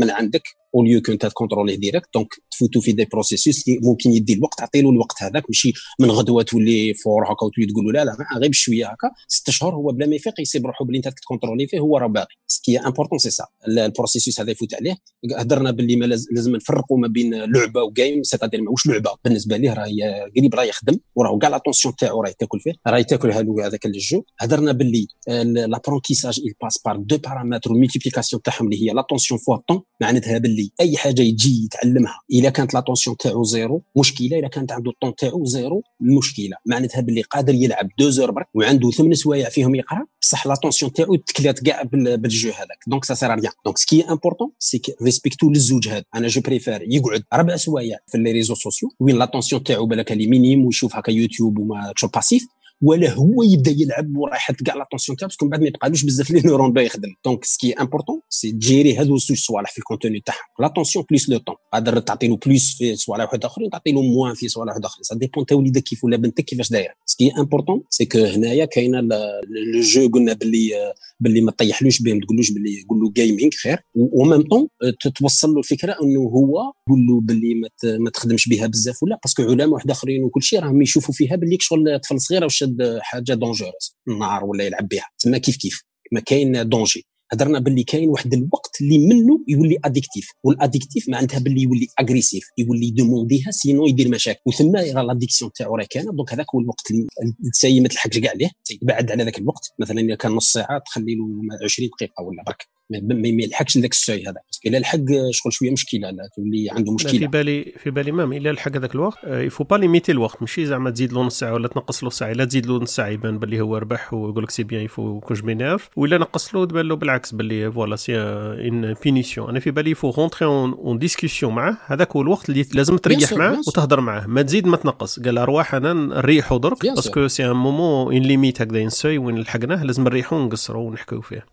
من عندك au lieu que أنت تكونتروليه direct donc تفوتوا في des processus اللي ممكن يدي الوقت تعطي له الوقت هذاك ماشي من غدوة تولي fort هكا وتولي تقول له لا لا غير بشويه هكا. ست اشهر هو بلا ما يفيق يسيب روحه بلي أنت تكونترولي فيه هو راه باغي ce qui est important c'est ça ال processus هذا يفوت عليه. هدرنا باللي ما لازم نفرقوا ما بين لعبة و game c'est-à-dire واش لعبة بالنسبة ليه راه قريب راه يخدم وراه كاع l'attention تاعو راه تاكل فيه راه تاكلها له هذاك ال jeu. هدرنا باللي l'apprentissage il passe par deux paramètres ال multiplication تاعهم اللي هي l'attention fois temps معناتها باللي أي حاجة يجي يتعلمها اذا كانت l'attention تاعو زيرو مشكلة. اذا كانت عنده الطون تاعو زيرو مشكلة. معناتها باللي قادر يلعب deux heures برك وعنده ثمان سوايع فيهم يقرأ بصح l'attention تاعو تكلات كاع بال jeu هذاك. donc ça sert rien donc ce qui est important c'est respecter للزوج هذا أنا je préfère يقعد ربع سوايع في les réseaux sociaux وين l'attention تاعو بالك elle est minime ويشوف هكا يوتيوب و même passif ولا هو يبدا يلعب وراه يحط كاع l'attention تاعو parce que من بعد ما يبقالوش بزاف les neurones باش يخدم donc ce qui est important c'est تجيري هادو زوج صوالح في ال contenu تاعهم l'attention plus le temps قادر تعطي له plus في صوالح واحد اخرين تعطي له moins في صوالح واحد اخرين ça dépend تا وليدك كيف ولا بنتك كيفاش دايره ce qui est important c'est que هنايا كاينة le jeu قلنا باللي باللي ما تطيحلوش به ما تقولوش باللي قول له gaming خير و même temps توصل له الفكرة إنه هو قول له باللي ما تخدمش بها بزاف ولا parce que علماء واحد اخرين وكل شيء راهم يشوفوا فيها باللي شغل طفل صغير وشد حاجة donc dangereuse النار ولا يلعب بها. تما كيف كيف؟ ما كاين danger هضرنا باللي كاين واحد الوقت اللي منه يولي addictif وال addictif معناتها باللي يولي agressif يولي demander ها sinon يدير مشاكل. وثم راه l'addiction تاعو راه كان donc هذاك هو الوقت اللي ما تلحقش كاع عليه بعد على ذاك الوقت. مثلا إذا كان نص ساعة تخلي له 20 دقيقة ولا برك. ما يلحقش لذاك ال seuil هذا. parce que الا لحق شغل شوية مشكلة لا تولي عنده مشكلة. في بالي في بالي même إلا لحق هذاك الوقت il faut pas limiter الوقت ماشي زعما تزيد له نص ساعه ولا تنقص له ساعه إلا تزيد له نص ساعه يبان باللي هو ربح ويقول لك c'est bien il faut que je m'énerve ولا نقص له تبان له بالعكس باللي voilà c'est une punition أنا في بالي il faut rentrer en discussion معاه. هذاك هو الوقت اللي لازم تريح معاه وتهضر معاه. ما تزيد ما تنقص. قال أرواح أنا نريحو درك parce que c'est un moment une limite هكذا seuil وين لحقناه لازم نريحو ونقصرو ونحكيو فيه.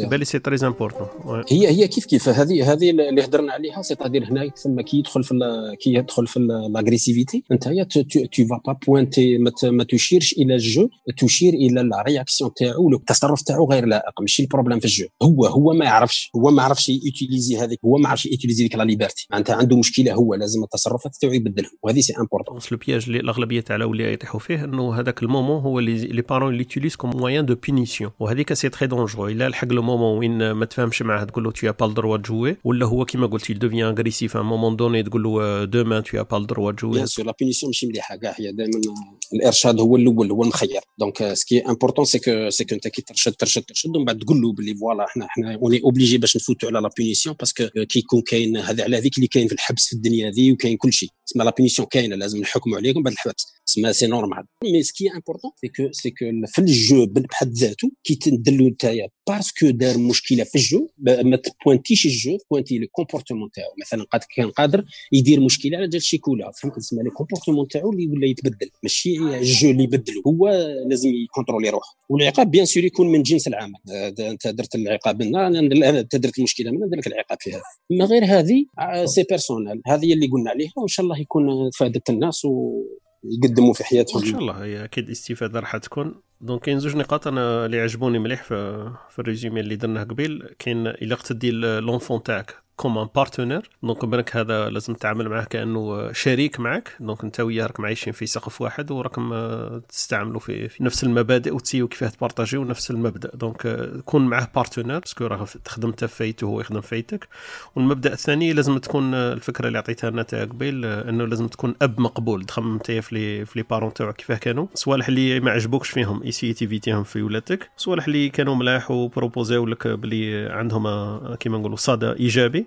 بالي c'est très important هي هي كيف كيف؟ هذه هذه اللي هضرنا عليها c'est-à-dire هنا ثم كي يدخل في كي يدخل في l'agressivité انت tu vas pas pointer ما تشيرش إلى ال jeu تشير إلى la réaction تاعو التصرف تاعو غير لائق. ماشي ال problème في ال jeu. هو هو ما يعرفش هو ما عرفش ي utiliser هذيك هو ما عرفش ي utiliser ديك la liberté معناتها عنده مشكلة هو لازم التصرفات تاعو يبدلهم. وهذه c'est important le piège اللي الأغلبية تاع الأولياء يطيحوا فيه إنه هذاك ال moment هو les parents اللي utilisent comme moyen de punition وهذيك c'est très dangereux إلا لحق le moment وين ما تفهمش معاه تقول له t'as pas ال droit ت jouer ولا هو كيما قلت devient agressif un moment donné تقول له demain t'as pas ال droit ت jouer bien sûr la punition ماشي مليحة. كاع هي دائما الإرشاد هو الأول هو المخير. donc ce qui est important c'est que c'est que انت كي ترشد ترشد ترشد ومن بعد تقول له باللي voilà إحنا إحنا on est obligé باش نفوتوا على la punition parce que كي يكون كاين هذا على هذيك اللي كاين في الحبس في الدنيا هذه وكاين كل شيء. تسمى la punition كاينة لازم نحكموا عليكم بعد الحبس. تسمى c'est normal. mais ce qui est important c'est que c'est que في ال jeu بحد ذاته كي تدلو نتايا parce que دار مشكلة في ال jeu ما ت pointer ش ال jeu pointer le comportement تاعو. مثلا قد كان قادر يدير مشكلة على جال شيكولا فهمت؟ تسمى le comportement تاعو اللي ولا يتبدل. ماشي ال jeu اللي يبدلو. هو لازم ي contrôler روحه. والعقاب bien sûr يكون من جنس العمل. انت درت العقاب هنا أنت درت المشكلة من لك العقاب فيها. اما غير هذه c'est personnel هذه اللي قلنا عليها وإن شاء الله يكون فادت الناس و يقدموا في حياتهم. إن شاء الله هي أكيد استفادة راح تكون. donc كاين زوج نقاط أنا اللي عجبوني مليح في, في ال résumé اللي درناه قبيل. كاين إلا اقتدي l'enfant تاعك. comme partenaire donc بالك هذا لازم تتعامل معاه كأنه شريك معك donc أنت وياه راكم عايشين في سقف واحد وراكم تستعملوا في, في نفس المبادئ وت essayer و كيفاه ت partager و نفس المبدأ. donc كون معاه partenaire parce que راه تخدم انت فايدته وهو يخدم فايدتك. والمبدأ الثاني لازم تكون الفكرة اللي عطيتها لنا تاع قبيل إنه لازم تكون أب مقبول تخمم أنت في les parents تاعك كيفاه كانوا. صوالح اللي ما عجبوكش فيهم essaye ت éviter هم في ولادك. صوالح اللي كانوا ملاح و proposer و لك بلي عندهم كيما نقولوا صدى إيجابي.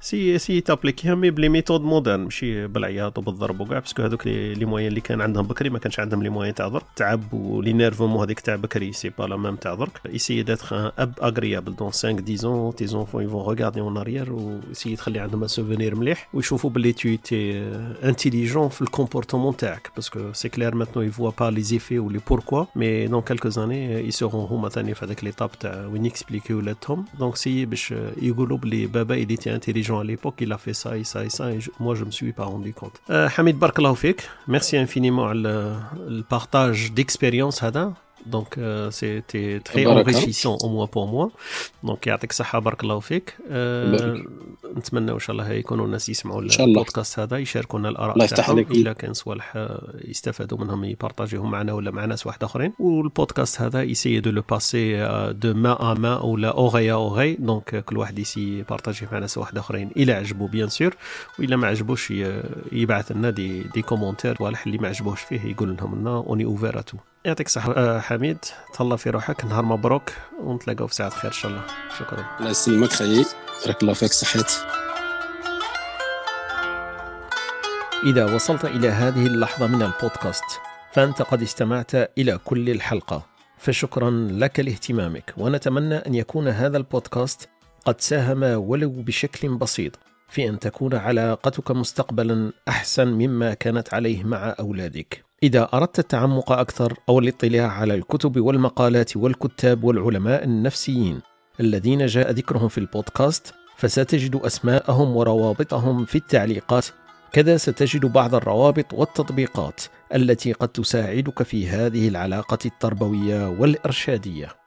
essaye ت appliquer ها mais ب les méthodes modernes ماشي بالعياط وبالضرب وكاع parce que هذوك les moyens اللي كان عندهم بكري ما كانش عندهم les moyens تاع درك تعب و l'énervement هذيك تاع بكري c'est pas la même تاع درك essaye d'être أب agréable dans 5 10 tes enfants ils vont regarder en arrière وي essayer تخلي عندهم souvenir مليح ويشوفوا بلي tu étais intelligent في ال comportement تاعك parce que c'est clair maintenant ils voient pas les effets و les pourquoi mais dans quelques années ils seront هما ثاني في هذاك l'étape تاع وين ي expliquer و ولادهم donc c'est باش يقولوا بلي بابا il était à l'époque, il a fait ça et ça et ça, et moi je me suis pas rendu compte. Euh, حميد بارك الله فيك, merci infiniment le, le partage d'expérience. Donc euh, c'était très enrichissant au moins pour moi. Donc يعطيك الصحة بارك الله فيك. أه نتمنى إن شاء الله يكونوا الناس يسمعوا البودكاست هذا يشاركونا الآراء تاعهم الا كان صوالح يستفادوا منهم ي partager هم معنا ولا مع ناس واحد آخرين. والبودكاست هذا ي essayer de le passer de main à main ولا oreille oreille donc كل واحد ي essayer ي partager مع ناس واحد آخرين. إلى عجبو bien sûr والا ما عجبوش يبعث لنا des des commentaires صوالح اللي ما عجبوش فيه يقول لهم لنا on est ouverts tout يعطيك الصحة حميد. تهلا في روحك. نهار مبروك ونتلاقاو في ساعة خير إن شاء الله. شكرا. الله يسلمك خيي بارك الله فيك صحيت إذا وصلت إلى هذه اللحظة من البودكاست فأنت قد استمعت إلى كل الحلقة. فشكرا لك لاهتمامك. ونتمنى أن يكون هذا البودكاست قد ساهم ولو بشكل بسيط. في أن تكون علاقتك مستقبلا أحسن مما كانت عليه مع أولادك. إذا أردت التعمق أكثر أو الاطلاع على الكتب والمقالات والكتاب والعلماء النفسيين الذين جاء ذكرهم في البودكاست. فستجد أسماءهم وروابطهم في التعليقات. كذا ستجد بعض الروابط والتطبيقات التي قد تساعدك في هذه العلاقة التربوية والإرشادية.